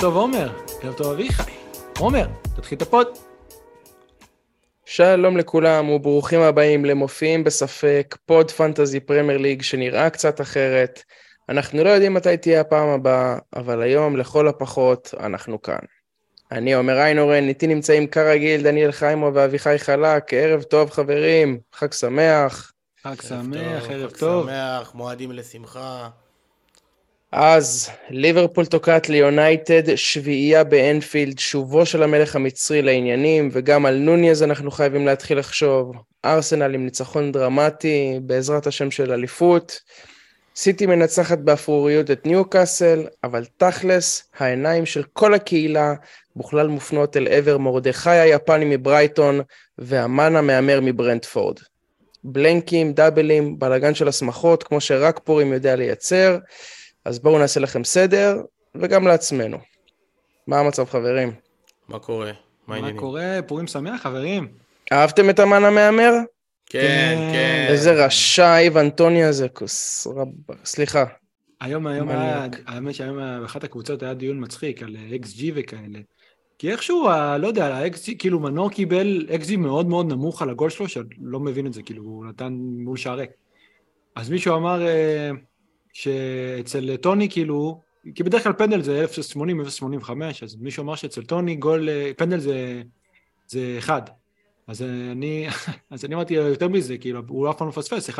טוב עומר, ערב טוב אביחי. עומר, תתחיל את ה pod. שלום לכולם וברוכים הבאים למופיעים בספק, pod fantasy Premier League שנראה קצת אחרת. אנחנו לא יודעים מתי תהיה הפעם הבאה, אבל היום לכל הפחות אנחנו כאן. אני עומר איינורן, איתי נמצאים כרגיל דניאל חיימו ואביחי חלק, ערב טוב חברים, חג שמח. חג שמח, ערב טוב. חג שמח, מועדים לשמחה. אז ליברפול תוקעת ליונייטד, שביעייה באנפילד, שובו של המלך המצרי לעניינים, וגם על נוניז אנחנו חייבים להתחיל לחשוב. ארסנל עם ניצחון דרמטי, בעזרת השם של אליפות. סיטי מנצחת באפרוריות את ניוקאסל, אבל תכלס, העיניים של כל הקהילה בכלל מופנות אל עבר מרדכי היפני מברייטון והמן המהמר מברנדפורד. בלנקים, דאבלים, בלאגן של הסמכות, כמו שרק פורים יודע לייצר. אז בואו נעשה לכם סדר, וגם לעצמנו. מה המצב, חברים? מה קורה? מה מה העניינים? קורה? פורים שמח, חברים. אהבתם את המן המהמר? כן, כן. כן. איזה רשע איב אנטוני הזה, כוס רב... סליחה. היום, היום היה. האמת שהיום באחת הקבוצות היה דיון מצחיק על XG וכאלה. כי איכשהו, ה- לא יודע, ה-XG, כאילו מנור קיבל XG מאוד מאוד נמוך על הגול שלו, שלא מבין את זה, כאילו, הוא נתן מול שער ריק. אז מישהו אמר אה, שאצל טוני, כאילו, כי בדרך כלל פנדל זה 0.80, 0.85, אז מישהו אמר שאצל טוני גול, אה, פנדל זה, זה אחד. אז אני, אז אני אמרתי יותר מזה, כאילו, הוא אף פעם לא מפספס, 1-0-1,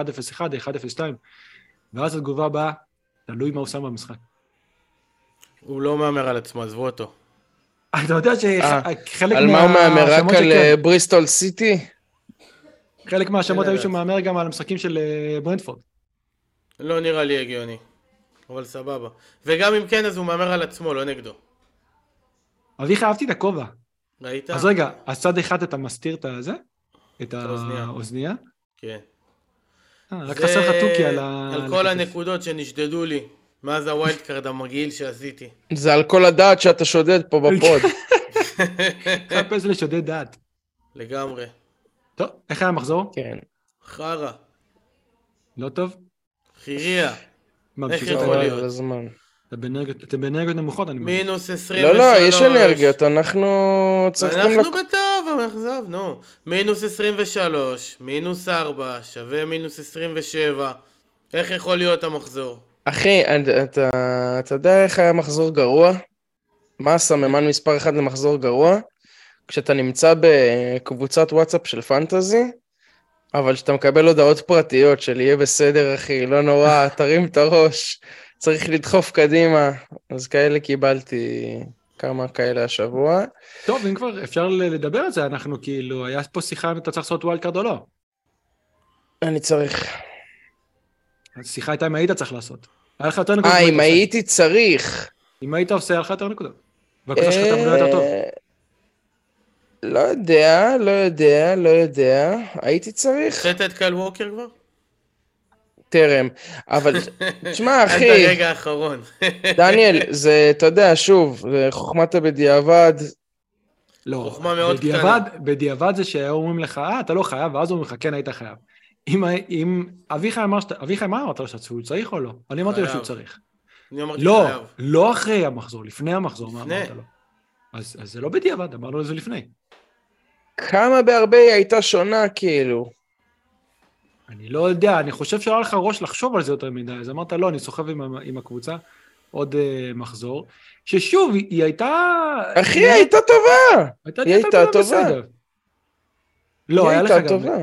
1-0-2, ואז התגובה הבאה, תלוי מה הוא שם במשחק. הוא לא מהמר על עצמו, עזבו אותו. אתה יודע שחלק על מה הוא מהמר? רק על אה, בריסטול סיטי? חלק מהשמות אין היו. שהוא מהמר גם על המשחקים של אה, ברנדפורד. לא נראה לי הגיוני. אבל סבבה. וגם אם כן, אז הוא מהמר על עצמו, לא נגדו. אביחי, אהבתי את הכובע. ראית? אז רגע, אז צד אחד אתה מסתיר את הזה? את האוזנייה. האוזנייה? כן. אה, רק חסר לך תוכי על ה... על כל הנקודות שנשדדו לי. מאז ה wild card המגעיל שעשיתי. זה על כל הדעת שאתה שודד פה ב pod. חפש לשודד דעת. לגמרי. טוב, איך היה המחזור? כן. חרא. לא טוב? חיריה. איך יכול להיות? אתם באנרגיות נמוכות, אני מבין. מינוס 23. לא, לא, יש אנרגיות, אנחנו צריכים... אנחנו בטוב, אכזב, נו. מינוס 23, מינוס 4, שווה מינוס 27. איך יכול להיות המחזור? אחי, אתה- יודע איך היה מחזור גרוע? מה הסממן מספר אחד למחזור גרוע? כשאתה נמצא בקבוצת וואטסאפ של fantasy, אבל כשאתה מקבל הודעות פרטיות של יהיה בסדר אחי, לא נורא, תרים את הראש, צריך לדחוף קדימה. אז כאלה קיבלתי כמה כאלה השבוע. טוב, אם כבר אפשר לדבר על זה, אנחנו כאילו, היה פה שיחה אם אתה צריך לעשות wild card או לא. אני צריך... השיחה הייתה אם היית צריך לעשות. היה לך יותר נקודות. אה, אם. הייתי צריך. אם היית עושה, היה לך יותר נקודות. והקבוצה שלך תעבוד יותר טוב. לא יודע, לא יודע, לא יודע. הייתי צריך. הוצאת את קל ווקר כבר? טרם. אבל, תשמע, עד אחי, הרגע האחרון. דניאל, זה, אתה יודע, שוב, חוכמת הבדיעבד. לא, חוכמה מאוד בדיעבד, בדיעבד זה שהיו אומרים לך, אה, אתה לא חייב, ואז אומרים לך, כן, היית חייב. אם, אם אביחי אמר שאתה, אביחי, מה אמרת לו שהוא צריך או לא? אני אמרתי לו שהוא. צריך. אני אמרתי לא, חייב. לא אחרי המחזור, לפני המחזור, מה לפני. אמרת לו? אז, אז זה לא בדיעבד, אמרנו לו זה לפני. כמה בהרבה היא הייתה שונה, כאילו. אני לא יודע, אני חושב שהיה לך ראש לחשוב על זה יותר מדי, אז אמרת, לא, אני סוחב עם, עם הקבוצה עוד uh, מחזור, ששוב, היא, היא הייתה... אחי, היא הייתה טובה! הייתה, היא הייתה טובה. בסדר. לא, היא היה לך הייתה גם... טובה.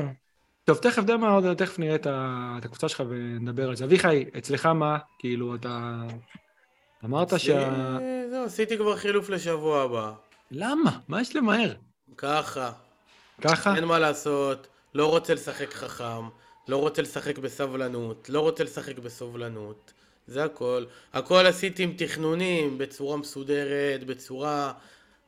טוב, תכף יודע מה, עוד- תכף נראה את, ה, את הקבוצה שלך ונדבר על זה. אביחי, אצלך מה? כאילו, אתה... אמרת שה... זהו, עשיתי כבר חילוף לשבוע הבא. למה? מה יש למהר? ככה. ככה? אין מה לעשות. לא רוצה לשחק חכם. לא רוצה לשחק בסבלנות. לא רוצה לשחק בסובלנות. זה הכל. הכל עשיתי עם תכנונים, בצורה מסודרת, בצורה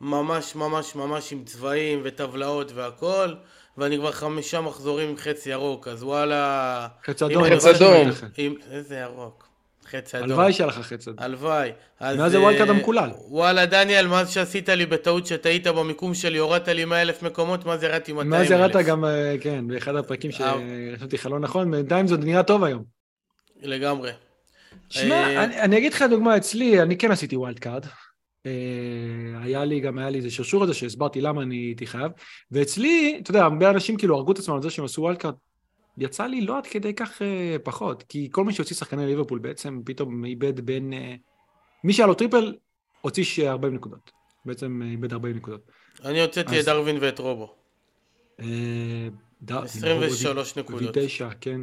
ממש ממש ממש עם צבעים וטבלאות והכל. ואני כבר חמישה מחזורים עם חץ ירוק, אז וואלה... חץ אדום. חץ אדום. עם... איזה ירוק. חץ אדום. הלוואי שהיה לך חץ אדום. הלוואי. אז, מאז זה אה, wild card המקולל. וואלה, דניאל, מאז שעשית לי בטעות שטעית במיקום שלי, הורדת לי 100 אלף מקומות, מאז ירדתי 200 אלף. מאז ירדת גם, אה, כן, באחד הפרקים אה. שחשבתי לך לא נכון, בינתיים זה נראה טוב היום. לגמרי. שמע, אה, אני, אני אגיד לך דוגמה אצלי, אני כן עשיתי wild card. אה, היה לי גם, היה לי איזה שרשור הזה שהסברתי למה אני הייתי חייב, ואצלי, אתה יודע, הרבה אנשים כאילו הרגו את עצמם על זה שהם עשו wild card, יצא לי לא עד כדי כך אה, פחות, כי כל מי שהוציא שחקני ליברפול בעצם פתאום איבד בין... אה, מי שהיה לו triple, הוציא 40 נקודות. בעצם איבד 40 נקודות. אני הוצאתי אז- את דארווין ואת רובו. אה, ד- 23 הוא נקודות. הביא 9, כן.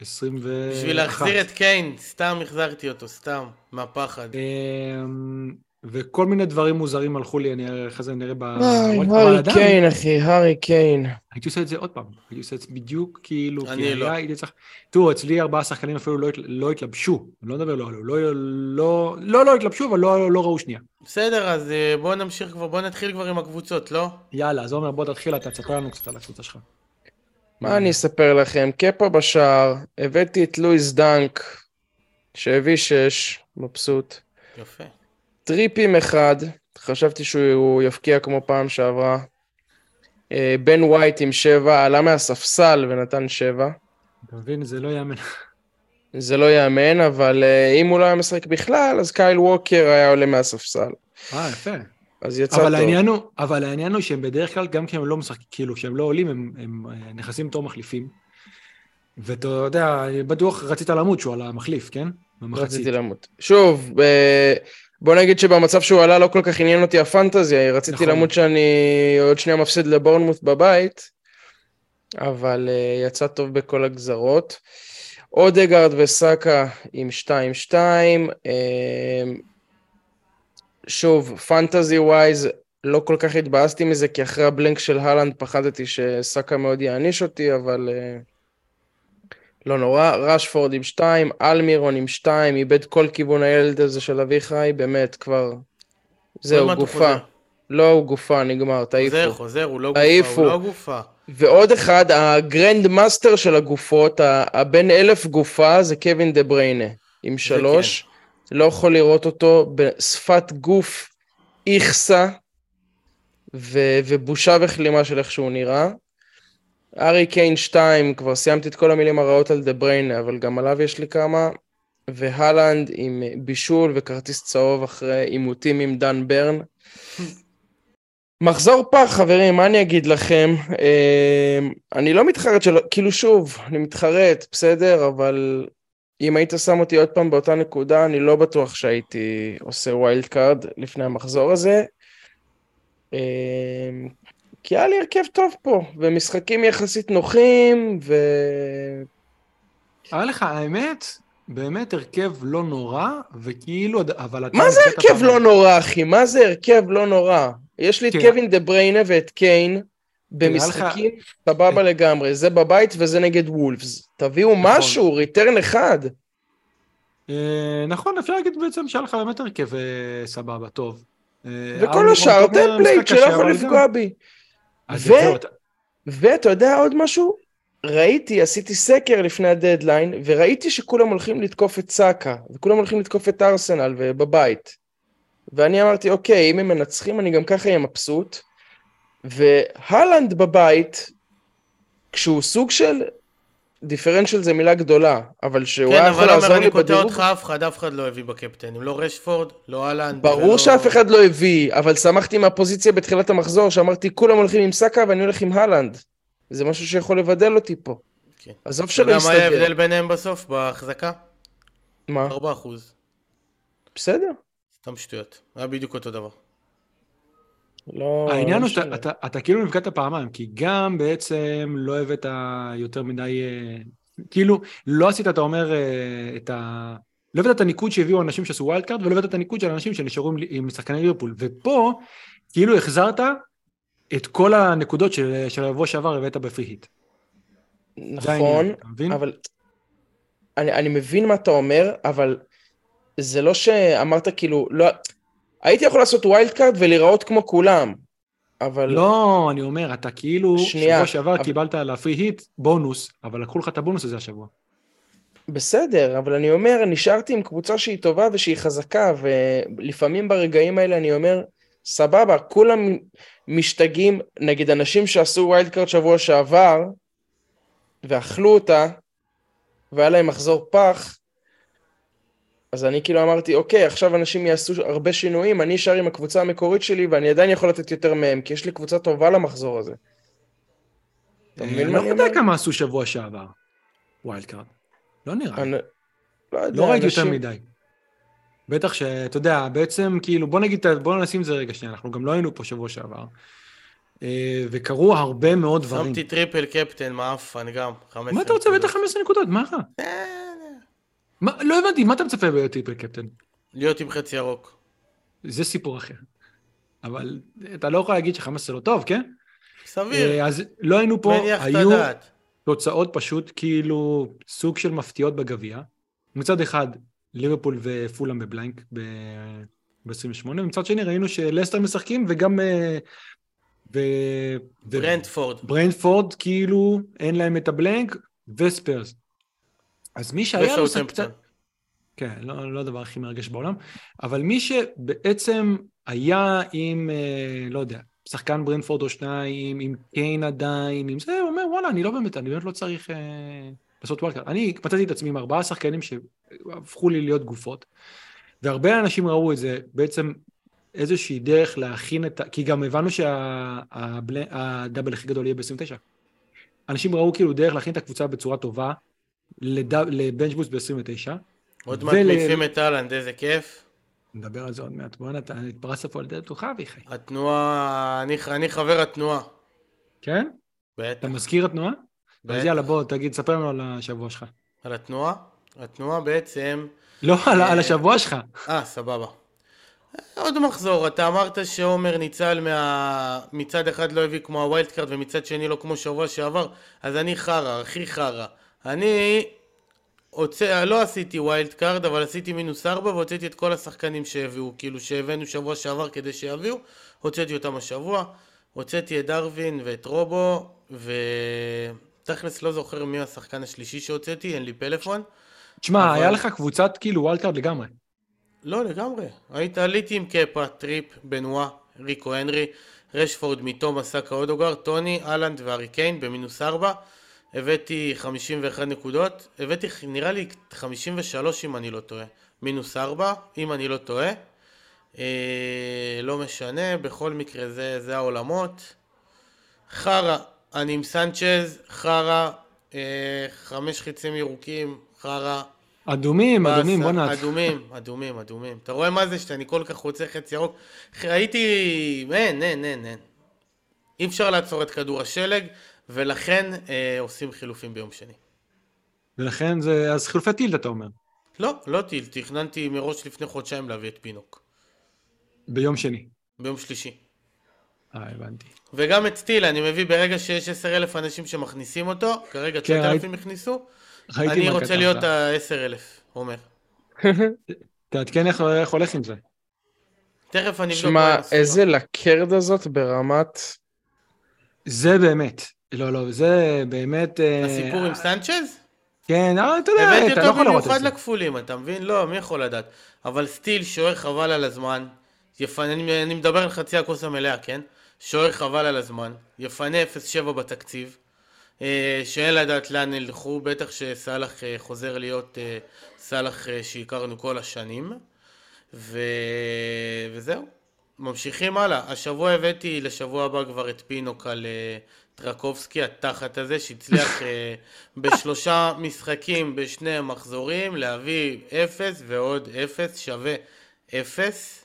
21. בשביל להחזיר את קיין, סתם החזרתי אותו, סתם, מהפחד. אמ, וכל מיני דברים מוזרים הלכו לי, אני אחרי זה נראה ב... הארי קיין, אחי, הארי קיין. הייתי עושה את זה עוד פעם, הייתי עושה את זה בדיוק כאילו, אני כי לא. הייתי צריך... תראו, אצלי ארבעה שחקנים אפילו לא, הת- לא התלבשו, אני לא מדבר לא עלו, לא, לא, לא, לא התלבשו, אבל לא, לא ראו שנייה. בסדר, אז אה, בוא נמשיך כבר, בוא נתחיל כבר עם הקבוצות, לא? יאללה, אז עומר, בוא תתחיל, אתה תספר לנו קצת על הקבוצה שלך. מה אני אספר לכם? קפה בשער, הבאתי את לואיס דנק, שהביא שש, מבסוט. יפה. טריפייר אחד, חשבתי שהוא יפקיע כמו פעם שעברה. אה, בן ווייט עם שבע, עלה מהספסל ונתן שבע. אתה מבין? זה לא יאמן. זה לא יאמן, אבל אה, אם הוא לא היה משחק בכלל, אז קייל ווקר היה עולה מהספסל. אה, יפה. אז יצא אבל טוב. העניין הוא, אבל העניין הוא שהם בדרך כלל, גם כשהם לא משחקים, כאילו, כשהם לא עולים, הם, הם אה, נכנסים בתור מחליפים. ואתה יודע, בטוח רצית למות שהוא על המחליף, כן? במחצית. רציתי למות. שוב, בוא נגיד שבמצב שהוא עלה לא כל כך עניין אותי הפנטזיה, רציתי נכון. למות שאני עוד שנייה מפסיד לבורנמוט בבית, אבל אה, יצא טוב בכל הגזרות. אודגרד וסאקה עם 2-2. אה, שוב, fantasy wise, לא כל כך התבאסתי מזה, כי אחרי ה blank של האלנד פחדתי שסאקה מאוד יעניש אותי, אבל אה, לא נורא. רשפורד עם 2, אלמירון עם 2, איבד כל כיוון הילד הזה של אביחי, באמת, כבר... זהו, גופה. לא, הוא גופה, נגמר, תעיפו. חוזר, חוזר, הוא לא גופה, תעיפו. הוא לא גופה. ועוד אחד, ה grand master של הגופות, הבן אלף גופה, זה קווין דה בריינה, עם שלוש. לא יכול לראות אותו בשפת גוף איכסה, ו- ובושה וכלימה של איך שהוא נראה. ארי קיין 2, כבר סיימתי את כל המילים הרעות על דה בריינה, אבל גם עליו יש לי כמה. והלנד עם בישול וכרטיס צהוב אחרי עימותים עם דן ברן. מחזור פח, חברים, מה אני אגיד לכם? אה, אני לא מתחרט שלא, כאילו שוב, אני מתחרט, בסדר, אבל אם היית שם אותי עוד פעם באותה נקודה, אני לא בטוח שהייתי עושה wild card לפני המחזור הזה. כי היה לי הרכב טוב פה, ומשחקים יחסית נוחים, ו... היה לך, האמת, באמת הרכב לא נורא, וכאילו, אבל אתה... מה זה הרכב לא נורא, אחי? מה זה הרכב לא נורא? יש לי את. קווין דה בריינה ואת קיין במשחקים סבבה לגמרי, זה בבית וזה נגד וולפס. תביאו נכון. משהו, return אחד. אה, נכון, אפשר להגיד בעצם שהיה לך באמת הרכב אה, סבבה, טוב. אה, וכל השאר template משחק שלא יכול לפגוע בי. ואתה יודע עוד משהו? ראיתי, עשיתי סקר לפני הדדליין, וראיתי שכולם הולכים לתקוף את סאקה, וכולם הולכים לתקוף את ארסנל ובבית. ואני אמרתי, אוקיי, אם הם מנצחים, אני גם ככה אהיה מבסוט. והלנד בבית, כשהוא סוג של, דיפרנציאל זה מילה גדולה, אבל שהוא כן, היה יכול אבל לעזור לי אני קוטע בדירוג, אותך, אף אחד, אף אחד לא הביא בקפטנים. לא רשפורד, לא אהלנד. ברור ולא- שאף אחד לא הביא, אבל שמחתי מהפוזיציה בתחילת המחזור, שאמרתי, כולם הולכים עם סאקה ואני הולך עם הלנד. זה משהו שיכול לבדל אותי פה. כן. עזוב אתה שלא יודע מה היה יסתדר. ההבדל ביניהם בסוף, בהחזקה? מה? 4 אחוז. בסדר. סתם שטויות. היה בדיוק אותו דבר. לא... העניין לא הוא שאתה. אתה- אתה כאילו נפגעת פעמיים, כי גם בעצם לא הבאת יותר מדי, אה, כאילו, לא עשית, אתה אומר, אה, את ה... לא הבאת את הניקוד שהביאו אנשים שעשו wild card, ולא הבאת את הניקוד של אנשים שנשארו עם- שחקני ליברפול. ופה, כאילו החזרת את כל הנקודות של של השבוע שעבר הבאת ב free hit. העניין, נכון, מבין? אבל... אני, אני מבין מה אתה אומר, אבל זה לא שאמרת כאילו, לא... הייתי יכול לעשות wild card ולהיראות כמו כולם, אבל... לא, אני אומר, אתה כאילו, שנייה, שבוע שעבר אבל- קיבלת על ה free hit בונוס, אבל לקחו לך את הבונוס הזה השבוע. בסדר, אבל אני אומר, נשארתי עם קבוצה שהיא טובה ושהיא חזקה, ולפעמים ברגעים האלה אני אומר, סבבה, כולם משתגעים נגד אנשים שעשו wild card שבוע שעבר, ואכלו אותה, והיה להם מחזור פח, אז אני כאילו אמרתי, אוקיי, עכשיו אנשים יעשו הרבה שינויים, אני אשאר עם הקבוצה המקורית שלי, ואני עדיין יכול לתת יותר מהם, כי יש לי קבוצה טובה למחזור הזה. אתה מבין אני מה לא אני יודע אומר? כמה עשו שבוע שעבר. wild card. לא נראה לי. לא יודע, לא ראיתי יותר מדי. בטח שאתה יודע, בעצם כאילו, בוא נגיד, בוא נשים את זה רגע שנייה, אנחנו גם לא היינו פה שבוע שעבר. אה, וקרו הרבה מאוד דברים. שמתי triple captain, מעפן גם, 15 מה אתה רוצה? בטח 15 נקודות, מה רע? מה- לא הבנתי, מה אתה מצפה ב triple captain? להיות עם חץ ירוק. זה סיפור אחר. אבל אתה לא יכול להגיד ש-15 לא טוב, כן? סביר, אה, אז לא היינו פה, היו הדעת. תוצאות פשוט כאילו סוג של מפתיעות בגביע. מצד אחד, ליברפול ופולאם ב blank ב-28, ומצד שני ראינו שלסטר משחקים וגם... אה, ו... ו- ברנטפורד. ברנטפורד כאילו אין להם את ה blank וספיירס. אז מי שהיה לו. קצת... כן, לא, לא הדבר הכי מרגש בעולם, אבל מי שבעצם היה עם, אה, לא יודע, שחקן ברנטפורד או שניים, עם קיין עדיין, עם זה, הוא אומר, וואלה, אני לא באמת, אני באמת לא צריך אה, לעשות wild card. אני מצאתי את עצמי עם ארבעה שחקנים שהפכו לי להיות גופות, והרבה אנשים ראו את זה בעצם איזושהי דרך להכין את ה... כי גם הבנו שהדאבל הכי גדול יהיה ב-29. אנשים ראו כאילו דרך להכין את הקבוצה בצורה טובה לבנצ'בוס ב-29. עוד מעט מעיפים את אהלנד, איזה כיף. נדבר על זה עוד מעט. בוא'נה, אתה התפרסת פה על דלת פתוחה, אביחי. התנועה, אני, אני חבר התנועה. כן? בטח. אתה מזכיר התנועה? אז בטח. יאללה, בוא, תגיד, ספר לנו על השבוע שלך. על התנועה? התנועה בעצם... לא, על על השבוע שלך. אה, סבבה. עוד מחזור, אתה אמרת שעומר ניצל מה... מצד אחד לא הביא כמו ה wild card ומצד שני לא כמו שבוע שעבר, אז אני חרא, הכי חרא. אני הוצא... לא עשיתי wild card, אבל עשיתי מינוס ארבע והוצאתי את כל השחקנים שהביאו, כאילו שהבאנו שבוע שעבר כדי שיביאו, הוצאתי אותם השבוע. הוצאתי את דרווין ואת רובו, ותכלס לא זוכר מי השחקן השלישי שהוצאתי, אין לי פלאפון. תשמע, אבל- היה לך קבוצת כאילו וולקארד לגמרי. לא, לגמרי. היית עליתי עם קפה, טריפ, בנואה, ריקו הנרי, רשפורד, מתום, סאקה, אודוגר, טוני, אהלנד וארי קיין במינוס ארבע. הבאתי 51 נקודות. הבאתי נראה לי 53 אם אני לא טועה. מינוס ארבע, אם אני לא טועה. אה, לא משנה, בכל מקרה זה, זה העולמות. חרא, אני עם סנצ'ז, חרא, אה, חמש חיצים ירוקים, חרא. אדומים, אדומים, באסה, בוא נעצ... אדומים, אדומים, אדומים. אתה רואה מה זה שאני כל כך רוצה חץ ירוק? ראיתי... אין, אין, אין, אין. אי אפשר לעצור את כדור השלג, ולכן אה, עושים חילופים ביום שני. ולכן זה... אז חילופי טילד, אתה אומר. לא, לא טיל, תכננתי מראש לפני חודשיים להביא את פינוק. ביום שני. ביום שלישי. אה, הבנתי. וגם את טיל, אני מביא ברגע שיש 10,000 אנשים שמכניסים אותו, כרגע כן, 9,000 הכניסו, אני רוצה. להיות ה-10,000, עומר. תעדכן איך איך הולך עם זה. תכף אני אבדוק שמע. איזה לקרד הזאת ברמת... זה באמת. לא, לא, זה באמת... אה, הסיפור עם סנצ'ז? כן, אבל אתה יודע, הבאתי אתה לא אותו יכול לראות את במיוחד זה. לכפולים, אתה מבין? לא, מי יכול לדעת? אבל סטיל, שוער חבל על הזמן. יפנה, אני, אני מדבר על חצי הכוס המלאה, כן? שוער חבל על הזמן. יפנה 0.7 בתקציב. אה, שאין לדעת לאן ילכו, בטח שסאלח אה, חוזר להיות אה, סאלח אה, שהכרנו כל השנים. ו... וזהו. ממשיכים הלאה. השבוע הבאתי לשבוע הבא כבר את פינוק על אה, טרקובסקי, התחת הזה, שהצליח אה, בשלושה משחקים בשני מחזורים להביא אפס ועוד אפס שווה אפס.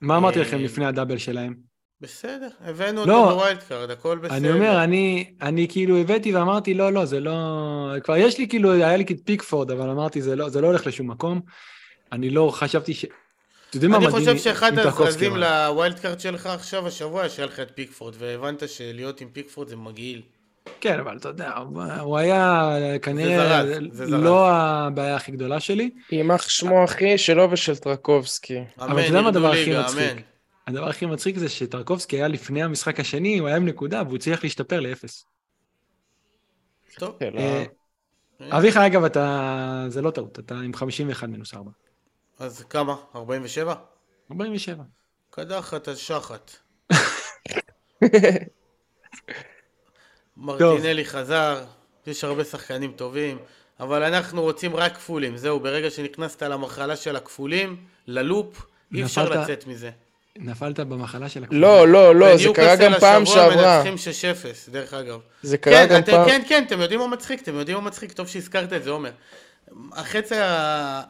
מה אמרתי אה, לכם לפני ה double שלהם? בסדר, הבאנו לא, אותו ב wild card, הכל בסדר. אני אומר, אני, אני כאילו הבאתי ואמרתי, לא, לא, זה לא... כבר יש לי כאילו, היה לי את פיקפורד, אבל אמרתי, זה לא, זה לא הולך לשום מקום. אני לא חשבתי ש... אתה יודע מה אני מדהים חושב עם שאחד הזרזים? ל wild card שלך עכשיו, השבוע, שהיה לך את פיקפורד, והבנת שלהיות עם פיקפורד זה מגעיל. כן, אבל אתה יודע, הוא- היה כנראה זרז, זה זרז. לא הבעיה הכי גדולה שלי. יימח שמו אחי שלו ושל טרקובסקי. אבל אתה יודע מה הדבר הכי מצחיק? הדבר הכי מצחיק זה שטרקובסקי היה לפני המשחק השני, הוא היה עם נקודה, והוא הצליח להשתפר לאפס. טוב, כן, אה, אה, אביחי, אגב, אתה... זה לא טעות, אתה עם 51 מינוס 4. אז כמה? 47? 47. קדחת אז שחט. מרטינלי חזר, יש הרבה שחקנים טובים. אבל אנחנו רוצים רק כפולים. זהו, ברגע שנכנסת למחלה של הכפולים, ללופ, אי אפשר לצאת מזה. נפלת במחלה של הכפולים. לא, לא, לא, זה בניוקאסל קרה גם פעם השבוע שעברה. מנצחים 6-0, דרך אגב. זה קרה כן, גם אתם, פעם... כן, כן, אתם יודעים מה מצחיק, אתם יודעים מה מצחיק, טוב שהזכרת את זה, עומר. החצי אה,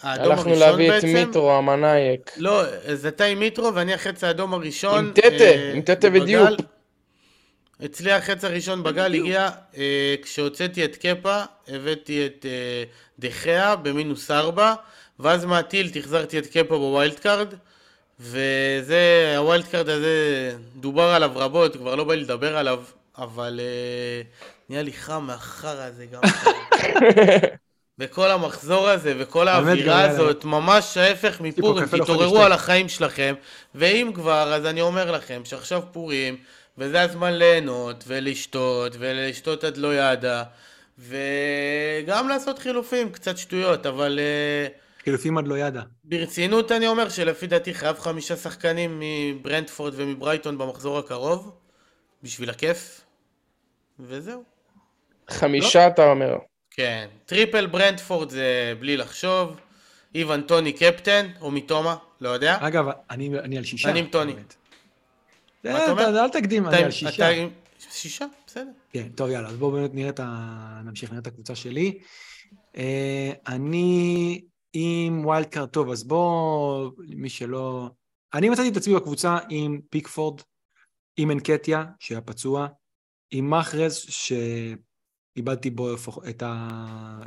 האדום הלכנו הראשון להביא את בעצם, מיטרו המנאייק. לא, אז אתה עם מיטרו ואני החץ האדום הראשון. עם טטה, אה, עם טטה בגל. ודיופ. אצלי החץ הראשון בגל הגיע אה, כשהוצאתי את קפה, הבאתי את אה, דה חאה במינוס ארבע, ואז מה tilt החזרתי את קפה ב wild card, וזה, ה wild card הזה, דובר עליו רבות, כבר לא בא לי לדבר עליו, אבל אה, נהיה לי חם מהחרא הזה גם. וכל המחזור הזה וכל האווירה הזאת, ממש ההפך מפורים, לא תתעוררו. על החיים שלכם, ואם כבר, אז אני אומר לכם שעכשיו פורים, וזה הזמן ליהנות ולשתות, ולשתות עד לא ידע, וגם לעשות חילופים, קצת שטויות, אבל אה, חילופים עד לא ידע. ברצינות אני אומר שלפי דעתי חייב חמישה שחקנים מברנטפורד ומברייטון במחזור הקרוב, בשביל הכיף, וזהו. חמישה אתה אומר. כן, triple ברנטפורד זה בלי לחשוב, איוון טוני קפטן, או מיטומה, לא יודע. אגב, אני אני על שישה. אני עם טוני. אתה אה, אל תקדים, אני על שישה. שישה, בסדר. כן, טוב, יאללה, אז בואו באמת נראה את ה... נמשיך, נראה את הקבוצה שלי. אה, אני עם wild card, טוב, אז בואו, מי שלא... אני מצאתי את עצמי בקבוצה עם פיקפורד, עם אנקטיה, שהיה פצוע, עם מחרז, שאיבדתי בו את ה...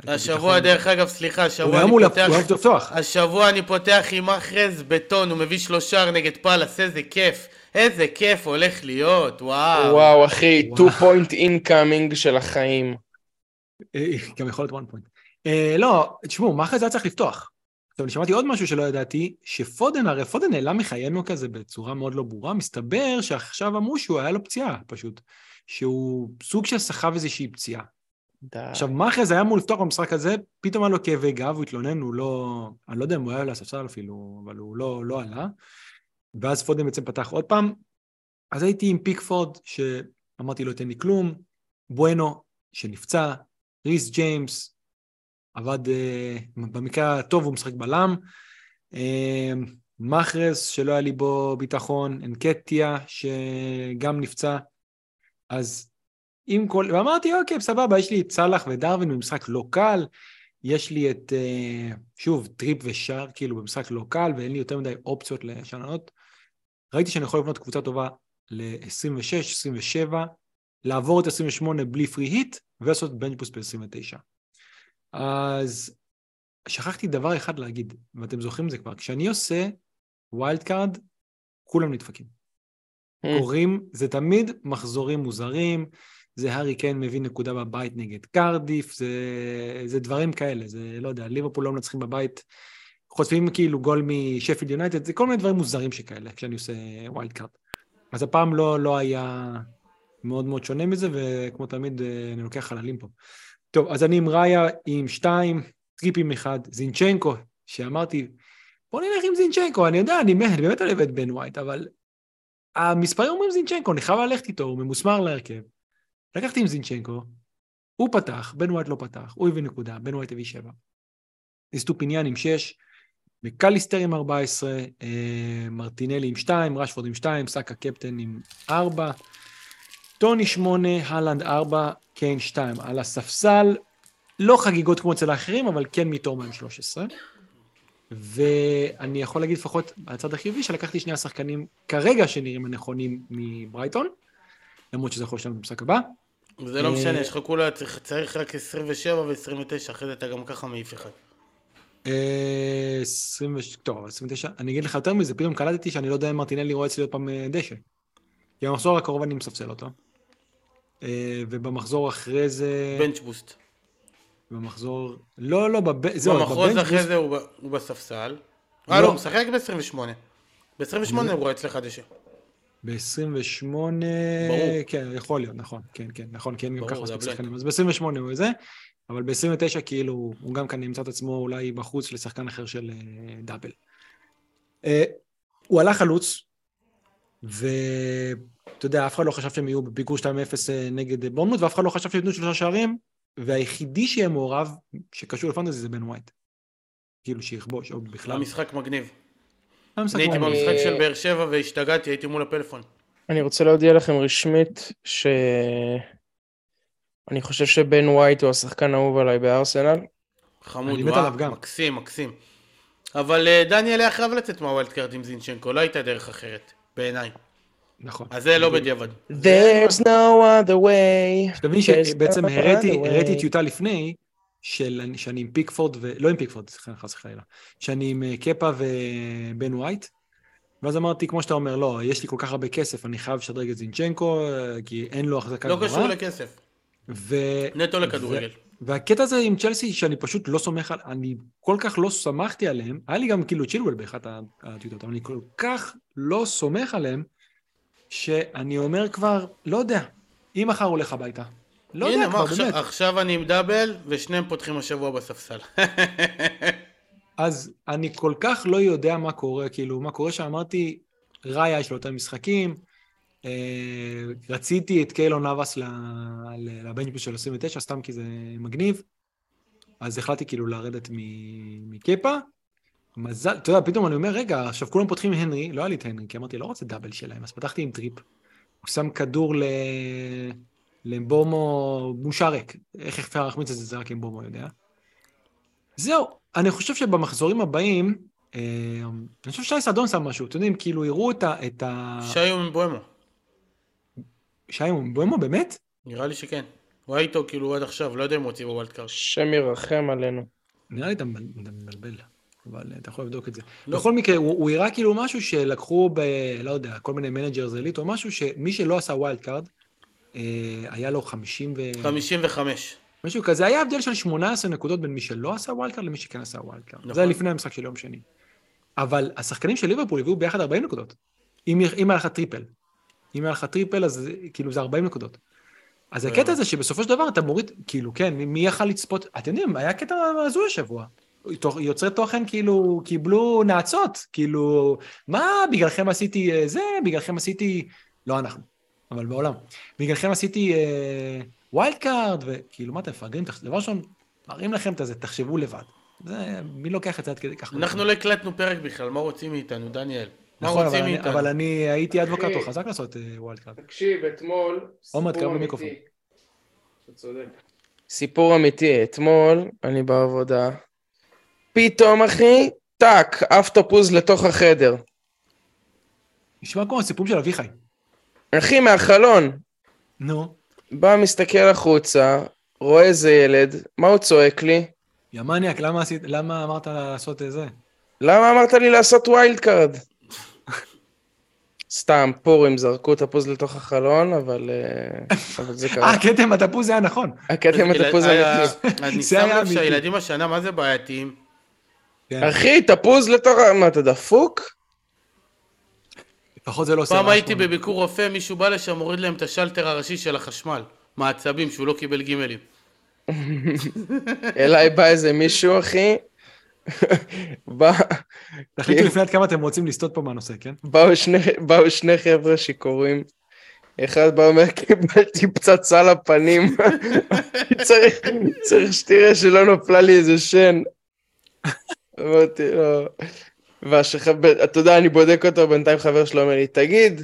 השבוע. דרך אגב, סליחה, השבוע אני פותח... הוא היה לפתוח. השבוע אני פותח עם מחרז בטון, הוא מביא שלושה נגד פאלאס, איזה כיף. איזה כיף הולך להיות, וואו. וואו, אחי, וואו. 2 point incoming של החיים. אה, גם יכול להיות one point. אה, לא, תשמעו, מחרז היה צריך לפתוח. עכשיו, אני שמעתי עוד משהו שלא ידעתי, שפודן, הרי פודן נעלם מחיינו כזה בצורה מאוד לא ברורה, מסתבר שעכשיו אמרו שהוא היה לו פציעה, פשוט. שהוא סוג של סחב איזושהי פציעה. די. עכשיו, מאחז היה אמור לפתוח במשחק הזה, פתאום היה לו כאבי גב, הוא התלונן, הוא לא... אני לא יודע אם הוא היה על הספסל אפילו, אבל הוא לא, לא עלה. ואז פודן בעצם פתח עוד פעם. אז הייתי עם פיקפורד, שאמרתי לו, תן לי כלום, בואנו, שנפצע, ריס ג'יימס, עבד, uh, במקרה הטוב הוא משחק בלם, uh, מחרס, שלא היה לי בו ביטחון, אנקטיה, שגם נפצע, אז עם כל... ואמרתי, אוקיי, סבבה, יש לי את סאלח ודרווין במשחק לא קל, יש לי את, אה, שוב, טריפ ושאר, כאילו, במשחק לא קל, ואין לי יותר מדי אופציות לשנות. ראיתי שאני יכול לבנות קבוצה טובה ל-26, 27, לעבור את 28 בלי free hit, ולעשות bench boost ב-29. אז שכחתי דבר אחד להגיד, ואתם זוכרים את זה כבר, כשאני עושה wild card, כולם נדפקים. אממ. קוראים, זה תמיד מחזורים מוזרים, זה הארי קיין מביא נקודה בבית נגד קרדיף, זה, זה דברים כאלה, זה לא יודע, ליברפול לא מנצחים בבית, חוטפים כאילו גול משפילד יונייטד, זה כל מיני דברים מוזרים שכאלה, כשאני עושה wild card. אז הפעם לא, לא היה מאוד מאוד שונה מזה, וכמו תמיד אה, אני לוקח חללים פה. טוב, אז אני עם ראיה עם שתיים, טריפ עם אחד, זינצ'נקו, שאמרתי, בוא נלך עם זינצ'נקו, אני יודע, אני, אני באמת אוהב את בן ווייט, אבל המספרים אומרים זינצ'נקו, אני חייב ללכת איתו, הוא ממוסמר להרכב. לקחתי עם זינצ'נקו, הוא פתח, בן ווייט לא פתח, הוא הביא נקודה, בן ווייט הביא שבע. אסטופיניאן עם שש, מקליסטר עם 14, אה, מרטינלי עם 2, רשפורד עם 2, סאקה קפטן עם 4, טוני 8, הלנד 4, קיין 2. על הספסל, לא חגיגות כמו אצל האחרים, אבל כן מתורמה עם 13. ואני יכול להגיד לפחות בצד החיובי שלקחתי שני השחקנים כרגע שנראים הנכונים מברייטון, למרות שזה יכול לשנות במשחק הבא. זה לא אה, משנה, יש לך כולה, צריך- רק 27 ו-29, אחרי זה אתה גם ככה מעיף אחד. אה, 20, וש- טוב, 29, אני אגיד לך יותר מזה, פתאום קלטתי שאני לא יודע אם מרטינלי רואה אצלי עוד פעם אה, דשא. כי במחזור הקרוב אני מספסל אותו. אה, ובמחזור אחרי זה... בנץ' בוסט. במחזור... לא, לא, בב... זהו, במחוז אחרי זה הוא בספסל. אה, לא. לא, הוא משחק ב-28. ב-28 אני- הוא רואה אצלך דשא. ב-28... ברור. כן, יכול להיות, נכון, כן, כן, נכון, כן, גם ברור, ככה מספיק. שחקנים. אז ב-28 הוא זה, אבל ב-29 כאילו, הוא גם כאן ימצא את עצמו אולי בחוץ לשחקן אחר של אה, דאבל. אה, הוא עלה חלוץ, ואתה יודע, אף אחד לא חשב שהם יהיו בפיגור 2-0 אה, נגד בורנמוט, ואף אחד לא חשב שייתנו שלושה שערים, והיחידי שיהיה מעורב, שקשור לפנטזי, זה בן ווייט. כאילו שיכבוש, או בכלל. המשחק מגניב. אני הייתי. במשחק של באר שבע והשתגעתי, הייתי מול הפלאפון. אני רוצה להודיע לכם רשמית ש... אני חושב שבן ווייט הוא השחקן האהוב עליי בארסנל. חמוד, וואו. מקסים, מקסים. אבל אה, דניאל היה חייב לצאת מה wild card עם זינצ'נקו, לא הייתה דרך אחרת, בעיניי. נכון. אז זה לא בדיעבד. There's no other way. שתבין שבעצם. הראיתי טיוטה לפני, של שאני עם פיקפורד, ו... לא עם פיקפורד, סליחה, חס וחלילה, שאני עם אה, קפה ובן ווייט, ואז אמרתי, כמו שאתה אומר, לא, יש לי כל כך הרבה כסף, אני חייב לשדרג את זינצ'נקו, אה, כי אין לו החזקה לא גבוהה. קשור לכסף, ו... נטו לכדורגל. והקטע הזה עם צ'לסי, שאני פשוט לא סומך על... אני כל כך לא סמכתי עליהם, היה לי גם כאילו צ'ילואל באחת הטיוטות, אבל אני כל כך לא סומך עליהם, שאני אומר כבר, לא יודע, אם מחר הולך הביתה. לא יודע כבר, עכשיו- באמת. עכשיו אני עם דאבל, ושניהם פותחים השבוע בספסל. אז אני כל כך לא יודע מה קורה, כאילו, מה קורה שאמרתי, ראיה יש לו יותר משחקים, אה, רציתי את קיילון נאבס ל- ל- לבנצ'פוס של 29, סתם כי זה מגניב, אז החלטתי כאילו לרדת מ- מקפה. מזל, אתה יודע, פתאום אני אומר, רגע, עכשיו כולם פותחים הנרי, לא היה לי את הנרי, כי אמרתי, לא רוצה דאבל שלהם, אז פתחתי עם טריפ. הוא שם כדור ל... לבומו מושרק. איך אפשר להחמיץ את זה, זה רק עם בומו יודע. זהו, אני חושב שבמחזורים הבאים, אה, אני חושב שי סדון שם משהו, אתם יודעים, כאילו יראו את ה... את ה... שי הוא מבוהמו, שי בומו, באמת? נראה לי שכן. הוא היה איתו כאילו עד עכשיו, לא יודע אם הוא הוציא בוולד קארד. השם ירחם עלינו. נראה לי אתה מבלבל, אבל אה, אתה יכול לבדוק את זה. לא. בכל מקרה, הוא, הוא הראה כאילו משהו שלקחו ב... לא יודע, כל מיני מנג'ר זלית, או משהו שמי שלא עשה ווילד קארד, היה לו 50 ו... 55. משהו כזה, היה הבדל של 18 נקודות בין מי שלא עשה ווילד קארד למי שכן עשה ווילד קארד. נכון. זה היה לפני המשחק של יום שני. אבל השחקנים של ליברפול הביאו ביחד 40 נקודות. אם, אם היה לך triple. אם היה לך triple, אז כאילו זה 40 נקודות. אז כן. הקטע הזה שבסופו של דבר אתה מוריד, כאילו, כן, מי- יכל לצפות, אתם יודעים, היה קטע הזוי השבוע. יוצרי תוכן כאילו קיבלו נאצות, כאילו, מה, בגללכם עשיתי אה, זה, בגללכם עשיתי, לא אנחנו, אבל בעולם, בגללכם עשיתי אה, wild card, וכאילו, מה אתם מפגרים? דבר ראשון, מראים לכם את זה, תחשבו לבד. זה, מי לוקח את זה עד כדי כך? אנחנו לא הקלטנו פרק בכלל, מה רוצים מאיתנו, דניאל? מה נכון, אבל רוצים אני- מאיתנו? אבל אני הייתי advocator. חזק לעשות אה, wild card. תקשיב, אתמול... סיפור אמיתי. למיקרופון. אתה צודק. סיפור אמיתי, אתמול אני בעבודה, פתאום אחי, טאק, עף תפוז לתוך החדר. נשמע כמו הסיפור של אביחי. אחי, מהחלון. נו, בא, מסתכל החוצה, רואה איזה ילד, מה הוא צועק לי? יא מניאק, למה עשית- למה אמרת לעשות אה, זה? למה אמרת לי לעשות wild card? סתם, פורים, זרקו תפוז לתוך החלון, אבל, אה, אבל זה קרה. אה, הכתם התפוז זה היה נכון. עם התפוז היה- אמיתי. אני שם לב. שהילדים השנה, מה זה בעייתיים? כן. אחי, תפוז לתוך... מה, אתה דפוק? לפחות זה לא עושה פעם רעש הייתי בביקור רופא, מישהו בא לשם, מוריד להם את השלטר הראשי של החשמל. מעצבים, שהוא לא קיבל גימלים. אליי בא איזה מישהו, אחי. בא, תחליטו לפני עד כמה אתם רוצים לסטות פה מהנושא, כן? באו שני, חבר'ה שיכורים. אחד בא אומר, קיבלתי פצצה לפנים. צריך, צריך שתראה שלא נפלה לי איזה שן. אמרתי לו, והשחבר, אתה יודע, אני בודק אותו, בינתיים חבר שלו אומר לי, תגיד,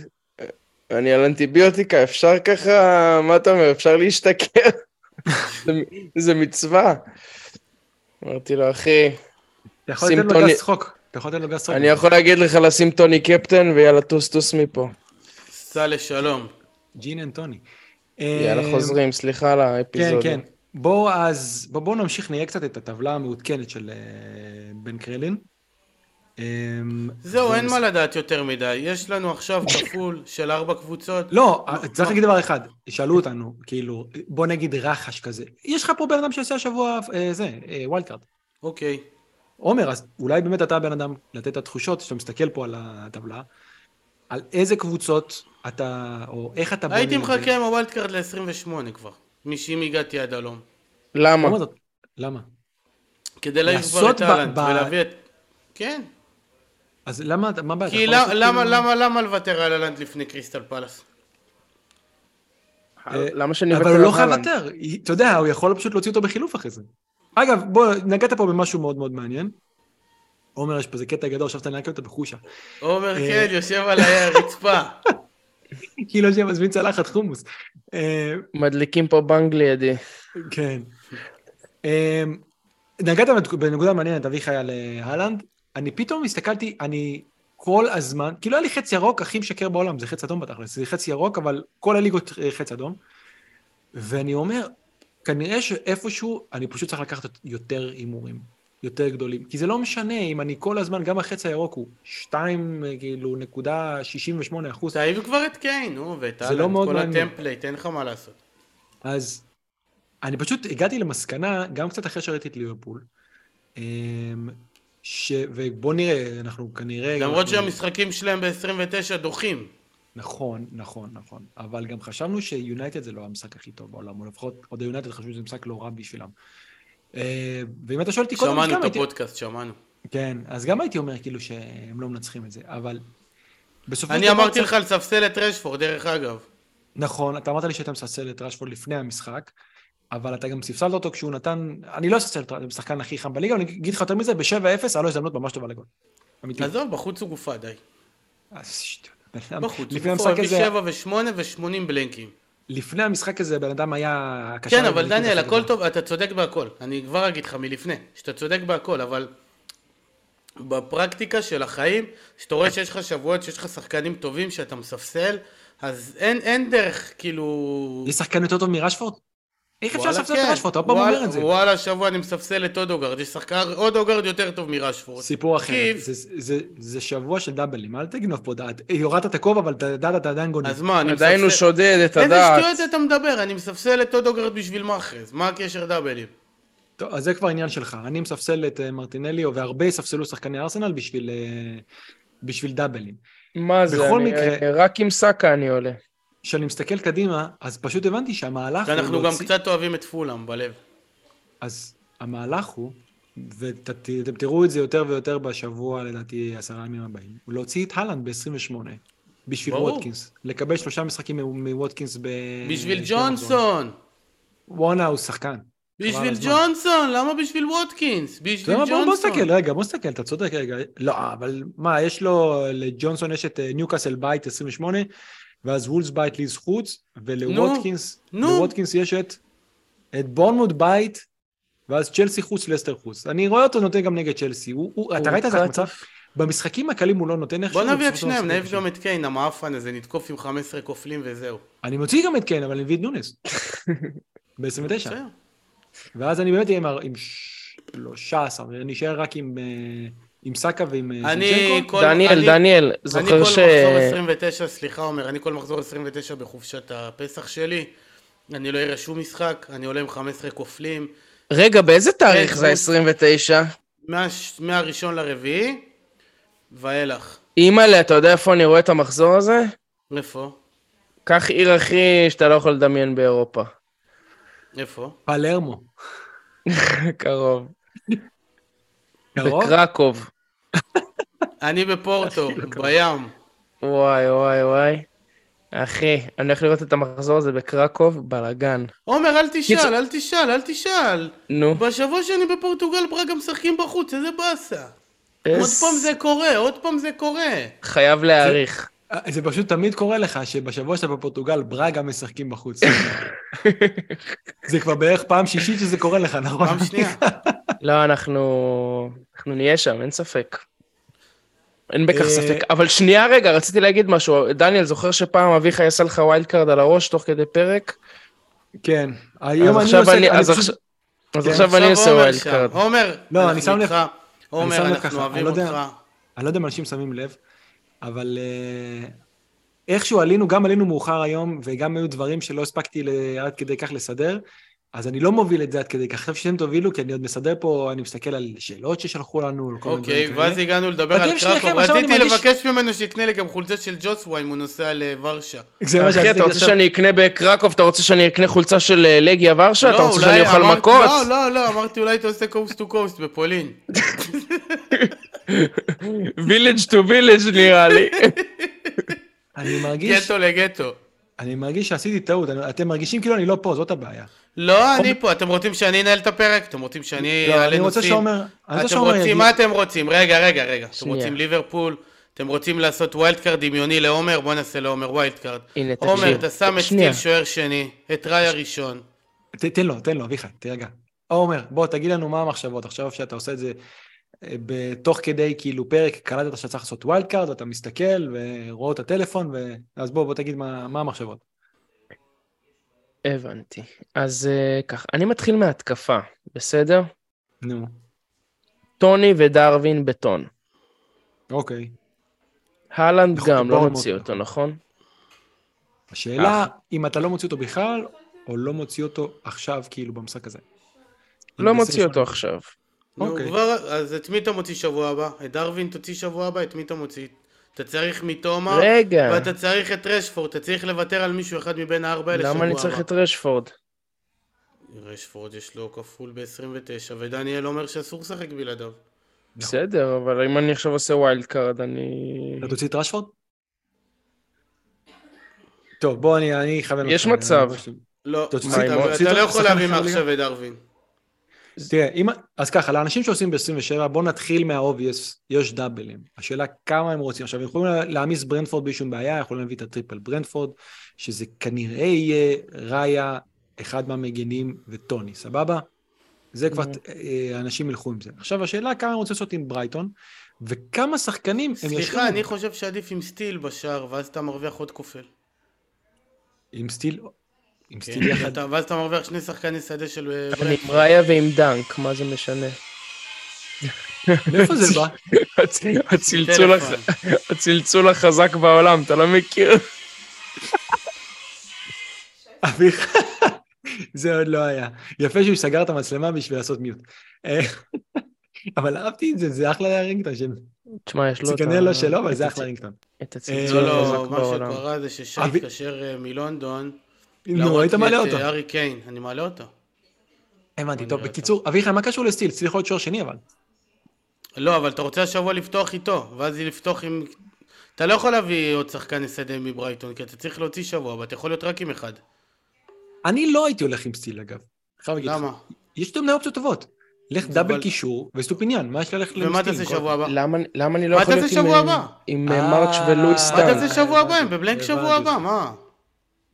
אני על אנטיביוטיקה, אפשר ככה, מה אתה אומר, אפשר להשתכר? זה, זה מצווה. אמרתי לו, אחי, אתה יכול לתת לו גס צחוק. אתה יכול לתת לו גס צחוק. אני יכול להגיד לך לשים טוני קפטן ויאללה טוס טוס מפה. סע לשלום. ג'ין אנד טוני. יאללה אה, חוזרים, סליחה על כן, האפיזודה. כן. בואו אז, בואו בוא נמשיך, נראה קצת את הטבלה המעודכנת של אה, בן קרלין. אה, זהו, זה אין מה לדעת יותר מדי. יש לנו עכשיו כפול של ארבע קבוצות. לא, צריך להגיד דבר אחד, שאלו אותנו, כאילו, בוא נגיד רחש כזה. יש לך פה בן אדם שעושה השבוע אה, זה, wild card. אוקיי. עומר, אז אולי באמת אתה הבן אדם לתת את התחושות, כשאתה מסתכל פה על הטבלה, על איזה קבוצות אתה, או איך אתה בונה... הייתי. מחכה עם ה wild card ל-28 כבר. משם הגעתי עד הלום. למה? למה? כדי להעיף כבר את אהלנד ולהביא את... כן. אז למה, מה הבעיה? אתה כי יכול למה- למה כאילו- למה למה לוותר על אהלנד לפני קריסטל פלאס? אה, למה שאני אבל הוא לא חייב לוותר, אתה יודע, הוא יכול פשוט להוציא אותו בחילוף אחרי זה. אגב, בוא, נגעת פה במשהו מאוד מאוד מעניין. עומר, יש פה איזה קטע גדול, עכשיו אתה נעקב אותו בחושה. עומר, כן, יושב על הרצפה. כאילו שמזמין צלחת חומוס. אה, מדליקים פה בנג לידי. כן. אה, נגעת בנקודה מעניינת, אביחי, על הלנד. אני פתאום הסתכלתי, אני כל הזמן, כאילו היה לי חץ ירוק הכי משקר בעולם, זה חץ אדום בתכלס, זה חץ ירוק, אבל כל הליגות חץ אדום. ואני אומר, כנראה שאיפשהו אני פשוט צריך לקחת יותר הימורים, יותר גדולים. כי זה לא משנה אם אני כל הזמן, גם החץ הירוק הוא 2, כאילו, נקודה 68 אחוז. תעיב כבר את קיין, נו, ואת לא כל. הטמפלייט, אין לך מה לעשות. אז אני פשוט הגעתי למסקנה, גם קצת אחרי שראיתי את ליברפול, אמ, ש... ובוא נראה, אנחנו כנראה... למרות אנחנו... שהמשחקים שלהם ב-29 דוחים. נכון, נכון, נכון. אבל גם חשבנו שיונייטד זה לא המשחק הכי טוב בעולם, או לפחות עוד היונייטד חשבו שזה משחק לא רע בשבילם. אה, ואם אתה שואל אותי קודם, שמענו את הפודקאסט, שמענו. כן, אז גם הייתי אומר כאילו שהם לא מנצחים את זה, אבל בסופו של דבר... אני אמרתי לך לספסל את רשפורד, דרך אגב. נכון, אתה אמרת לי שאתה מספסל את רשפורד לפני המשחק. אבל אתה גם ספסלת אותו כשהוא נתן, אני לא אספסל את השחקן הכי חם בליגה, אני אגיד לך יותר מזה, ב-7-0 היה לו הזדמנות ממש טובה לגול. עזוב, בחוץ הוא גופה, די. בחוץ, הוא גופה, הביא 7 ו-8 ו-80 בלנקים. לפני המשחק הזה בן אדם היה קשה. כן, אבל דניאל, הכל טוב, אתה צודק בהכל. אני כבר אגיד לך מלפני, שאתה צודק בהכל, אבל בפרקטיקה של החיים, שאתה רואה שיש לך שבועות, שיש לך שחקנים טובים שאתה מספסל, אז אין, אין דרך, כאילו... יש שחקן יותר טוב מרשפורד? איך אפשר לספסל את רשפורד? אתה עוד פעם אומר את זה. וואלה, השבוע אני מספסל את אודוגרד, יש שחקן אודוגרד יותר טוב מרשפורד. סיפור אחר, זה שבוע של דאבלים, אל תגנוב פה דעת. יורדת את הכובע, אבל דעת אתה עדיין גונב. אז מה, אני מספסל... עדיין הוא שודד את הדעת. איזה שטויות אתה מדבר? אני מספסל את אודוגרד בשביל מאחז, מה הקשר דאבלים? טוב, אז זה כבר עניין שלך. אני מספסל את אה, מרטינלי, והרבה יספסלו שחקני ארסנל בשביל אה, דאבלים. מה זה, רק עם סאקה אני עולה. כשאני מסתכל קדימה, אז פשוט הבנתי שהמהלך הוא... ואנחנו גם להוציא... קצת אוהבים את פולאם בלב. אז המהלך הוא, ואתם תראו את זה יותר ויותר בשבוע, לדעתי, עשרה ימים הבאים, הוא להוציא את הלנד ב-28, בשביל ברור. ווטקינס. לקבל שלושה משחקים מווטקינס ב... בשביל ג'ונסון! וואו, איזה הוא שחקן. בשביל ג'ונסון, למה בשביל ווטקינס? בשביל ג'ונסון. בוא נסתכל, רגע, בוא נסתכל, אתה צודק רגע. לא, אבל מה, יש לו, לג'ונסון יש את ניוקאסל בית 28, ואז וולס בית לידס חוץ, ולווטקינס, לווטקינס יש את, את בורנמוט בית, ואז צ'לסי חוץ, לסטר חוץ. אני רואה אותו נותן גם נגד צ'לסי. הוא, הוא, אתה ראית את המצב? במשחקים הקלים הוא לא נותן איכשהו. בוא נביא את שניהם, נעיף גם את קיין, המאפן הזה, נתקוף עם 15 כופלים וזהו. אני מוציא גם את קיין, אבל אני מביא את נונס. ב-29. ואז אני באמת אהיה עם 13, ואני אשאר רק עם... Uh, עם סאקה ועם אה, אני כל... דניאל, אני, דניאל, זוכר ש... אני כל מחזור 29, סליחה עומר, אני כל מחזור 29 בחופשת הפסח שלי, אני לא אראה שום משחק, אני עולה עם 15 כופלים. רגע, באיזה תאריך כן, זה 29? מה, מהראשון לרביעי, ואילך. אימא'לה, אתה יודע איפה אני רואה את המחזור הזה? איפה? קח עיר הכי שאתה לא יכול לדמיין באירופה. איפה? פלרמו. קרוב. בקרקוב. אני בפורטו, בים. וואי, וואי, וואי. אחי, אני הולך לראות את המחזור הזה בקרקוב, בלאגן. עומר, אל תשאל, אל תשאל, אל תשאל. נו. בשבוע שאני בפורטוגל, ברגע משחקים בחוץ, איזה באסה. עוד פעם זה קורה, עוד פעם זה קורה. חייב להעריך. זה פשוט תמיד קורה לך שבשבוע שאתה בפורטוגל, בראגה משחקים בחוץ. זה כבר בערך פעם שישית שזה קורה לך, נכון? פעם שנייה. לא, אנחנו... אנחנו נהיה שם, אין ספק. אין בכך אה, ספק. אבל שנייה רגע, רציתי להגיד משהו. דניאל, זוכר שפעם אביחי עשה לך wild card על הראש תוך כדי פרק? כן. היום אני עושה... אז עכשיו אני עושה wild card. עומר, לא, אני שם לך. עומר, אנחנו אוהבים אותך. אני לא יודע אם אנשים שמים לב, אבל אה, איכשהו עלינו, גם עלינו מאוחר היום, וגם היו דברים שלא הספקתי עד כדי כך לסדר. אז אני לא מוביל את זה עד כדי כך. עכשיו שאתם תובילו, כי אני עוד מסדר פה, אני מסתכל על שאלות ששלחו לנו, על כל מיני דברים אוקיי, ואז הגענו לדבר על קרקוב. רציתי לבקש ממנו שיקנה לי גם חולצה של ג'וסווה אם הוא נוסע לוורשה. אחי, אתה רוצה שאני אקנה בקרקוב? אתה רוצה שאני אקנה חולצה של אה, לגיה ורשה? אתה רוצה שאני אוכל מכות? לא, לא, לא, אמרתי אולי אתה עושה coast to coast בפולין. village to village נראה לי. אני מרגיש... גטו לגטו. אני מרגיש שעשיתי טעות, אתם מרגישים כאילו אני לא פה, זאת הבעיה. לא, אני פה, אתם רוצים שאני אנהל את הפרק? אתם רוצים שאני לא, אעלה נושאים? שעומר... אני רוצה אתם שעומר רוצים, מה אתם רוצים? רגע, רגע, רגע. אתם. רוצים ליברפול? אתם רוצים לעשות wildcard דמיוני לעומר? בוא נעשה לעומר wildcard. הנה, עומר. אתה שם את. סטיל שוער שני, את ראיה ראשון. תן לו, תן לו, אביחי, תירגע. עומר, בוא, תגיד לנו מה המחשבות. עכשיו שאתה עושה את זה בתוך כדי, כאילו, פרק, קלטת שאתה צריך לעשות wildcard, אתה מסתכל ורואה את הטלפון, ו... אז בוא, בוא תגיד מה, מה המחשבות. הבנתי. אז אה, ככה, אני מתחיל מההתקפה, בסדר? נו, טוני ודרווין בטון. אוקיי. הלנד גם, לא מאוד. אותו, נכון? השאלה, אם אתה לא מוציא אותו בכלל, או לא מוציא אותו עכשיו, כאילו, במשחק הזה. לא מוציא אותו עכשיו. נו, אוקיי. כבר, אז את מי אתה מוציא שבוע הבא? את דרווין תוציא שבוע הבא? את מי אתה מוציא? אתה צריך מתומר, רגע, ואתה צריך את רשפורד, אתה צריך לוותר על מישהו אחד מבין הארבע האלה שבוע הבא. למה אני צריך את רשפורד? רשפורד יש לו כפול ב-29, ודניאל אומר שאסור לשחק בלעדיו. בסדר, אבל אם אני עכשיו עושה wildcard, אני... אתה תוציא את רשפורד? טוב, בוא, אני אני אכוון יש. מצב. לא, אתה לא יכול להביא מעכשיו את דרווין. תראה, אם, אז ככה, לאנשים שעושים ב-27, בואו נתחיל מה obvious, יש דאבלים. השאלה כמה הם רוצים. עכשיו, הם יכולים להעמיס ברנטפורד בלי שום בעיה, יכולים להביא את ה triple ברנטפורד, שזה כנראה יהיה ראיה, אחד מהמגנים וטוני, סבבה? זה כבר, אה, אנשים ילכו עם זה. עכשיו, השאלה כמה הם רוצים לעשות עם ברייטון, וכמה שחקנים הם ישאירו. סליחה, אני חושב שעדיף עם סטיל בשער, ואז אתה מרוויח עוד כופל. עם סטיל, עם כן, סטיל יחד. ואז אתה מרוויח שני שחקני שדה של אה, אני עם. ראיה ועם דנק, מה זה משנה? מאיפה זה בא? הצ- הצלצול החזק בעולם, אתה לא מכיר? אביך, זה עוד לא היה. יפה שהוא סגר את המצלמה בשביל לעשות מיוט. אה, אבל אהבתי את זה, זה אחלה רינגטון של... תשמע, יש לו זה את כנראה ה- לא שלו, אבל זה אחלה רינגטון. את אה, הצלצול לא, החזק לא, מה בעולם. שקרה זה ששי התקשר אה, מלונדון. נו, להראות היית מעלה אותו. אה, ארי קיין, אני מעלה אותו. הבנתי, טוב, בקיצור, אביחי, מה קשור לסטיל? סטיל יכול להיות שוער שני, אבל. לא, אבל אתה רוצה השבוע לפתוח איתו, ואז לפתוח עם... אתה לא יכול להביא עוד שחקן שדה מברייטון, כי אתה צריך להוציא שבוע, אבל אתה יכול להיות רק עם אחד. אני לא הייתי הולך עם סטיל, אגב. לך. למה? יש יותר מדי אופציות טובות. לך אבל- דאבל קישור וסטופיניאן, מה יש ללכת עם ומה? תעשה שבוע הבא? למה אני לא מה יכול להיות עם, אה? עם אה, מרץ' ולואיס מה דנק? תעשה שבוע הבא? הם בבלנק שבוע. הבא, מה?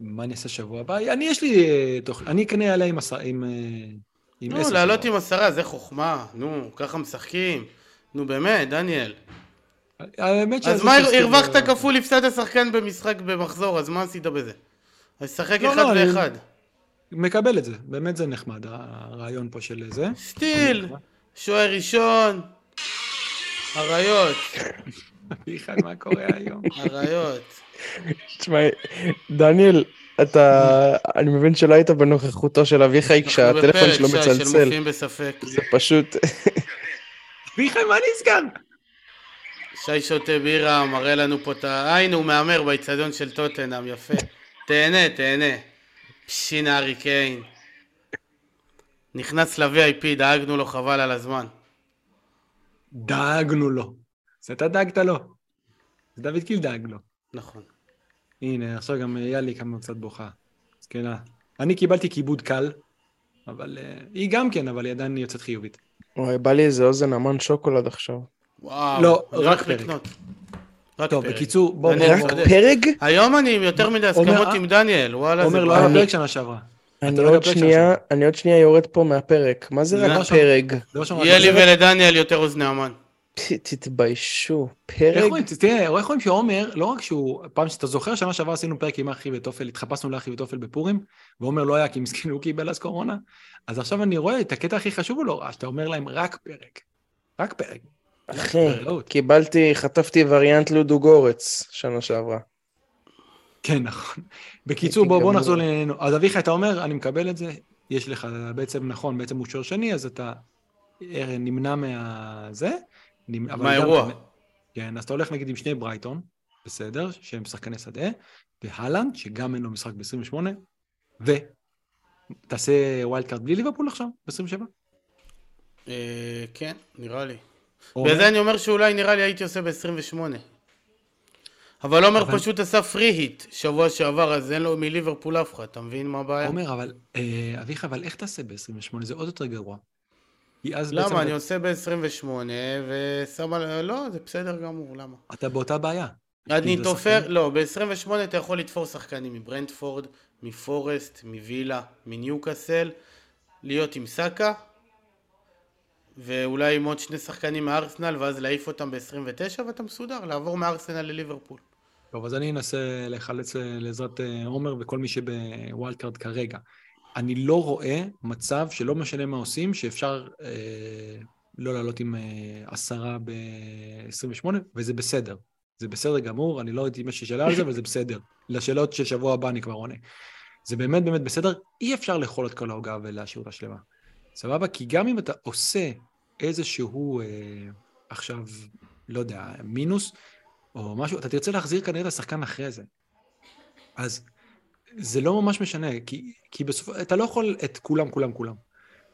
מה אני אעשה שבוע הבא? אני, יש לי אה, תוך... אני אקנה עליה עם עשר... עם... אה, עם נו, לעלות. עם עשרה, זה חוכמה. נו, ככה משחקים. נו, באמת, דניאל. האמת אז שזה מה, הרווחת כפול, הפסדת שחקן במשחק במחזור, אז מה עשית בזה? אז שחק לא, אחד לא, ואחד. מקבל את זה, באמת זה נחמד, הרעיון פה של זה. סטיל, שוער ראשון, אריות, אביחי, מה קורה היום? אריות. תשמע, דניאל, אתה, אני מבין שלא היית בנוכחותו של אביחי אנחנו כשהטלפון בפרק, שלו שי, של מצלצל. מופיעים בספק. זה פשוט, אביחי, מה נסגר? שי שותה בירה, מראה לנו פה את ה... היי, הוא מהמר באיצטדיון של טוטנאם, יפה. תהנה, תהנה. פשינה ארי קיין. נכנס ל-VIP, דאגנו לו חבל על הזמן. דאגנו לו. זה אתה דאגת לו. זה דוד קיל דאג לו. נכון. הנה, עכשיו גם יאלי כמה קצת בוכה. זקנה. אני קיבלתי כיבוד קל, אבל אה, היא גם כן, אבל היא עדיין יוצאת חיובית. וואי, בא לי איזה אוזן אמן שוקולד עכשיו. וואו. לא, רק פרק. לקנות. רק טוב, פרק. בקיצור, בוא, דניאל בוא, רק. פרג? היום אני עם יותר מדי הסכמות אומר, עם דניאל, וואלה, עומר לא. היה פרק שנה שעברה. אני לא עוד שנייה, אני עוד שנייה יורד פה מהפרק. מה זה רק לא. פרג? זה לא. יהיה לי ולדניאל יותר אוזני המן. תתביישו. רואים, תראה, איך רואים שעומר, לא רק שהוא, פעם שאתה זוכר, שנה שעברה עשינו פרק עם אחי ותופל, התחפשנו לאחי ותופל בפורים, ועומר לא היה כי מסכן הוא קיבל אז קורונה, אז עכשיו אני רואה את הקטע הכי חשוב לא רע, שאתה אומר להם רק פרק. רק פרק. אחי. קיבלתי, חטפתי וריאנט לודו גורץ שנה שעברה. כן, נכון. בקיצור, הייתי בוא. נחזור לעניינו. אז אביחי, אתה אומר, אני מקבל את זה, יש לך בעצם, נכון, בעצם הוא שוער שני, אז אתה אה, נמנע מה... מהאירוע. כן, אז אתה הולך נגיד עם שני ברייטון, בסדר, שהם שחקני שדה, והלנד, שגם אין לו משחק ב-28, ותעשה wildcard בלי ליברפול עכשיו, ב-27? אה, כן, נראה לי. או בגלל אומר- זה אני אומר שאולי נראה לי הייתי עושה ב-28. אבל עומר אבל- פשוט עשה free hit שבוע שעבר, אז אין לו מליברפול אף אחד, אתה מבין מה הבעיה? עומר, אבל, אה, אביך, אבל איך תעשה ב-28? זה עוד יותר גרוע. כי אז בעצם למה? אני עושה ב-28 ושם על... לא, זה בסדר גמור, למה? אתה באותה בעיה. אני זה תופר? לא, ב-28 אתה יכול לתפור שחקנים מברנטפורד, מפורסט, מווילה, מניוקאסל, להיות עם סאקה, ואולי עם עוד שני שחקנים מארסנל, ואז להעיף אותם ב-29, ואתה מסודר, לעבור מארסנל לליברפול. טוב, אז אני אנסה לחלץ אה, לעזרת אה, עומר וכל מי שב wildcard כרגע. אני לא רואה מצב שלא משנה מה עושים, שאפשר אה, לא לעלות עם אה, עשרה ב-28, וזה בסדר. זה בסדר גמור, אני לא ראיתי מישהו שאלה על זה, אבל זה בסדר. לשאלות של שבוע הבא אני כבר עונה. זה באמת באמת בסדר, אי אפשר לאכול את כל העוגה ולהשאיר אותה שלמה. סבבה? כי גם אם אתה עושה איזשהו, אה, עכשיו, לא יודע, מינוס, או משהו, אתה תרצה להחזיר כנראה את השחקן אחרי זה. אז זה לא ממש משנה, כי, כי בסוף, אתה לא יכול את כולם, כולם, כולם.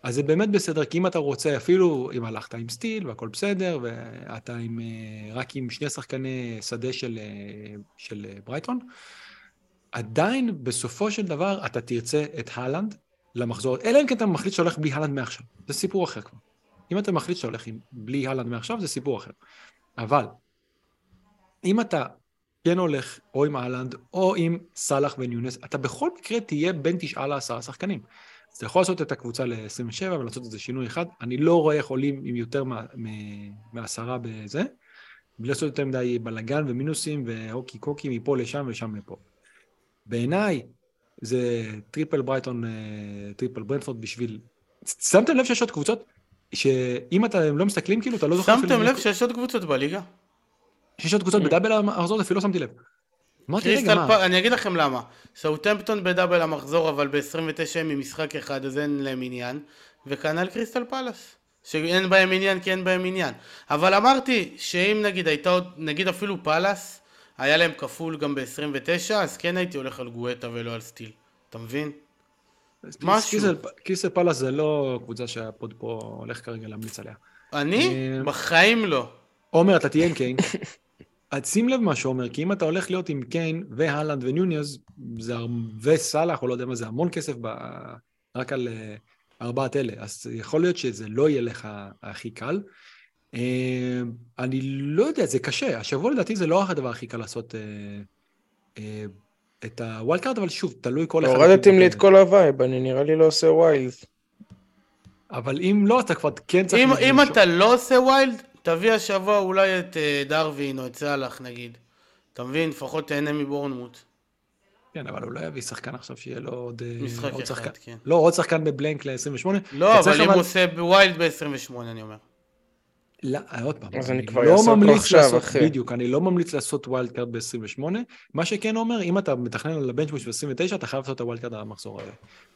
אז זה באמת בסדר, כי אם אתה רוצה, אפילו אם הלכת עם סטיל והכל בסדר, ואתה עם, אה, רק עם שני שחקני שדה של, אה, של אה, ברייטון, עדיין בסופו של דבר אתה תרצה את הלנד למחזור, אלא אם כן אתה מחליט שאתה הולך בלי הלנד מעכשיו, זה סיפור אחר כבר. אם אתה מחליט שאתה הולך עם, בלי הלנד מעכשיו, זה סיפור אחר. אבל אם אתה כן הולך או עם האלנד או עם סאלח ונונייס, אתה בכל מקרה תהיה בין תשעה לעשרה שחקנים. אז אתה יכול לעשות את הקבוצה ל-27 ולעשות איזה שינוי אחד. אני לא רואה איך עולים עם יותר מעשרה בזה, בלי לעשות יותר מדי בלאגן ומינוסים והוקי קוקי מפה לשם ושם לפה. בעיניי זה triple ברייטון, אה, triple ברנטפורד בשביל... שמתם לב שיש עוד קבוצות שאם אתם לא מסתכלים כאילו אתה לא זוכר... שמתם לב שיש עוד קבוצות בליגה? שיש עוד קבוצות ב double המחזור, אפילו לא שמתי לב. אמרתי, רגע, קריסטל מה? אני אגיד לכם למה. סאוטמפטון ב double המחזור, אבל ב-29 הם ממשחק אחד, אז אין להם עניין. וכנ"ל קריסטל פלאס. שאין בהם עניין כי אין בהם עניין. אבל אמרתי שאם נגיד הייתה עוד, נגיד אפילו פלאס, היה להם כפול גם ב-29, אז כן הייתי הולך על גואיטה ולא על סטיל. אתה מבין? משהו. קיסל- קיסל פלאס זה לא קבוצה שה pod פה הולך כרגע להמליץ עליה. אני? אה, בחיים לא. עומר, אתה תהיה עם קיין. אז שים לב מה שאומר, כי אם אתה הולך להיות עם קיין והלנד ונונייס, זה וסאלח, או לא יודע מה זה, המון כסף ב... רק על אה, ארבעת אלה. אז יכול להיות שזה לא יהיה לך הכי קל. אה, אני לא יודע, זה קשה. השבוע לדעתי זה לא הדבר הכי קל לעשות אה, את ה wildcard, אבל שוב, תלוי כל אחד. הורדתם לי את כל ה vibe, אני נראה לי לא עושה wild. אבל אם לא, אתה כבר כן צריך... אם, אם אתה לא עושה wild, תביא השבוע אולי את אה, דרווין או את סאלח נגיד. אתה מבין? לפחות תהנה מבורנמוט. כן, אבל הוא לא יביא שחקן עכשיו שיהיה לו עוד... אה, משחק עוד אחד, שחקן. כן. לא, עוד שחקן ב blank ל-28. לא, אבל אם הוא עושה ב wild ב-28 אני אומר. לא, עוד פעם. אז אני כבר לא אעשה אותו ממליץ עכשיו, לעשות, אחי. בדיוק, אני לא ממליץ לעשות wildcard ב-28. מה שכן אומר, אם אתה מתכנן על ה bench boost ב-29, אתה חייב לעשות את ה wildcard על המחזור הזה.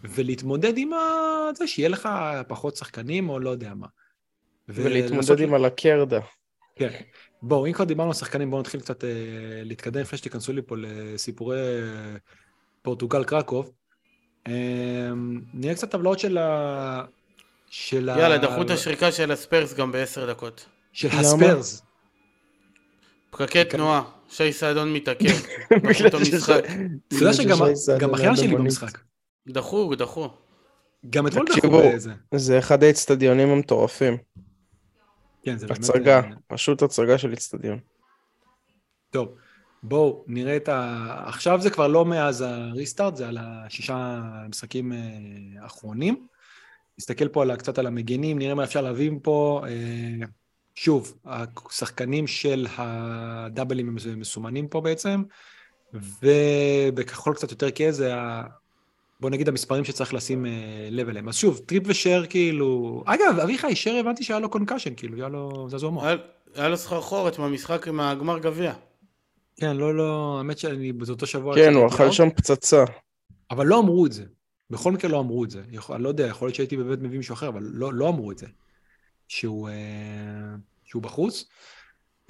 ולהתמודד עם ה- זה, שיהיה לך פחות שחקנים או לא יודע מה. ולהתמודד עם הלקרדה. כן. בואו, אם כבר דיברנו על שחקנים, בואו נתחיל קצת אה, להתקדם לפני שתיכנסו לי פה לסיפורי אה, פורטוגל קרקוב. אה, נראה קצת טבלאות של ה... של ה... יאללה, דחו את השריקה של הספרס גם בעשר דקות. של למה? הספיירס. פקקי תנועה, שי סעדון מתעכב. דחו בגלל את המשחק. אתה יודע שגם אחיין שלי. במשחק. דחו, דחו. גם אתמול דחו. זה אחד האצטדיונים המטורפים. כן, זה באמת... הצגה, אה, פשוט הצגה של אצטדיון. טוב, בואו נראה את ה... עכשיו זה כבר לא מאז הריסטארט, זה על השישה משחקים אה, האחרונים. נסתכל פה על, קצת על המגינים, נראה מה אפשר להביא פה. אה, שוב, השחקנים של הדאבלים הם מסומנים פה בעצם, ובכחול קצת יותר כהה זה ה... בוא נגיד המספרים שצריך לשים אה, לב אליהם. אז שוב, טריפייר, שר כאילו... אגב, אביחי, שר הבנתי שהיה לו concussion, כאילו, היה לו זעזוע מוח. היה- היה לו סחרחורת מהמשחק, מהגמר גביע. כן, לא, לא, האמת שאני באותו שבוע... כן, הוא אכל שם פצצה. אבל לא אמרו את זה. בכל מקרה לא אמרו את זה. יכול, אני לא יודע, יכול להיות שהייתי באמת מביא מישהו אחר, אבל לא, לא אמרו את זה. שהוא, אה, שהוא בחוץ.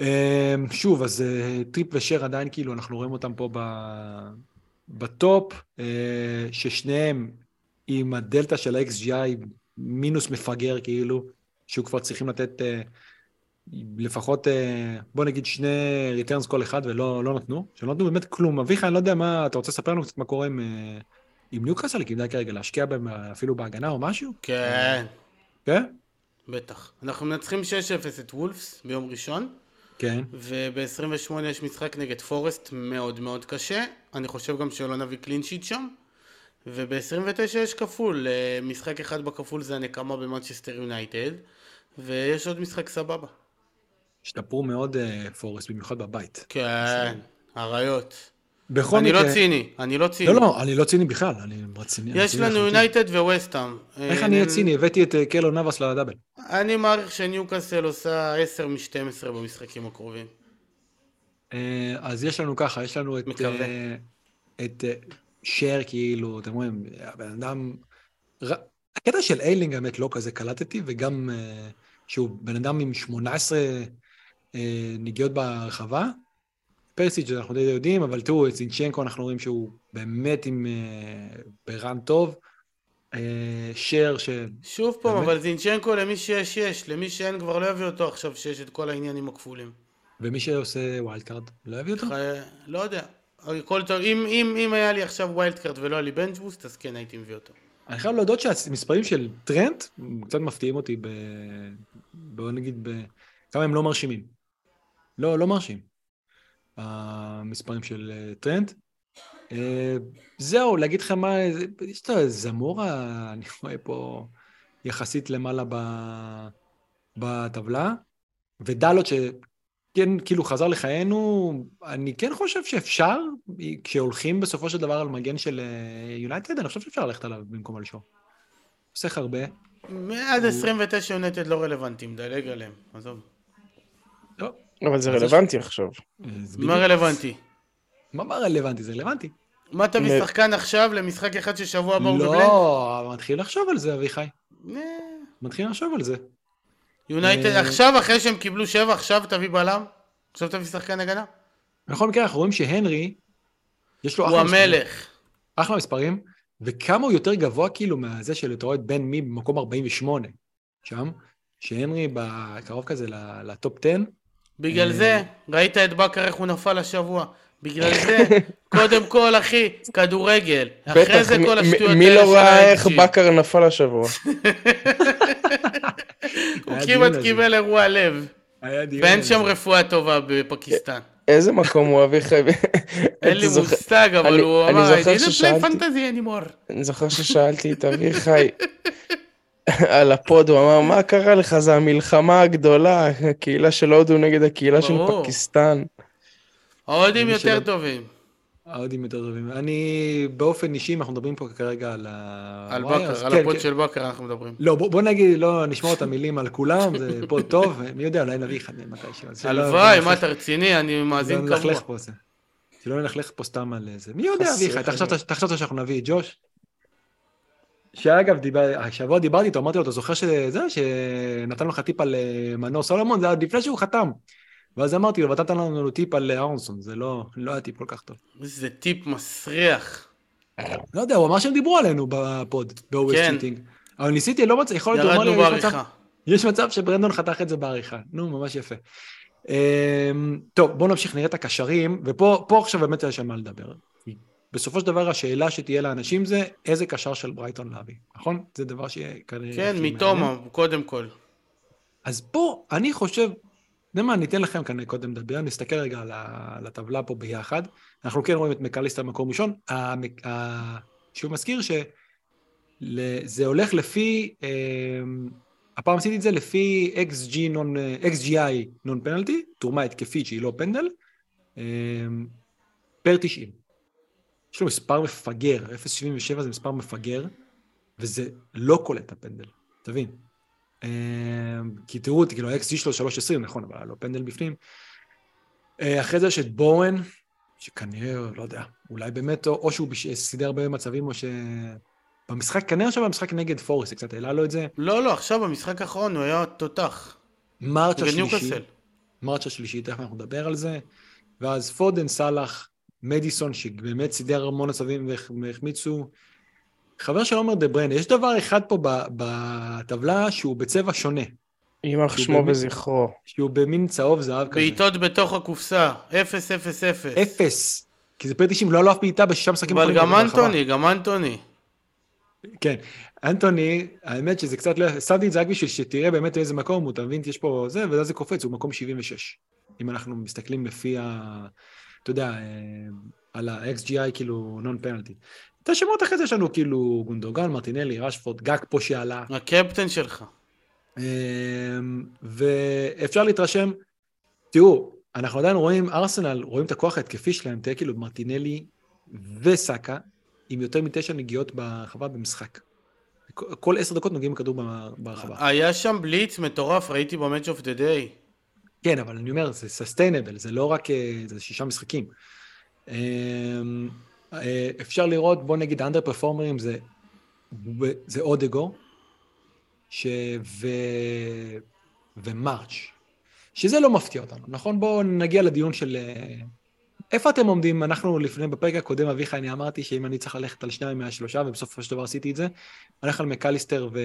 אה, שוב, אז אה, טריפ ושר עדיין, כאילו, אנחנו רואים אותם פה ב, ב top, אה, ששניהם עם הדלתא של ה-XGI מינוס מפגר, כאילו, שהוא כבר צריכים לתת... אה, לפחות, אה, בוא נגיד שני returns כל אחד ולא לא נתנו, שלא נתנו באמת כלום. אביחי, אני לא יודע מה, אתה רוצה לספר לנו קצת מה קורה עם, עם ניוקאסל? כדאי כרגע להשקיע בהם אפילו בהגנה או משהו? כן, כן? בטח. אנחנו מנצחים 6-0 את וולפס ביום ראשון, כן. וב-28 יש משחק נגד פורסט מאוד מאוד קשה. אני חושב גם שלא נביא clean sheet שם. וב-29 יש כפול, אה, משחק אחד בכפול זה הנקמה במנצ'סטר יונייטד, ויש עוד משחק סבבה. השתפרו מאוד אה, פורסט, במיוחד בבית. כן, אריות. בכל אני מקרה... לא ציני, אני לא ציני. לא, לא, אני לא ציני בכלל, אני רציני. אני יש לנו. יונייטד וווסטהאם. איך אה, אני אהיה נ- ציני? הבאתי את אה, קלו נאבס לדאבל. אני מעריך שניוקאסל עושה 10 מ-12 במשחקים הקרובים. אה, אז יש לנו ככה, יש לנו את... מקווה. אה, את אה, שר, כאילו, אתם רואים, הבן אדם... הקטע של איילינג, האמת, לא כזה קלטתי, וגם אה, שהוא בן אדם עם 18 אה, נגיעות ברחבה. פרסיץ' אנחנו די יודעים, אבל תראו, את זינצ'נקו אנחנו רואים שהוא באמת עם... אה, ברן טוב. אה, שר, ש... שוב פעם, באמת? אבל זינצ'נקו למי שיש יש, למי שאין כבר לא יביא אותו עכשיו שיש את כל העניינים הכפולים. ומי שעושה wild card, לא יביא אותו? חי- לא יודע. הכל טוב, אם, אם, אם היה לי עכשיו wild card ולא היה לי bench boost, אז כן הייתי מביא אותו. אני חייב להודות שהמספרים של טרנט קצת מפתיעים אותי ב... בוא נגיד ב... כמה הם לא מרשימים. לא, לא מרשים. המספרים של אה, טרנט. אה, זהו, להגיד לך מה, יש את הזמורה, אני רואה פה יחסית למעלה ב... בטבלה, ודלות שכן כאילו חזר לחיינו, אני כן חושב שאפשר, כשהולכים בסופו של דבר על מגן של אה, יונייטד, אני חושב שאפשר ללכת עליו במקום על שור. חוסך הרבה. עד 29 יונטד לא רלוונטיים, דלג עליהם, עזוב. אבל זה רלוונטי עכשיו. אה, זה מה רלוונטי? מה מה רלוונטי? זה רלוונטי. מה תביא מ- שחקן עכשיו למשחק אחד ששבוע הבא הוא בבלנק? לא, מתחיל לחשוב על זה, אביחי. מתחיל לחשוב על זה. יונייטד, אה, עכשיו אחרי שהם קיבלו שבע, עכשיו תביא בלם? עכשיו תביא שחקן הגנה? בכל מקרה, אנחנו רואים שהנרי, יש לו הוא אחלה מספרים. המלך. אחלה מספרים, וכמה הוא יותר גבוה כאילו מהזה של אתה רואה את בן מי במקום 48, שם, שהנרי בקרוב כזה ל- לטופ 10, בגלל אה. זה, ראית את בכר איך הוא נפל השבוע. בגלל זה, קודם כל, אחי, כדורגל. אחרי בטח, זה מי- כל מי- השטויות מי האלה לא של ראה איך. בכר נפל השבוע? הוא כמעט. קיבל אירוע לב. ואין שם. רפואה טובה בפקיסטן. איזה מקום הוא אביחי? אין לי מושג, אבל אני- הוא אמר, I זוכר didn't play ששאלתי- fantasy anymore. אני זוכר ששאלתי את אביחי על הפוד, הוא אמר, מה קרה לך? זה המלחמה הגדולה, הקהילה של הודו נגד הקהילה של ברור. פקיסטן. ההודים יותר שלא- טובים. ההודים יותר טובים. אני, באופן אישי, אנחנו מדברים פה כרגע על ה... על אז על כן, הפוד כן. של בכר אנחנו מדברים. לא, בוא, בוא נגיד, לא נשמור את המילים על כולם, זה פוד טוב, מי יודע, אולי נביא אחד מתישהו. הלוואי, לא מה אתה רציני? אני לא מאזין פה זה. שלא נלכלך פה סתם על זה. מי יודע, אביחי, אתה חשבת שאנחנו נביא את ג'וש? שאגב, דיבר, השבוע דיברתי איתו, אמרתי לו, אתה זוכר שזה, שנתן לך טיפ על אה, מנור סולומון, זה היה לפני שהוא חתם. ואז אמרתי לו, ואתה נתן לנו טיפ על אה, אהרונסון, זה לא, לא היה טיפ כל כך טוב. איזה טיפ מסריח. לא יודע, הוא אמר שהם דיברו עלינו בפוד, ב-always כן. cheating. אבל ניסיתי, לא מצא, יכול להיות, הוא אמר לי, יש מצב. יש מצב שברנדון חתך את זה בעריכה. נו, ממש יפה. אמ, טוב, בואו נמשיך, נראה את הקשרים, ופה פה עכשיו באמת יש על מה לדבר. בסופו של דבר, השאלה שתהיה לאנשים זה, איזה קשר של ברייטון להביא, נכון? זה דבר שכנראה... כן, הכי מעניין. מתומה, קודם כל. אז פה, אני חושב, יודע מה, אני אתן לכם כאן קודם לדבר, נסתכל רגע על, הטבלה פה ביחד. אנחנו כן רואים את מקליסטר במקום ראשון. המק- ה- שוב מזכיר שזה הולך לפי, אה, הפעם עשיתי את זה לפי XG non, XGI נון פנלטי, תרומה התקפית שהיא לא פנדל, אה, פר 90. יש לו מספר מפגר, 0.77 זה מספר מפגר, וזה לא קולט את הפנדל, תבין. אה, כי תראו כאילו ה-XG שלו 3.20, נכון, אבל היה לו פנדל בפנים. אה, אחרי זה יש את בואן, שכנראה, לא יודע, אולי באמת, או, או שהוא בש- סידר הרבה מצבים, או ש... במשחק, כנראה עכשיו במשחק נגד פורס, קצת העלה לו את זה. לא, לא, עכשיו במשחק האחרון הוא היה תותח. מרץ' השלישי. מרץ' השלישי, תכף אנחנו נדבר על זה. ואז פודן, סאלח, מדיסון, שבאמת סידר המון מצבים והח- והחמיצו. חבר של עומר דה בריינה, יש דבר אחד פה ב- בטבלה שהוא בצבע שונה. יימח שמו וזכרו. שהוא במין צהוב זהב כזה. בעיטות בתוך הקופסה, 0-0-0. אפס. כי זה פר 90, לא עלו אף בעיטה בשישה משחקים אבל גם. אנטוני, גם אנטוני. כן. אנטוני, האמת שזה קצת לא... שמתי את זה רק בשביל שתראה באמת איזה מקום הוא, אתה מבין? יש פה זה, ואז זה קופץ, הוא מקום 76. אם אנחנו מסתכלים לפי ה... אתה יודע, אה, על ה-XGI כאילו נון פנלטי. את השמות אחרי זה יש לנו כאילו גונדוגן, מרטינלי, רשפורד, גג פה שעלה. הקפטן שלך. אמ, ואפשר להתרשם, תראו, אנחנו עדיין רואים, ארסנל, רואים את הכוח ההתקפי שלהם, תראה כאילו מרטינלי וסאקה, עם יותר מתשע נגיעות ברחבה במשחק. כל- עשר דקות נוגעים בכדור ברחבה. היה שם בליץ מטורף, ראיתי ב-Match of the Day. כן, אבל אני אומר, זה סוסטיינבל, זה לא רק, אה, זה שישה משחקים. אמ, אה, אפשר לראות, בוא נגיד, האנדר פרפורמרים זה, זה אודגו, ש... ו... ומרץ', שזה לא מפתיע אותנו, נכון? בואו נגיע לדיון של... איפה אתם עומדים? אנחנו לפני, בפרק הקודם, אביחי, אני אמרתי שאם אני צריך ללכת על שניים מהשלושה, ובסופו של דבר עשיתי את זה, הלך על מקליסטר ו...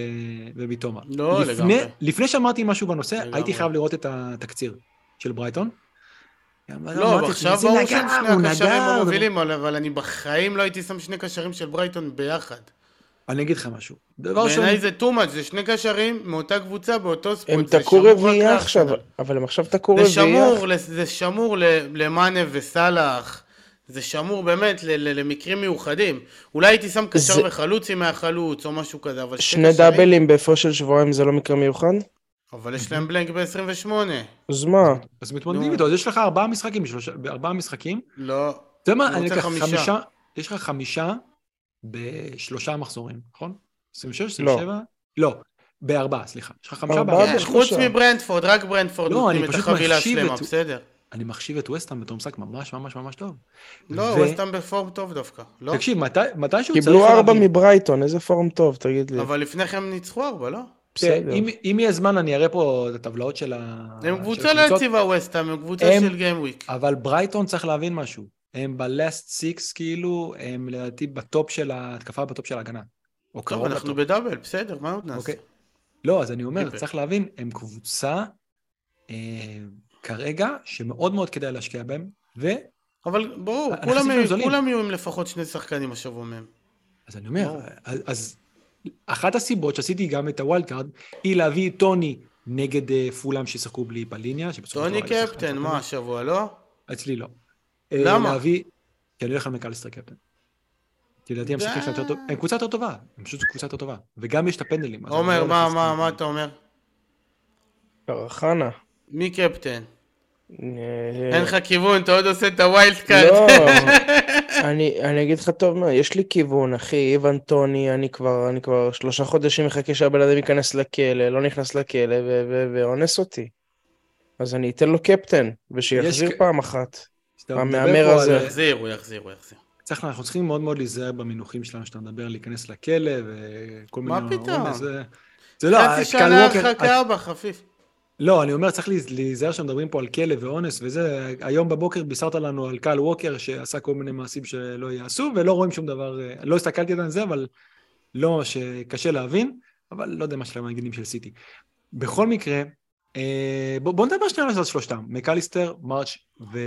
וביטומה. לא, לפני, לגמרי. לפני שאמרתי משהו בנושא, לגמרי. הייתי חייב לראות את התקציר של ברייטון. לא, ועכשיו זה ברור שהם שני הקשרים. המובילים, אבל אבל אני בחיים לא הייתי שם שני קשרים של ברייטון ביחד. אני אגיד לך משהו. דבר ראשון, בעיניי זה too much, זה שני קשרים מאותה קבוצה באותו ספוט. הם זה תקעו שמור רביעייה עכשיו. אבל הם עכשיו תקעו זה רביעייה. שמור, לס- זה שמור ל- למאנה וסאלח. זה שמור באמת ל- ל- למקרים מיוחדים. אולי הייתי שם קשר זה- וחלוץ עם מהחלוץ או משהו כזה, אבל שני קשרים- דאבלים בהפרש של שבועיים זה לא מקרה מיוחד? אבל יש להם בלנק ב-28. אז מה? אז מתמודדים. איתו, אז יש לך ארבעה משחקים, בארבעה משחקים. לא. אתה יודע מה, אני אקח חמישה. חמישה, יש לך חמישה בשלושה מחזורים, נכון? 26, לא. 27? לא, בארבעה, סליחה. יש לך חמישה ארבעה בארבעה. כן, חוץ. מברנדפורד, רק ברנדפורד לא, נותנים אני את החבילה מחשיב שלמה, את- בסדר. אני מחשיב את וסטהאם בתור משחק ממש ממש ממש טוב. לא, ו- סתם בפורם טוב דווקא. לא? תקשיב, מתי- מתישהו צריך קיבלו ארבע מברייטון, איזה פורם טוב, תגיד לי. אבל לפני כן הם ניצחו ארבע, לא? בסדר. אם- אם יהיה זמן אני אראה פה את הטבלאות של ה... הם קבוצה לא יציבה ווסטהאם, הם קבוצה של game week. אבל ברייטון צריך להבין משהו. הם ב last six, כאילו, הם לדעתי ב top של ההתקפה, ב top של ההגנה. או טוב, אנחנו ל top. ב double, בסדר, מה עוד נעשה? אוקיי. לא, אז אני אומר. צריך להבין, הם קבוצה אה, כרגע שמאוד מאוד כדאי להשקיע בהם, ו... אבל ברור, כולם. כולם יהיו עם לפחות שני שחקנים השבוע מהם. אז אני אומר. אז, אז אחת הסיבות שעשיתי גם את ה wild card, היא להביא את טוני נגד אה, פולאם שישחקו בלי של טוני קפטן, מה. השבוע, לא? אצלי לא. למה? אה, להביא, כי אני הולך על מקליסטר קפטן. כי לדעתי הם משחקים יותר טוב, הם קבוצה יותר טובה, הם פשוט קבוצה יותר טובה, וגם יש את הפנדלים. עומר, לא מה, מה. מה אתה אומר? קרחנה. מי קפטן? אה, אין לך כיוון, אתה עוד עושה את ה wild card. לא, אני, אני אגיד לך טוב מה, יש לי כיוון, אחי, איוון טוני, אני כבר, אני כבר שלושה חודשים מחכה שהבן אדם ייכנס לכלא, לא נכנס לכלא ואונס אותי. אז אני אתן לו קפטן, ושיחזיר פעם אחת. המהמר הזה. על- הוא יחזיר, הוא יחזיר, הוא יחזיר. צריך, אנחנו צריכים מאוד מאוד להיזהר במינוחים שלנו, שאתה מדבר להיכנס לכלא וכל מיני... מה פתאום? זה- זה לא, חצי שנה ווקר- הרחקה בחפיף. לא, אני אומר, צריך להיז- להיזהר שמדברים פה על כלא ואונס וזה. היום בבוקר בישרת לנו על קל ווקר שעשה כל מיני מעשים שלא ייעשו, ולא רואים שום דבר, אה, לא הסתכלתי על זה, אבל לא, שקשה להבין, אבל לא יודע מה שלהם הנגידים של סיטי. בכל מקרה, אה, בוא, בוא נדבר שנייה על שלושתם, מקליסטר, מרץ' ו...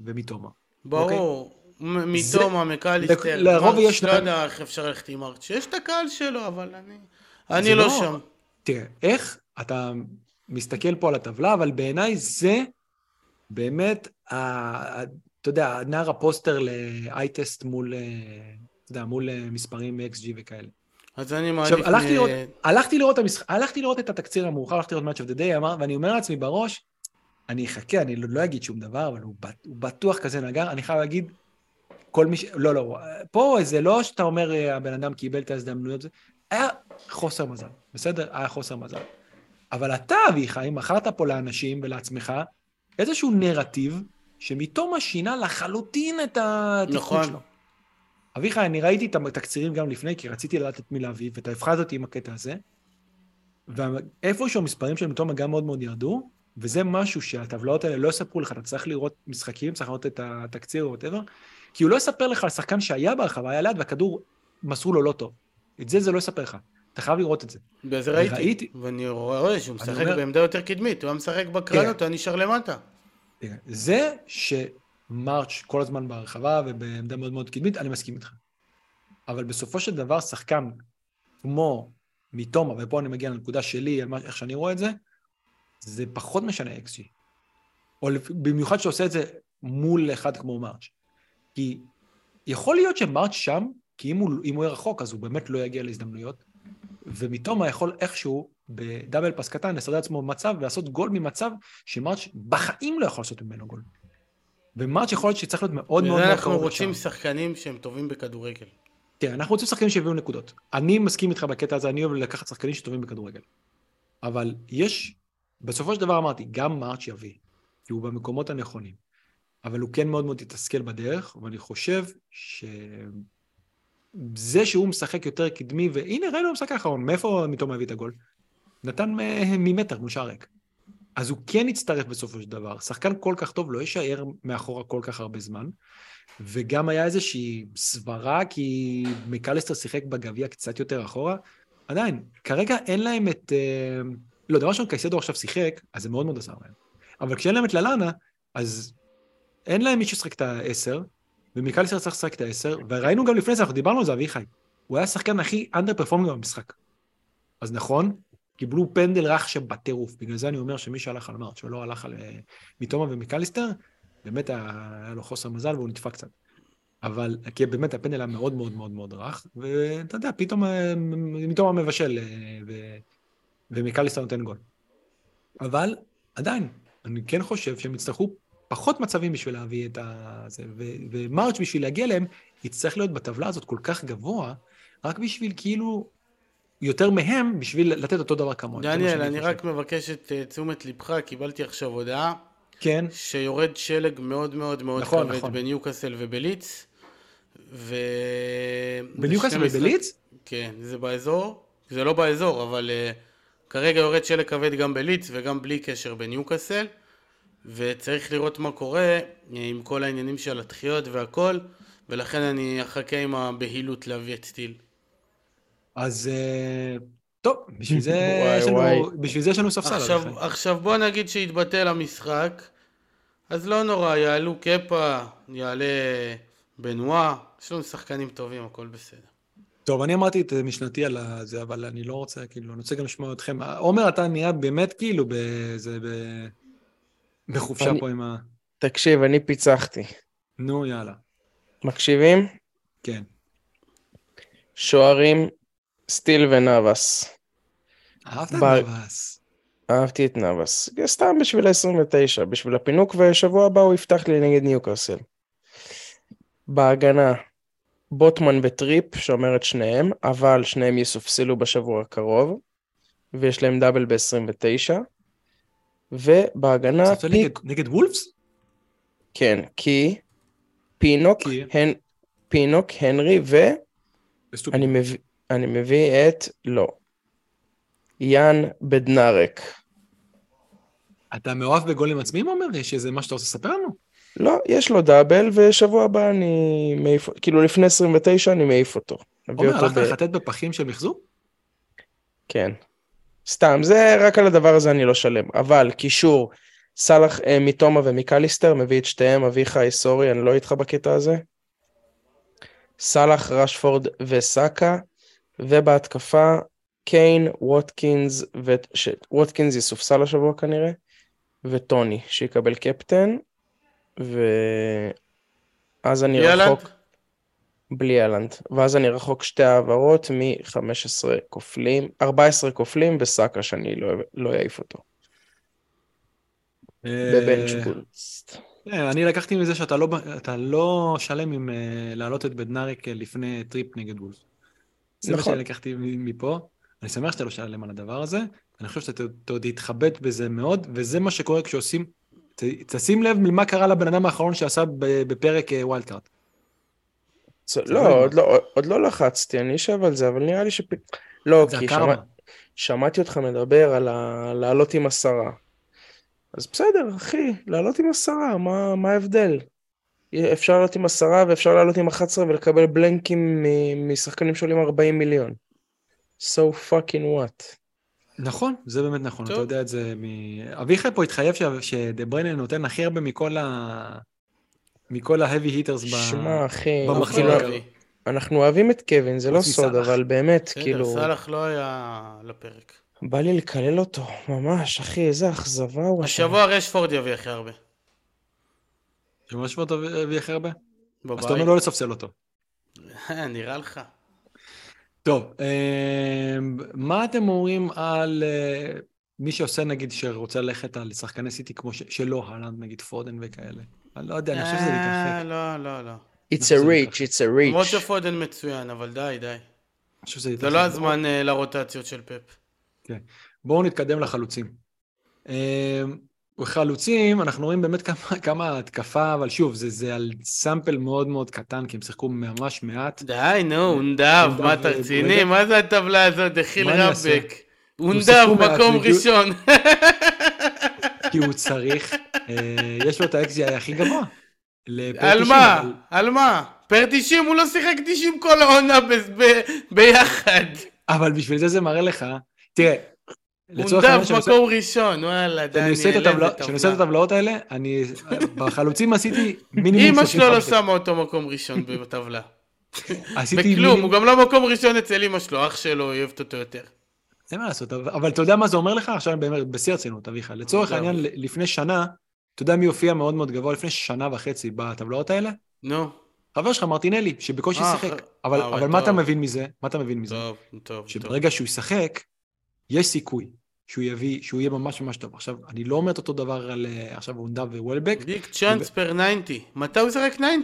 ומיטומה. ברור. מ- מתומה, מקליסטר. לרוב מרץ', יש לא יודע איך אפשר ללכת עם ארץ'. יש את הקהל שלו, אבל אני... זה אני לא לא- שם. תראה, איך אתה מסתכל פה על הטבלה, אבל בעיניי זה באמת, ה- אתה יודע, נער הפוסטר ל-i-טסט מול, אה, אתה יודע, מול אה, מספרים XG וכאלה. אז אני מעדיף... עכשיו, הלכתי מ- לראות, הלכתי לראות, המשח... הלכתי לראות את התקציר המאוחר, הלכתי לראות Match of the Day, אמר, ואני אומר לעצמי בראש, אני אחכה, אני לא, לא אגיד שום דבר, אבל הוא, הוא בטוח כזה נגר, אני חייב להגיד, כל מי ש... לא, לא, פה זה לא שאתה אומר, אה, הבן אדם קיבל את ההזדמנויות, היה חוסר מזל, בסדר? היה חוסר מזל. אבל אתה, אביחי, מכרת פה לאנשים ולעצמך איזשהו נרטיב שמתומה שינה לחלוטין את התפקוד נכון. שלו. אביחי, אני ראיתי את התקצירים גם לפני, כי רציתי לדעת את מי להביא, ואת ההפכה הזאת עם הקטע הזה. ואיפשהו המספרים של מתומה גם מאוד מאוד ירדו, וזה משהו שהטבלאות האלה לא יספרו לך, אתה צריך לראות משחקים, צריך לראות את התקציר או whatever, כי הוא לא יספר לך על שחקן שהיה ברחבה, היה ליד, והכדור מסרו לו לא טוב. את זה זה לא יספר לך. אתה חייב לראות את זה. וזה ראיתי, וראיתי- ואני רואה שהוא משחק אומר- בעמדה יותר קדמית, הוא היה משחק בקרנות, הוא היה נשאר למטה. זה שמרץ' כל הזמן ברחבה ובעמדה מאוד מאוד קדמית, אני מסכים איתך. אבל בסופו של דבר, שחקן כמו מתומה, ופה אני מגיע לנקודה שלי, על מה- איך שאני רואה את זה, זה פחות משנה אקסי. או במיוחד שאתה עושה את זה מול אחד כמו מרץ'. כי יכול להיות שמרץ' שם, כי אם הוא, אם הוא יהיה רחוק, אז הוא באמת לא יגיע להזדמנויות, ומתומה יכול איכשהו, בדאבל פס קטן, לסדר לעצמו מצב ולעשות גול ממצב שמרץ' בחיים לא יכול לעשות ממנו גול. ומרץ' יכול להיות שצריך להיות מאוד מאוד מאוד אנחנו קרוב רוצים לשם. שחקנים שהם טובים בכדורגל. תראה, אנחנו רוצים שחקנים שיביאו נקודות. אני מסכים איתך בקטע הזה, אני אוהב לקחת שחקנים שטובים בכדורגל. אבל יש, בסופו של דבר אמרתי, גם מרץ' יביא, כי הוא במקומות הנכונים. אבל הוא כן מאוד מאוד יתסכל בדרך, ואני חושב שזה שהוא משחק יותר קדמי, והנה ראינו במשחק האחרון, מאיפה מתום הביא את הגול? נתן מ- ממטר מול שער ריק. אז הוא כן יצטרף בסופו של דבר. שחקן כל כך טוב לא יישאר מאחורה כל כך הרבה זמן. וגם היה איזושהי סברה, כי מקליסטר שיחק בגביע קצת יותר אחורה. עדיין, כרגע אין להם את... אה, לא, דבר ראשון, קייסדו עכשיו שיחק, אז זה מאוד מאוד עזר להם. אבל כשאין להם את ללאנה, אז אין להם מי שישחק את העשר, ומקליסטר צריך לשחק את העשר, וראינו גם לפני זה, אנחנו דיברנו על זה, אביחי. הוא היה השחקן הכי under performing במשחק. אז נכון, קיבלו פנדל רך שם בטירוף. בגלל זה אני אומר שמי שהלך על מרץ' ולא הלך על אה, מתומה ומקליסטר, באמת היה לו חוסר מזל והוא נדפק קצת. אבל כי באמת הפנדל היה מאוד מאוד מאוד מאוד רך, ואתה יודע, פתאום אה, מתומה מבשל אה, ו- ומקליסטר נותן גול. אבל עדיין, אני כן חושב שהם יצטרכו פחות מצבים בשביל להביא את ה... זה, ו- ומרץ' בשביל להגיע אליהם, יצטרך להיות בטבלה הזאת כל כך גבוה, רק בשביל כאילו יותר מהם, בשביל לתת אותו דבר כמוהם. דניאל, אני חושב. רק מבקש את אה, תשומת לבך, קיבלתי עכשיו הודעה כן, שיורד שלג מאוד מאוד מאוד נכון, כבד נכון. בניוקאסל ובליץ. ו... בניוקאסל ובליץ? כן, זה באזור. זה לא באזור, אבל uh, כרגע יורד שלג כבד גם בליץ וגם בלי קשר בניוקאסל. וצריך לראות מה קורה אה, עם כל העניינים של הדחיות והכל, ולכן אני אחכה עם הבהילות להביא את סטיל. אז אה, טוב, בשביל זה וואי, יש לנו- וואי. בשביל זה יש לנו ספסל. עכשיו, בוא נגיד שהתבטל המשחק, אז לא נורא, יעלו קפה, יעלה בנועה, יש לנו שחקנים טובים, הכל בסדר. טוב, אני אמרתי את משנתי על זה, אבל אני לא רוצה, כאילו, אני רוצה גם לשמוע אתכם. עומר, אתה נהיה באמת כאילו באיזה... ב- בחופשה אני- פה עם ה... תקשיב, אני פיצחתי. נו, יאללה. מקשיבים? כן. שוערים, סטיל ונאבס. אהבת ב- נבס. אהבתי את נאבס. סתם בשביל ה-29, בשביל הפינוק, ושבוע הבא הוא יפתח לי נגד ניוקאסל. בהגנה, בוטמן וטריפ, שומר את שניהם, אבל שניהם יסופסלו בשבוע הקרוב, ויש להם double ב-29. ובהגנה, פיק, נגד- נגד וולפס? כן, כי פינוק, כי? הן, פינוק, הנרי, ואני בסטופי. מביא, אני מביא את, לא, יאן בדנארק. אתה מאוהב בגולים עצמיים, עומר? יש איזה מה שאתה רוצה לספר לנו? לא, יש לו double, ושבוע הבא אני מעיף, כאילו לפני 29 אני מעיף אותו. עומר, הלכת ב... לחטט בפחים של מחזור? כן. סתם, זה רק על הדבר הזה אני לא שלם. אבל קישור, סאלח אה, מתומה ומקליסטר, מביא את שתיהם, אביחי, sorry, אני לא איתך בקטע הזה. סאלח, רשפורד וסאקה, ובהתקפה, קיין, ווטקינס, ו... ש... ווטקינס יסופסל השבוע כנראה, וטוני, שיקבל קפטן, ואז אני ילד? רחוק... בלי הולאנד. ואז אני רחוק שתי העברות מ-15 כופלים, 14 כופלים וסאקה שאני לא, לא אעיף אותו. ב bench אה, boost. כן, אני לקחתי מזה שאתה לא, לא שלם עם אה, להעלות את בדנאריק אה, לפני טריפ נגד וולפס. זה מה נכון. שאני לקחתי מפה. אני שמח שאתה לא שלם על הדבר הזה. אני חושב שאתה עוד תתחבט בזה מאוד, וזה מה שקורה כשעושים... ת- תשים לב למה קרה לבן אדם האחרון שעשה בפרק אה, wild card. לא, לא עוד לא, עוד לא לחצתי, אני אשב על זה, אבל נראה לי ש... לא, כי. שמע, שמעתי אותך מדבר על ה... לעלות עם עשרה. אז בסדר, אחי, לעלות עם עשרה, מה, מה ההבדל? אפשר לעלות עם עשרה ואפשר לעלות עם 11 ולקבל בלנקים משחקנים שעולים 40 מיליון. so fucking what. נכון, זה באמת נכון, טוב. אתה יודע את זה מ... אביחי פה התחייב ש- שדה-בריינה נותן הכי הרבה מכל ה... מכל ה-heavy hitters ב... שמע, אחי, במחזור כאילו. אנחנו אוהבים את קווין, זה לא סוד, מסאלח. אבל באמת, בסדר, כאילו, סאלח לא היה לפרק. בא לי לקלל אותו, ממש, אחי, איזה אכזבה הוא. השבוע רשפורד יביא הכי הרבה. שבועות הביא הכי הרבה? אז בבית. אתה אומר לא לספסל אותו. נראה לך. טוב, אה, מה אתם אומרים על אה, מי שעושה נגיד שרוצה ללכת על שחקני סיטי כמו ש... שלא, הלנד נגיד פודן וכאלה? אני לא יודע, אני חושב שזה אה, להתרחק. לא, לא, לא. It's a reach, it's a למרות reach. שפודן מצוין, אבל די, די. זה. לא הזמן אה, לרוטציות של פפ. בואו נתקדם לחלוצים. חלוצים, אנחנו רואים באמת כמה, כמה התקפה, אבל שוב, זה, זה על סאמפל מאוד מאוד קטן, כי הם שיחקו ממש מעט. די, נו, אונדב, מה אתה. רציני? מה זה הטבלה הזאת? דחיל? רבק. אונדב, מעט, מקום והגיעו- ראשון. כי הוא צריך, אה, יש לו את ה-XGI הכי גבוה. על 90, מה? על מה? פר 90 הוא לא שיחק 90 כל העונה ביחד. אבל בשביל זה זה מראה לך, תראה, לצורך העניין, כשאני עושה- מקום ראשון, וואלה, איזה כשאני עושה את. הטבלאות האלה, אני, בחלוצים עשיתי מינימום אמא שלו לא 35. שמה אותו מקום ראשון בטבלה. עשיתי בכלום, הוא גם לא מקום ראשון אצל אמא שלו, אח שלו אוהבת אותו יותר. אין מה לעשות, אבל אתה יודע מה זה אומר לך? עכשיו באמת, בשיא הרצינות, אביחי. לצורך. העניין, לפני שנה, אתה יודע מי הופיע מאוד מאוד גבוה לפני שנה וחצי בטבלאות האלה? נו, חבר שלך, מרטינלי, שבקושי אה, שיחק. אבל מה אתה. מבין מזה? מה אתה מבין מזה? טוב, טוב. שברגע שהוא ישחק, יש סיכוי שהוא יביא, שהוא יהיה ממש ממש טוב. עכשיו, אני לא אומר את אותו דבר על אה, עכשיו הונדב ווולבק, big chance per 90. מתי הוא שיחק 90?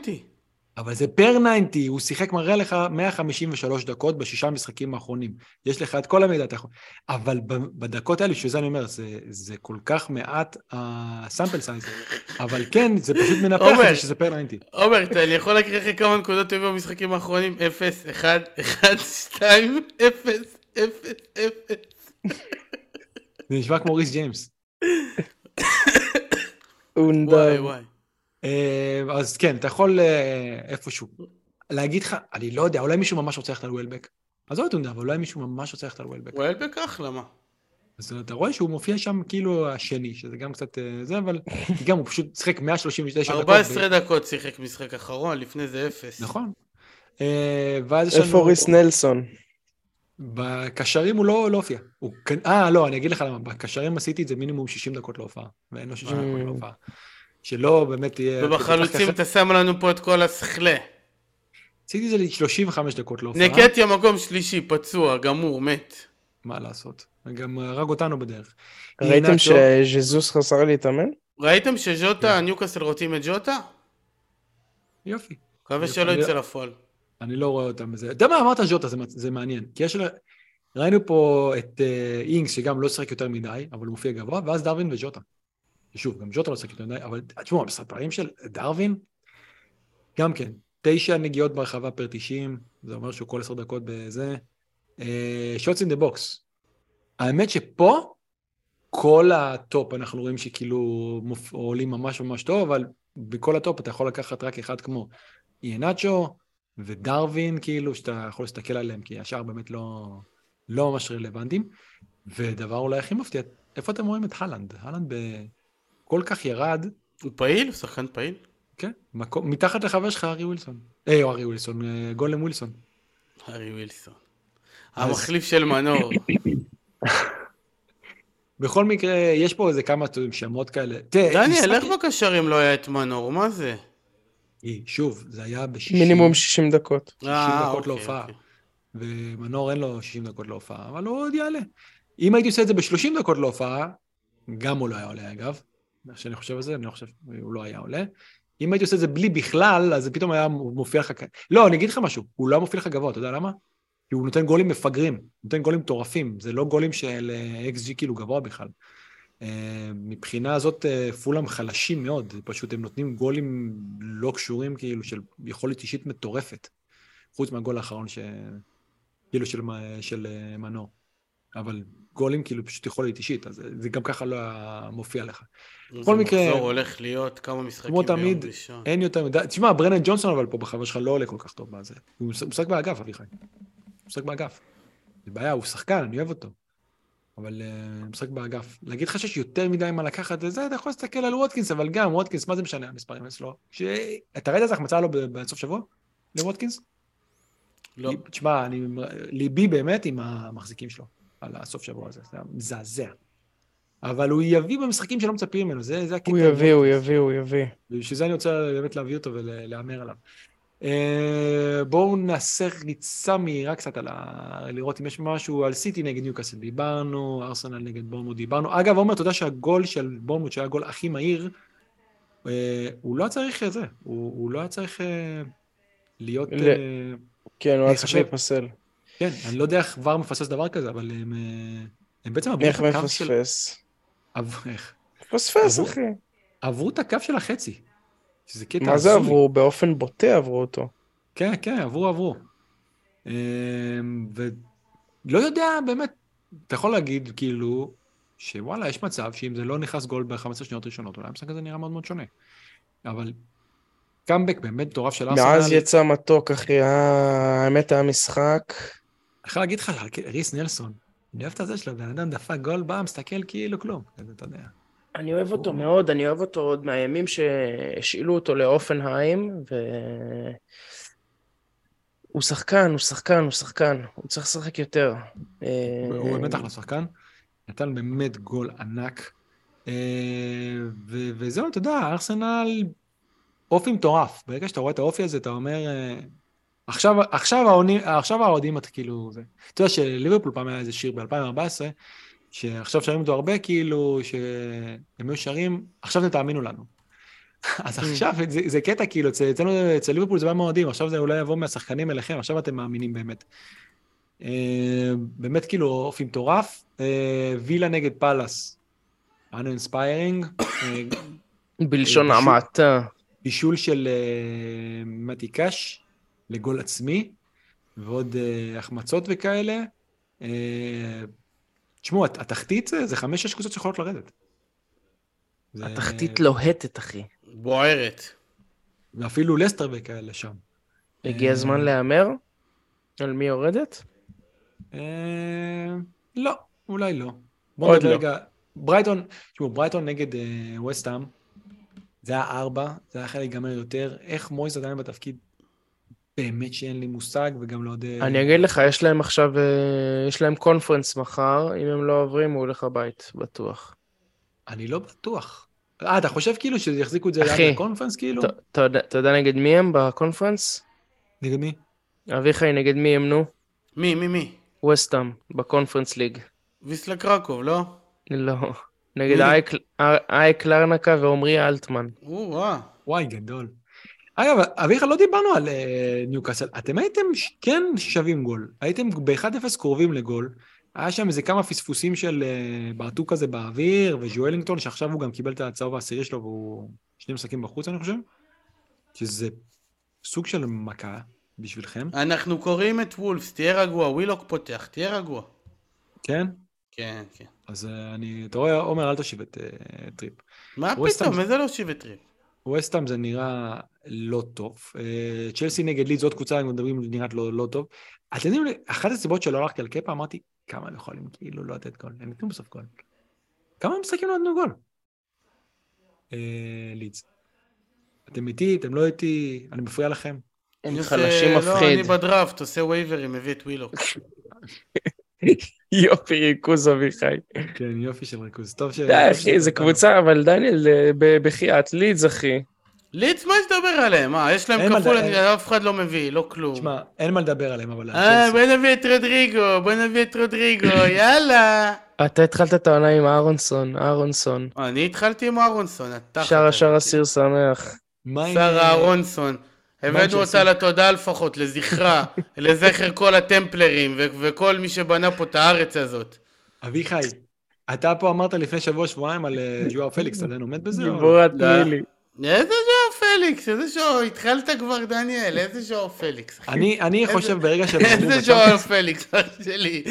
אבל זה per 90, הוא שיחק, מראה לך 153 דקות בשישה המשחקים האחרונים. יש לך את כל המידע, אתה יכול... אבל בדקות האלה, שזה אני אומר, זה, זה כל כך מעט ה sample size, אבל כן, זה פשוט מנפח את. זה שזה per 90. עומר, אתה- יכול להקריא לך כמה נקודות היו במשחקים האחרונים? 0, 1, 1, 2, 0, 0, 0. זה נשמע כמו ריס ג'יימס. וואי. וואי. אה, אז כן, אתה יכול אה, איפשהו להגיד לך, אני לא יודע, אולי מישהו ממש רוצה ללכת על וולבק. עזוב את הונדה, אבל אולי מישהו ממש רוצה ללכת על וולבק. וולבק אחלה, מה? אז אתה רואה שהוא מופיע שם כאילו השני, שזה גם קצת אה, זה, אבל גם הוא פשוט שיחק 139 דקות. 14 דקות שיחק משחק אחרון, לפני זה 0. נכון. אה, ואז יש לנו... איפה ריס נלסון? בקשרים הוא לא לא הופיע. הוא כן- אה, לא, אני אגיד לך למה. בקשרים עשיתי את זה מינימום 60 דקות להופעה, ואין לו 60 דקות Mm. להופעה. שלא באמת תהיה... ובחלוצים אתה שם לנו פה את כל הסכלה. עשיתי את זה ל-35 דקות להופעה. נקטיה מקום שלישי, פצוע, גמור, מת. מה לעשות? גם הרג אותנו בדרך. ראיתם איינצ'ו- שז'זוס חזר להתאמן? ראיתם שז'וטה, כן. ניוקאסל רוצים את ג'וטה? יופי. מקווה שלא יצא לפועל. אני לא רואה אותם בזה. אתה יודע מה, אמרת ז'וטה, זה, זה מעניין. כי יש... ראינו פה את אה, אינגס, שגם לא שיחק יותר מדי, אבל הוא מופיע גבוה, ואז דרווין וג'וטה. שוב, גם ג'וטה לא שיחק יותר מדי, אבל תשמעו, המספרים של דרווין, גם כן, תשע נגיעות ברחבה per 90, זה אומר שהוא כל עשר דקות בזה. shots in the box. האמת שפה, כל ה top אנחנו רואים שכאילו מופ... עולים ממש ממש טוב, אבל בכל ה top אתה יכול לקחת רק אחד כמו איינאצ'ו ודרווין, כאילו, שאתה יכול להסתכל עליהם, כי השאר באמת לא, לא ממש רלוונטיים. ודבר אולי הכי מפתיע, איפה אתם רואים את הלנד? הלנד כל כך ירד, הוא פעיל? הוא שחקן פעיל? כן, מקום, מתחת לחבר שלך, ארי ווילסון. אה, או ארי ווילסון, אה, גולם ווילסון. הארי ווילסון. המחליף של מנור. בכל מקרה, יש פה איזה כמה שמות כאלה. דניאל, איך בקשרים לא היה את מנור? מה זה? שוב, זה היה ב-60 מינימום 60 דקות. 60 אה, דקות אוקיי, להופעה. אוקיי. ומנור אין לו 60 דקות להופעה, אבל הוא עוד יעלה. אם הייתי עושה את זה ב-30 דקות להופעה, גם הוא לא היה עולה אגב. איך שאני חושב על זה, אני לא חושב, הוא לא היה עולה. אם הייתי עושה את זה בלי בכלל, אז זה פתאום היה מופיע לך... לא, אני אגיד לך משהו, הוא לא מופיע לך גבוה, אתה יודע למה? כי הוא נותן גולים מפגרים, נותן גולים מטורפים, זה לא גולים של אה, XG כאילו גבוה בכלל. אה, מבחינה הזאת אה, פולאם חלשים מאוד, פשוט הם נותנים גולים לא קשורים כאילו של יכולת אישית מטורפת, חוץ מהגול האחרון ש... כאילו של, של אה, מנור. אבל גולים כאילו פשוט יכולת אישית, אז זה גם ככה לא מופיע לך. בכל מקרה- מחזור הולך להיות כמה משחקים ביום תמיד, ראשון. אין יותר מדי, תשמע, ברנן ג'ונסון אבל פה בחבר שלך לא עולה כל כך טוב בזה. הוא מש- משחק באגף, אביחי. הוא משחק באגף. זה בעיה, הוא שחקן, אני אוהב אותו. אבל uh, משחק באגף. להגיד לך שיש יותר מדי מה לקחת וזה, אתה יכול להסתכל על ווטקינס, אבל גם ווטקינס, מה זה משנה המספרים אצלו? ש... אתה ראית איזה החמצה לו בסוף שבוע? לווטקינס? לא. תשמע, אני... ליבי באמת עם המחזיקים שלו על הסוף שבוע הזה, זה מזעזע. אבל הוא יביא במשחקים שלא מצפים ממנו, זה, זה הקטע. הוא יביא, הוא יביא, הוא יביא. ובשביל זה אני רוצה באמת להביא אותו ולהמר עליו. Uh, בואו נעשה ריצה מהירה קצת על ה... לראות אם יש משהו על סיטי נגד ניוקאסל דיברנו, ארסנל נגד בורמוט דיברנו. אגב, עומר, אתה יודע שהגול של בורמוט, שהיה הגול הכי מהיר, uh, הוא לא צריך את זה, הוא, הוא לא היה צריך uh, להיות... ל... Uh, כן, הוא היה צריך להיפסל. כן, אני לא יודע איך כבר מפספס דבר כזה, אבל הם, הם בעצם את הקו של... איך מפספס? איך? מפספס, אחי. עברו את הקו של החצי. שזה קטע מה זה עברו? באופן בוטה עברו אותו. כן, כן, עברו, עברו. אמ, ולא יודע, באמת, אתה יכול להגיד, כאילו, שוואלה, יש מצב שאם זה לא נכנס גול ב-15 שניות ראשונות, אולי המשחק הזה נראה מאוד מאוד שונה. אבל קאמבק באמת מטורף של ארסנל. מאז יצא מתוק, אחי, האמת היה משחק. אני יכול להגיד לך, ריס נלסון, אני אוהב את זה שלו, בן אדם דפק גול, בא, מסתכל כאילו כלום, אתה יודע. אני אוהב אותו מאוד, אני אוהב אותו עוד מהימים שהשאילו אותו לאופנהיים, ו... הוא שחקן, הוא שחקן, הוא שחקן, הוא צריך לשחק יותר. הוא באמת אחלה שחקן, נתן באמת גול ענק. אה, וזהו, אתה יודע, ארסנל, אופי מטורף. ברגע שאתה רואה את האופי הזה, אתה אומר, אה, עכשיו, עכשיו האוהדים, אתה כאילו, אתה יודע שליברפול פעם היה איזה שיר ב-2014, שעכשיו שרים אותו הרבה, כאילו, שהם היו שרים, עכשיו אתם תאמינו לנו. אז mm. עכשיו, זה, זה קטע, כאילו, אצלנו, אצל ליברפול זה בא מהאוהדים, עכשיו זה אולי יבוא מהשחקנים אליכם, עכשיו אתם מאמינים באמת. אה, באמת, כאילו, אופי מטורף. אה, וילה נגד פאלאס, inspiring. אה, בלשון המעטה. בישול של מתי קאש לגול עצמי, ועוד החמצות וכאלה. תשמעו, התחתית זה, זה חמש-שש קבוצות שיכולות לרדת. זה... התחתית לוהטת, אחי. בוערת. ואפילו לסטר וכאלה שם. הגיע אה, הזמן להמר? על מי יורדת? אה, לא, אולי לא. בואו נדבר לא. רגע. ברייטון, תשמעו, ברייטון נגד ווסטהאם, זה היה ארבע, זה היה יכול להיגמר יותר. איך מויס עדיין בתפקיד? באמת שאין לי מושג, וגם לא יודע... אני אגיד לך, יש להם עכשיו, אה, יש להם קונפרנס מחר, אם הם לא עוברים, הוא הולך הבית, בטוח. אני לא בטוח. אה, אתה חושב כאילו שיחזיקו את זה ליד הקונפרנס, כאילו? אתה יודע נגד מי הם בקונפרנס? נגד מי? אביחי, נגד מי הם, נו? מי, מי, מי? וסטאם, בקונפרנס ליג. ויסלה קרקוב, לא? לא. נגד אייק לרנקה ועמרי אלטמן. וואי, גדול. אגב, אביך, לא דיברנו על uh, ניוקאסל. אתם הייתם כן שווים גול. הייתם ב-1-0 קרובים לגול. היה שם איזה כמה פספוסים של uh, בעטו כזה באוויר, וג'ואלינגטון, שעכשיו הוא גם קיבל את הצהוב העשירי שלו, והוא שני משחקים בחוץ, אני חושב. שזה סוג של מכה בשבילכם. אנחנו קוראים את וולפס, תהיה רגוע, ווילוק פותח, תהיה רגוע. כן? כן, כן. אז uh, אני, אתה רואה, עומר, אל תושיב את uh, טריפ. מה פתאום? איזה לא תושיב את טריפ? ווסטהאם זה נראה לא טוב. אה, צ'לסי נגד לידס, עוד קבוצה, אנחנו מדברים, נראית לא, לא טוב. אתם יודעים, אחת הסיבות שלא הלכתי על קפה, אמרתי, כמה הם יכולים כאילו לא לתת גול? הם נתנו בסוף גול. כמה משחקים לא נתנו גול? אה, לידס. אתם איתי, אתם לא איתי, אני מפריע לכם? הם חלשים מפחיד. לא, אני בדראפט, עושה וייברים, מביא את ווילוק. יופי ריכוז אביחי. כן, יופי של ריכוז. טוב ש... די, אחי, זה קבוצה, אבל דניאל, בחייאת, לידס, אחי. לידס, מה יש לדבר עליהם? מה, יש להם כפול, אף אחד לא מביא, לא כלום. תשמע, אין מה לדבר עליהם, אבל... אה, בוא נביא את רודריגו, בוא נביא את רודריגו, יאללה. אתה התחלת את העונה עם אהרונסון, אהרונסון. אני התחלתי עם אהרונסון, אתה... שר השאר אסיר שמח. שר אהרונסון. הבאנו אותה לתודה לפחות, לזכרה, לזכר כל הטמפלרים וכל מי שבנה פה את הארץ הזאת. אביחי, אתה פה אמרת לפני שבוע שבועיים על אה, פליקס, אתה עדיין עומד בזה? גיבורת נילי. איזה ז'ואר פליקס? איזה ז'ואר? התחלת כבר, דניאל, איזה ז'ואר פליקס? אני חושב ברגע ש... איזה ז'ואר פליקס, אח שלי.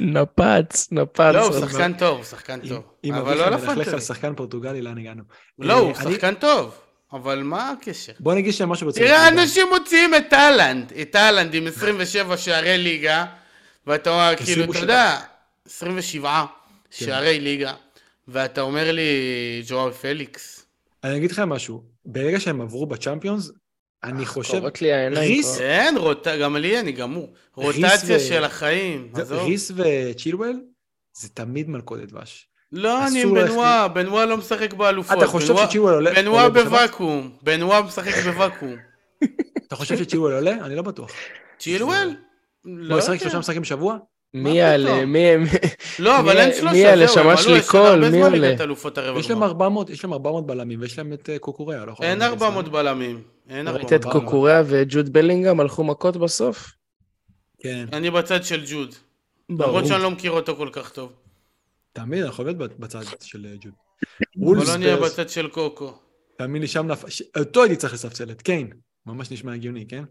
נפץ, נפץ. לא, הוא שחקן טוב, הוא שחקן טוב. אבל לא לפנטזי. אם מלכלך על שחקן פורטוגלי, לאן הגענו? לא, הוא אה, שחקן טוב. אבל מה הקשר? בוא נגיד שהם משהו רציני. תראה, אנשים מוציאים את אהלנד, את אהלנד עם 27 שערי ליגה, ואתה אומר, כאילו, אתה 27. יודע, 27 כן. שערי ליגה, ואתה אומר לי, ג'ואר פליקס. אני אגיד לך משהו, ברגע שהם עברו בצ'אמפיונס, אני חושב... קורות לי העיניים ריס-. אין, רוט... גם לי אני גמור. רוטציה ו- של החיים, עזוב. ריס וצ'ילואל זה תמיד מלכודת דבש. לא, אני עם אסור בנווה, בנווה לא משחק באלופות. אתה חושב שצ'ילואל עולה... בנווה בשבת? בוואקום, בנווה משחק בוואקום. אתה חושב שצ'ילואל עולה? אני לא בטוח. צ'ילואל? הוא לא ישחק יודע. שלושה משחקים בשבוע? מי יעלה? מי... מי- לא, אבל מי- אין מי שלושה, יעלה? זהו, הם שמש עלו, לי יש להם קול, הרבה מי זמן עולה? ליגת אלופות הרבע יש להם גמר. 400, יש להם 400 בלמים, ויש להם את אה, קוקוריה. לא יכול אין להגיד 400 את זה. בלמים. אין ראית 400 את ברור. קוקוריה וג'וד בלינגהם הלכו מכות בסוף? כן, אני בצד של ג'וד. ברור. למרות שאני לא מכיר אותו כל כך טוב. תמיד אנחנו באמת בצד של אה, ג'וד. אבל לא נהיה בצד של קוקו. תאמין לי שם נפל, ש- אותו הייתי צריך לספסל, את קיין. ממש נשמע הגיוני, כן?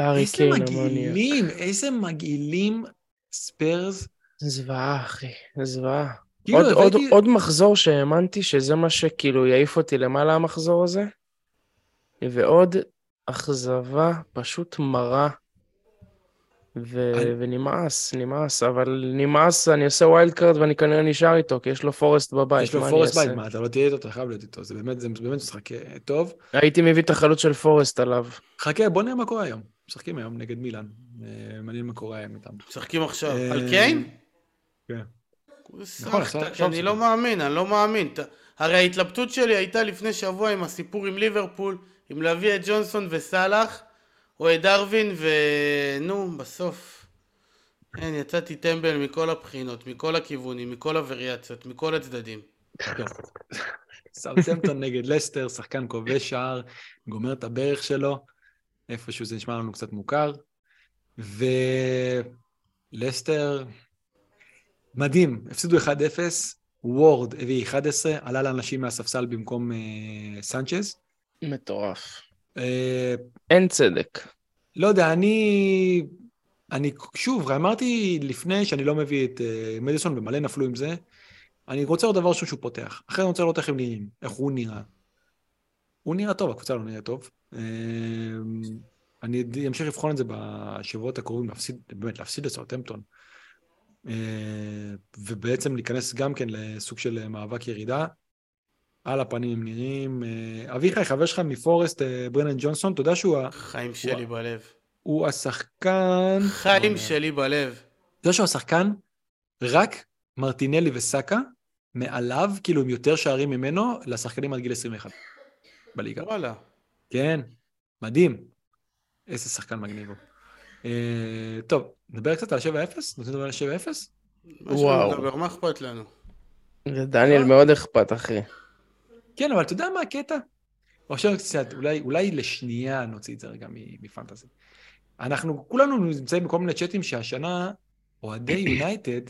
איזה. מגעילים, איזה מגעילים ספיירס. זוועה, אחי, זוועה. כאילו, עוד, עוד, הבאתי- עוד מחזור שהאמנתי שזה מה שכאילו יעיף אותי למעלה המחזור הזה, ועוד אכזבה פשוט מרה, ו... אני- ונמאס, נמאס, אבל נמאס, אני עושה wild card ואני כנראה נשאר איתו, כי יש לו פורסט בבית, יש לו פורסט אעשה? בית, מה, אתה לא תהיה איתו, אתה חייב להיות איתו, זה באמת, זה באמת משחק אה, טוב. הייתי מביא את החלוץ של פורסט עליו. חכה, בוא נראה מה קורה היום. משחקים היום נגד מילאן. אה, מעניין מה קורה היום איתם. משחקים עכשיו. אה, על קיין? כן. נכון, אני. לא מאמין, אני לא מאמין. הרי ההתלבטות שלי הייתה לפני שבוע עם הסיפור עם ליברפול, אם להביא את ג'ונסון וסאלח, או את דרווין, ונו, בסוף. אין, יצאתי טמבל מכל הבחינות, מכל הכיוונים, מכל הווריאציות, מכל הצדדים. סאוטהמפטון נגד לסטר, שחקן כובש שער, גומר את הברך שלו, איפשהו זה נשמע לנו קצת מוכר. ולסטר, מדהים, הפסידו 1-0, וורד הביא 11, עלה לאנשים מהספסל במקום אה, סנצ'ז. מטורף. אה, אין צדק. לא יודע, אני... אני שוב, אמרתי לפני שאני לא מביא את uh, מדיסון, ומלא נפלו עם זה. אני רוצה עוד דבר ראשון שהוא פותח. אחרי אני רוצה לראות איך הם נראים, איך הוא נראה. הוא נראה טוב, הקבוצה לא נראה טוב. אה, אני אמשיך לבחון את זה בשבועות הקרובים, להפסיד, באמת, להפסיד לסאוטהמפטון. אה, ובעצם להיכנס גם כן לסוג של מאבק ירידה. על הפנים הם נראים. אה, אביחי, חבר שלך מפורסט, אה, ברנן ג'ונסון, אתה יודע שהוא חיים שלי בלב. הוא השחקן... חיים שלי בלב. אתה יודע שהוא השחקן, רק מרטינלי וסאקה, מעליו, כאילו עם יותר שערים ממנו, לשחקנים עד גיל 21 בליגה. וואלה. כן, מדהים. איזה שחקן מגניב הוא. אה, טוב, נדבר קצת על 7-0? רוצים לדבר על 7-0? מה וואו. מה אכפת לנו? לדניאל מאוד אכפת, אחי. כן, אבל אתה יודע מה הקטע? עכשיו קצת, אולי, אולי לשנייה נוציא את זה רגע מפנטזי. אנחנו כולנו נמצאים בכל מיני צ'אטים שהשנה אוהדי יונייטד,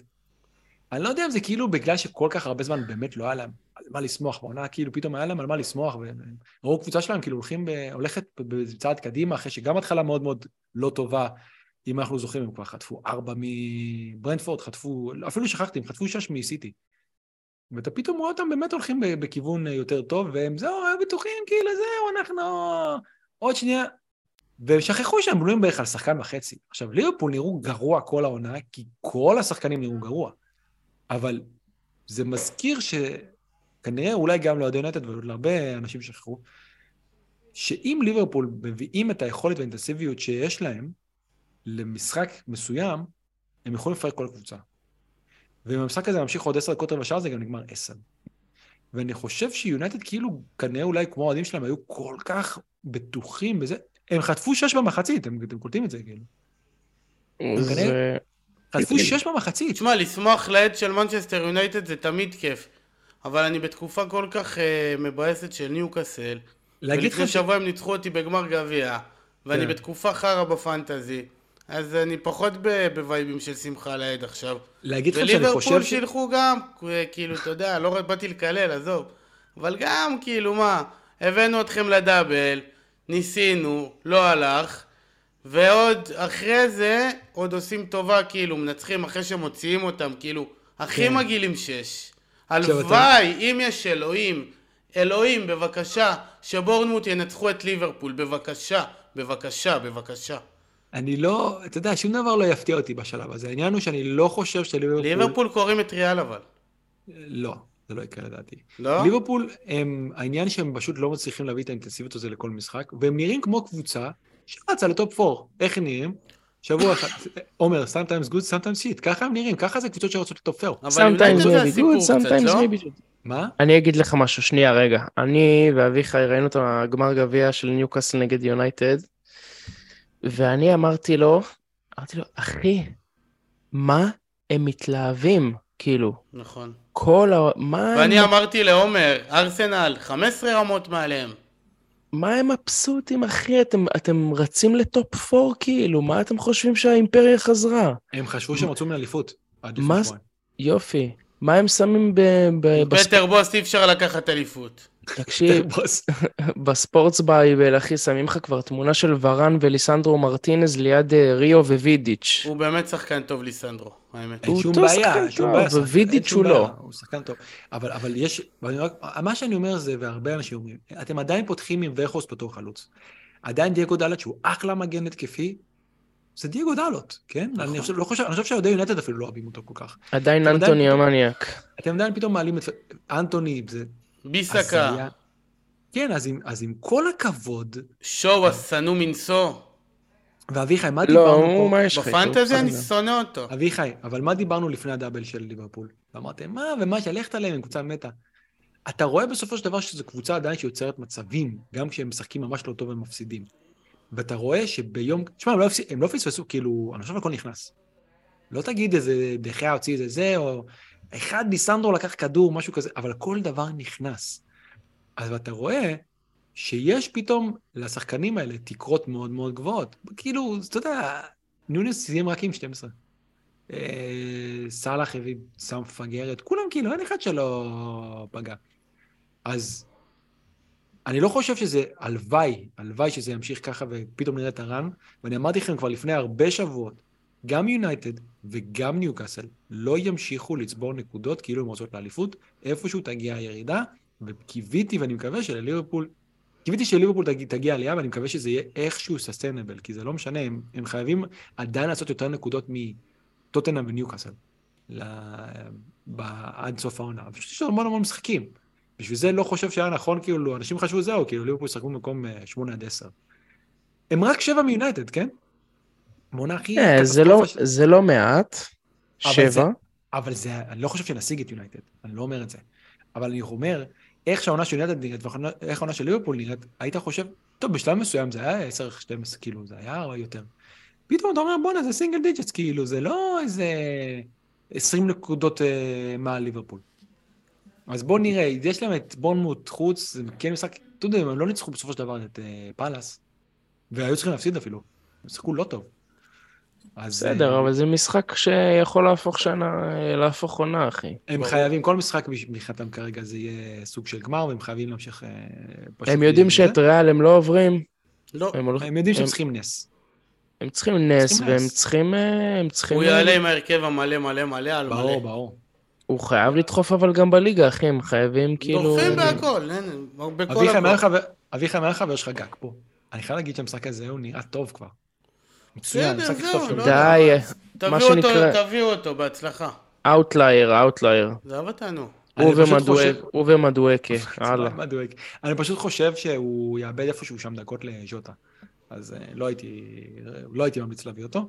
אני לא יודע אם זה כאילו בגלל שכל כך הרבה זמן באמת לא היה להם מה לשמוח בעונה, כאילו פתאום היה להם על מה לשמוח, וראו קבוצה שלהם כאילו הולכים, ב, הולכת בצעד קדימה, אחרי שגם התחלה מאוד מאוד לא טובה, אם אנחנו זוכרים, הם כבר חטפו ארבע מברנדפורד, חטפו, אפילו שכחתי, הם חטפו שש מסיטי. ואתה פתאום רואה אותם באמת הולכים בכיוון אה, יותר טוב, והם זהו, היו בטוחים, כאילו זהו, אנחנו עוד שנייה. והם שכחו שהם בנויים בערך על שחקן וחצי. עכשיו, ליברפול נראו גרוע כל העונה, כי כל השחקנים נראו גרוע. אבל זה מזכיר שכנראה, אולי גם לאוהדי יונטד ולהרבה אנשים שכחו, שאם ליברפול מביאים את היכולת והאינטנסיביות שיש להם למשחק מסוים, הם יכולים לפרק כל קבוצה. ואם המשחק הזה ממשיך עוד עשר דקות רבע שעה, זה גם נגמר עשר. ואני חושב שיונייטד כאילו, כנראה אולי כמו האוהדים שלהם, היו כל כך בטוחים בזה. הם חטפו שש במחצית, אתם, אתם קולטים את זה, כאילו. זה... חטפו שש במחצית. תשמע, לשמוח לעד של מנצ'סטר יונייטד זה תמיד כיף. אבל אני בתקופה כל כך אה, מבאסת של ניוקאסל. להגיד ולפני. שבוע הם ניצחו אותי בגמר גביע. ואני כן. בתקופה חרא בפנטזי. אז אני פחות בווייבים של שמחה לעד עכשיו. להגיד לך שאני חושב וליברפול. שילכו גם, כאילו, אתה יודע, לא באתי לקלל, עזוב. אבל גם, כאילו, מה, הבאנו אתכם לדאבל, ניסינו, לא הלך, ועוד אחרי זה, עוד עושים טובה, כאילו, מנצחים אחרי שמוציאים אותם, כאילו, הכי כן. מגעילים שש. הלוואי, אם יש אלוהים, אלוהים, בבקשה, שבורנמוט ינצחו את ליברפול, בבקשה, בבקשה, בבקשה. אני לא, אתה יודע, שום דבר לא יפתיע אותי בשלב הזה. העניין הוא שאני לא חושב שליברפול... ליברפול קוראים את ריאל אבל. לא, זה לא יקרה לדעתי. לא? ליברפול, הם, העניין שהם פשוט לא מצליחים להביא את האינטנסיביות הזו לכל משחק, והם נראים כמו קבוצה שרצה לטופ 4. איך הם נראים? שבוע אחד, עומר, sometimes good, sometimes shit, ככה הם נראים, ככה זה קבוצות שרצות לטופ 4. אבל Sometimes הסיפור good, קצת, sometimes לא? maybe good. מה? אני אגיד לך משהו, שנייה רגע. אני ואביחי ראינו את הגמר גביע של ניוקאסל נגד יונייטד, ואני אמרתי לו, אמרתי לו, אחי, מה הם מתלהבים? כאילו, נכון. כל ה... מה ואני אמרתי לעומר, ארסנל, 15 רמות מעליהם. מה הם מבסוטים, אחי? אתם, אתם רצים ל top 4 כאילו, מה אתם חושבים שהאימפריה חזרה? הם חשבו שהם רצו מאליפות. מה. יופי. מה הם שמים ב... ב בספ... פטר בוס אי אפשר לקחת אליפות. תקשיב, בוס. ב Sports Bible, אחי, שמים לך כבר תמונה של ורן וליסנדרו מרטינז ליד אה, ריו ווידיץ'. הוא באמת שחקן טוב ליסנדרו, האמת. הוא שום בעיה, ווידיץ' הוא לא. הוא שחקן טוב. אבל, אבל יש, מה שאני אומר זה, והרבה אנשים אומרים, אתם עדיין פותחים עם וחוס בתור חלוץ. עדיין דייגו דלת, שהוא אחלה מגן התקפי, זה דייגו דלות, כן? נכון. אני חושב, לא חושב, אני חושב שאוהדי יונטד אפילו לא אוהבים אותו כל כך. עדיין אנטוני המניאק. אתם עדיין פתאום מעלים את אנטוני, זה ביסקה. כן, אז עם, אז עם כל הכבוד, שואו השנוא מנשוא. ואביחי, מה לא, דיברנו פה? מה יש לך איתו? בפנטזי אני. שונא אותו. אביחי, אבל מה דיברנו לפני הדאבל של ליברפול? ואמרתם, מה, ומה, שלכת עליהם, הם קבוצה מתה. אתה רואה בסופו של דבר שזו קבוצה עדיין שיוצרת מצבים, גם כשהם משחקים ממש לא טוב הם מפסידים. ואתה רואה שביום, תשמע, הם לא, הפס- הם לא פספסו, כאילו, אני חושב הכל נכנס. לא תגיד איזה דחיה הוציא איזה זה, או אחד ניסנדרו לקח כדור, משהו כזה, אבל כל דבר נכנס. אז אתה רואה שיש פתאום לשחקנים האלה תקרות מאוד מאוד גבוהות. כאילו, אתה יודע, נונייס סיים רק עם 12. אה, סאלח הביא, שם מפגרת, כולם כאילו, אין אחד שלא פגע. אז אני לא חושב שזה, הלוואי, הלוואי שזה ימשיך ככה ופתאום נראה את ה run, ואני אמרתי לכם כבר לפני הרבה שבועות, גם יונייטד וגם ניוקאסל לא ימשיכו לצבור נקודות כאילו הם רצות לאליפות, איפשהו תגיע הירידה, וקיוויתי ואני מקווה שלליברפול, קיוויתי שליברפול תגיע, תגיע עלייה, ואני מקווה שזה יהיה איכשהו sustainable, כי זה לא משנה, הם, הם חייבים עדיין לעשות יותר נקודות מטוטנאם וניוקאסל ל... ב... עד סוף העונה. פשוט יש המון המון משחקים. בשביל זה לא חושב שהיה נכון, כאילו, אנשים חשבו זהו, כאילו, ליברפול ישחקו במקום 8 עד 10. הם רק 7 מיונייטד, כן? מונה הכי אה, זה לא- ש- זה לא מעט. אבל זה- שבע. אבל זה, אני לא חושב שנשיג את יונייטד, אני לא אומר את זה. אבל אני אומר, איך שהעונה של יונייטד נראית ואיך העונה של ליברפול נראית, היית חושב, טוב, בשלב מסוים זה היה 10-12, כאילו, זה היה יותר. פתאום אתה אומר, בואנה, זה single digits, כאילו, זה לא איזה 20 נקודות אה, מעל ליברפול. אז בואו נראה, יש להם את בונמוט חוץ, זה כן משחק, אתה יודע, הם לא ניצחו בסופו של דבר את אה, פאלאס, והיו צריכים להפסיד אפילו, הם שיחקו לא טוב. אז, בסדר, אה, אבל זה משחק שיכול להפוך שנה, להפוך עונה, אחי. הם ברור. חייבים, כל משחק מבחינתם כרגע זה יהיה סוג של גמר, והם חייבים להמשיך אה, פשוט... הם יודעים שאת זה. ריאל הם לא עוברים, לא, הם יודעים שהם הם- צריכים נס. הם צריכים נס, והם. צריכים... אה, הם צריכים... הוא אה, יעלה עם ההרכב המלא מלא מלא על ברור, מלא. ברור. הוא חייב לדחוף אבל גם בליגה, אחי, הם חייבים כאילו... דוחפים בהכל, אין, בכל אביחי, מה הכל. אביחי, מה החבר שלך גג פה? אני חייב להגיד שהמשחק הזה הוא נראה טוב כבר. מצוין, בסדר, זהו. לא די. מה אותו, שנקרא- תביאו אותו, בהצלחה. outlier, outlier. זה אהב אותנו. הוא ומדואקה, הלאה. אני פשוט חושב שהוא יאבד איפשהו שם דקות לז'וטה. אז אה, לא הייתי, לא הייתי ממליץ להביא אותו,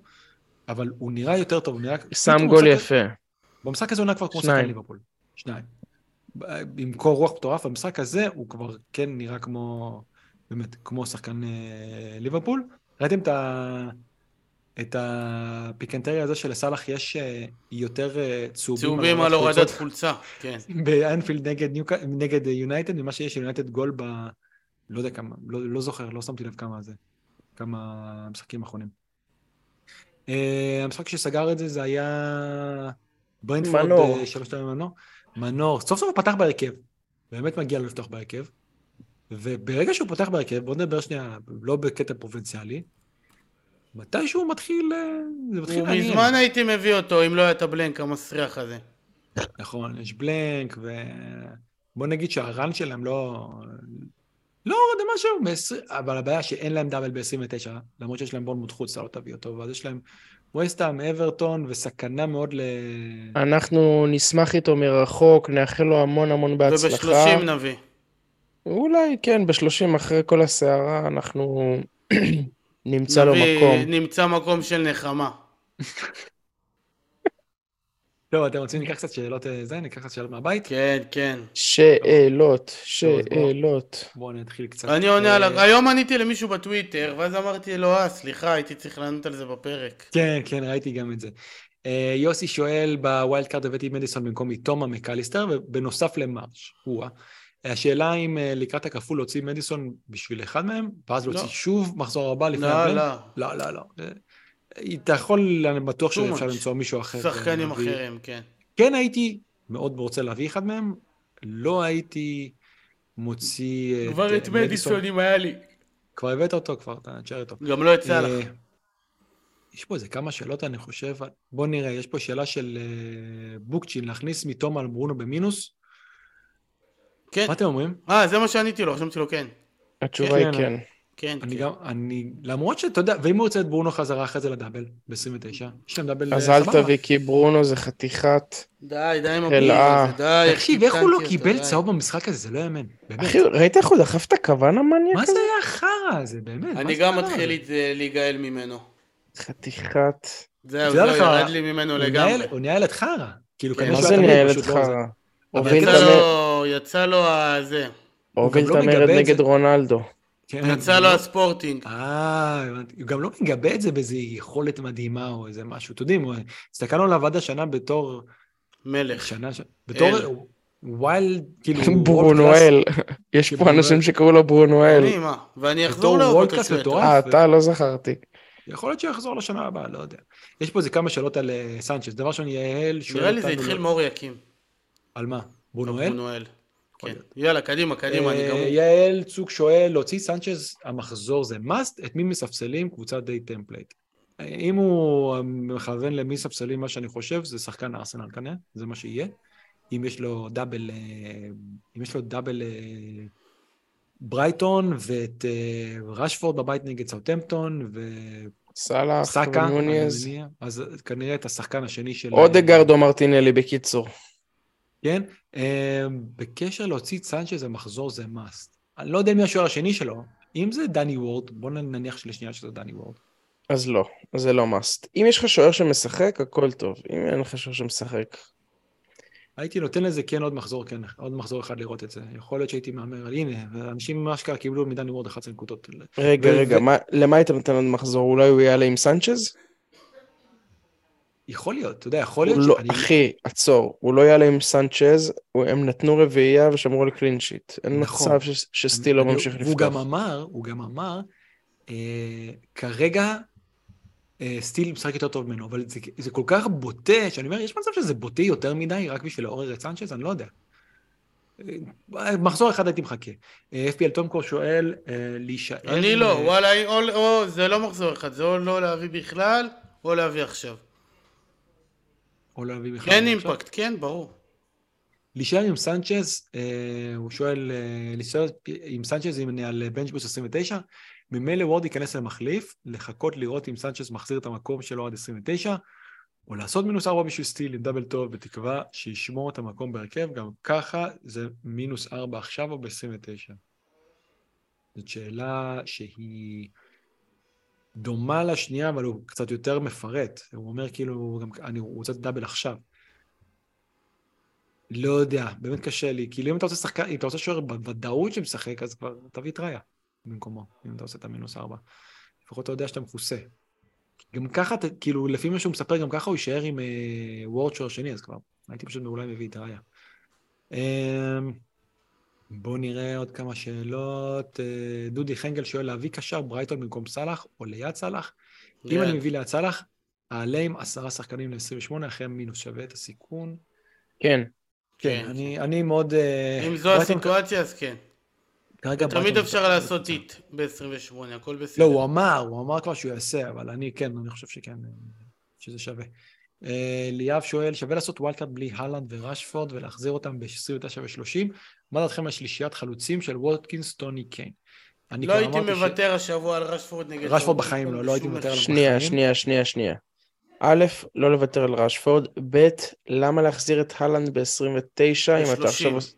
אבל הוא נראה יותר טוב, הוא נראה... שם גול יפה. במשחק הזה הוא נראה כבר כמו. שחקן ליברפול. שניים. עם קור רוח מטורף, במשחק הזה הוא כבר כן נראה כמו, באמת, כמו שחקן אה, ליברפול. ראיתם את, ה, את הפיקנטריה הזה שלסאלח יש אה, יותר אה, צהובים, צהובים על הורדת חולצה, כן. באנפילד נגד, ניוק... נגד יונייטד, ממה שיש יונייטד גול ב... לא יודע כמה, לא, לא זוכר, לא שמתי לב כמה זה, כמה משחקים אחרונים. Uh, המשחק שסגר את זה, זה היה ברנדפורד מנור. שלוש פעמים מנור. מנור, סוף סוף הוא פתח בהרכב. באמת מגיע לו לפתוח בהרכב. וברגע שהוא פותח בהרכב, בוא נדבר שנייה, לא בקטע פרובינציאלי, מתישהו מתחיל, אה, זה מתחיל לעניין. מזמן הייתי מביא אותו, אם לא היה את הבלנק המסריח הזה. נכון, יש בלנק, בוא נגיד שהרן שלהם לא... לא הורד משהו, ב-20, אבל הבעיה שאין להם דאבל ב-29, למרות שיש להם בונמוט חוץ, אתה לא תביא אותו, ואז יש להם וסטהאם, אברטון, וסכנה מאוד ל... אנחנו נשמח איתו מרחוק, נאחל לו המון המון בהצלחה. וב-30 נביא. אולי, כן, ב-30 אחרי כל הסערה אנחנו נמצא לו מקום. נמצא מקום של נחמה. לא, אתם רוצים ניקח קצת שאלות אה, זה? ניקח קצת שאלות מהבית? כן, כן. שאלות. שאלות. בואו נתחיל קצת. אני עונה אה, על... היום עניתי למישהו בטוויטר, ואז אמרתי לו, אה, סליחה, הייתי צריך לענות על זה בפרק. כן, כן, ראיתי גם את זה. אה, יוסי שואל, ב wild card הבאתי מדיסון במקום מתומה מקליסטר, ובנוסף למרש. השאלה אם אה, לקראת הכפול להוציא מדיסון בשביל אחד מהם, ואז להוציא לא. שוב מחזור הבא לפני לא? לא. לא, לא, לא. אה, אתה יכול, אני בטוח שאפשר. למצוא מישהו אחר. שחקנים להביא. אחרים, כן. כן הייתי מאוד רוצה להביא אחד מהם, לא הייתי מוציא כבר את מדיסון אם היה לי. כבר הבאת אותו, כבר אתה תשאר איתו. גם לא יצא אה, לך. יש פה איזה כמה שאלות, אני חושב. בוא נראה, יש פה שאלה של אה, בוקצ'ין, להכניס מתום על ברונו במינוס. כן. מה אתם אומרים? אה, זה מה שעניתי לו, רשמתי לו כן. התשובה היא כן, כן. כן, אני כן. גם, אני, למרות שאתה יודע, ואם הוא רוצה את ברונו חזרה אחרי זה לדאבל, ב-29, יש להם דאבל אז אה, אל. תביא, כי ברונו זה חתיכת... די, די עם. הביז הזה, די. תקשיב, איך הוא לא קיבל. צהוב במשחק הזה? זה לא יאמן. באמת. אחי, ראית איך הוא דחף את הכוון המניאק מה הזה? זה היה החרא הזה, באמת? מה אני גם מתחיל להיגאל ממנו. חתיכת... זהו, זהו, לך, ירד לי ממנו לגמרי. הוא ניהל את חרא. כאילו, כן. כנראה מה שהוא זה היה תמיד, פשוט לא יצא את לו, יצא לו הזה. הוביל את לא המרד את נגד. רונלדו. כן, יצא לו לא- הספורטינג. אה, הבנתי. הוא גם לא מגבה את זה באיזו יכולת מדהימה או איזה משהו. אתם יודעים, הסתכלנו עליו עד השנה בתור... מלך. שנה, ש- בתור. ווילד, כאילו... ברונואל. יש פה ברונואל. אנשים שקראו לו ברונואל. אני, מה? ואני אחזור לאהוב. יתום. אה, אתה לא זכרתי. יכול להיות שיחזור לשנה הבאה, לא יודע. יש פה איזה כמה שאלות על אה, סנצ'ס. דבר ראשון, יעל שואל נראה לי זה התחיל לא- מאור יקים. על מה? ברונואל? נואל. יכול כן. יאללה, קדימה, קדימה, אני אה, גמור. יעל צוק שואל, להוציא סנצ'ז המחזור זה must, את מי מספסלים? קבוצת די template. אם הוא מכוון למי מספסלים, מה שאני חושב, זה שחקן ארסנל כנראה, זה מה שיהיה. אם יש לו דאבל, אה, אם יש לו double אה, ברייטון ואת רשפורד בבית נגד סאוטמפטון סאלח ונוניז. אני מניח, אז כנראה את השחקן השני של... אודגרד או מרטינלי בקיצור. כן? אה, בקשר להוציא את סנצ'ז המחזור זה must. אני לא יודע מי השוער השני שלו, אם זה דני וורד, בוא נניח שלשנייה שזה דני וורד. אז לא, זה לא must. אם יש לך שוער שמשחק, הכל טוב. אם אין לך שוער שמשחק, הייתי נותן לזה כן עוד מחזור, כן, עוד מחזור אחד לראות את זה. יכול להיות שהייתי מהמר על הנה, ואנשים אשכרה קיבלו מדני וורד 11 נקודות. רגע, רגע, מה- למה היית נותן עוד מחזור? אולי הוא יעלה עם סנצ'ז? יכול להיות, אתה יודע, יכול הוא להיות לא, שאני... אחי, עצור, הוא לא יעלה עם סנצ'ז, הוא- הם נתנו רביעייה ושמרו על קלין שיט. אין נכון. מצב ש- שסטיל לא אני- ממשיך והוא גם לפתוח. אמר, הוא גם אמר, אה, כרגע אה, סטיל משחק יותר טוב ממנו, אבל זה, זה כל כך בוטה, שאני אומר, יש מצב שזה בוטה יותר מדי רק בשביל לעורר את סנצ'ז? אני לא יודע. אה, מחזור אחד הייתי מחכה. אה, FPL תומקו שואל, אה, להישאר... אני לא, וואלה, זה לא מחזור אחד, זה או לא להביא בכלל, או להביא עכשיו. או לא להביא בכלל. כן. אימפקט, כן, ברור. להישאר עם סנצ'ז, אה, הוא שואל, אה, להישאר עם סנצ'ז עם על בנצ'בוס 29, ממילא וורד ייכנס למחליף, לחכות לראות אם סנצ'ז מחזיר את המקום שלו עד 29, או לעשות מינוס 4 בשביל סטיל עם דאבל טוב, בתקווה שישמור את המקום בהרכב, גם ככה זה מינוס 4 עכשיו או ב-29. זאת שאלה שהיא דומה לשנייה, אבל הוא קצת יותר מפרט. הוא אומר כאילו, גם, אני רוצה את דאבל עכשיו. לא יודע, באמת קשה לי. כאילו אם אתה רוצה שחקן, אם אתה רוצה שוער בוודאות שמשחק, אז כבר תביא את ראיה במקומו, אם אתה עושה את המינוס ארבע. לפחות אתה יודע שאתה מכוסה. גם ככה, כאילו, לפי מה שהוא מספר, גם ככה הוא יישאר עם אה, וורד שוער שני, אז כבר הייתי פשוט אולי מביא את ראיה. אה, בואו נראה עוד כמה שאלות. אה, דודי חנגל שואל, להביא קשר ברייטון במקום סאלח או ליד סאלח? אם ליד. אני מביא ליד סאלח, אעלה עם עשרה שחקנים ל-28, אחרי מינוס שווה את הסיכון. כן. כן, כן. אני, אני מאוד... אה, אם זו ברייטון- הסיטואציה, אז כן. כרגע תמיד אפשר זה- לעשות זה- איט ב-28, הכל בסדר. לא, הוא אמר, הוא אמר כבר שהוא יעשה, אבל אני כן, אני חושב שכן, אה, שזה שווה. אה, ליאב שואל, שווה לעשות wild card בלי הלנד ורשפורד ולהחזיר אותם ב-29 ו-30? מה דעתכם על שלישיית חלוצים של ווטקינס, טוני קיין? אני לא כבר הייתי אמרתי ש- מוותר השבוע על רשפורד נגד... סאוטהמפטון בחיים לא, לא הייתי מוותר עליו. מחיר. שנייה, בחיים. שנייה, שנייה, שנייה. א', לא לוותר על רשפורד, ב', למה להחזיר את הלנד ב-29 אם אתה עכשיו... ב-30. עוש-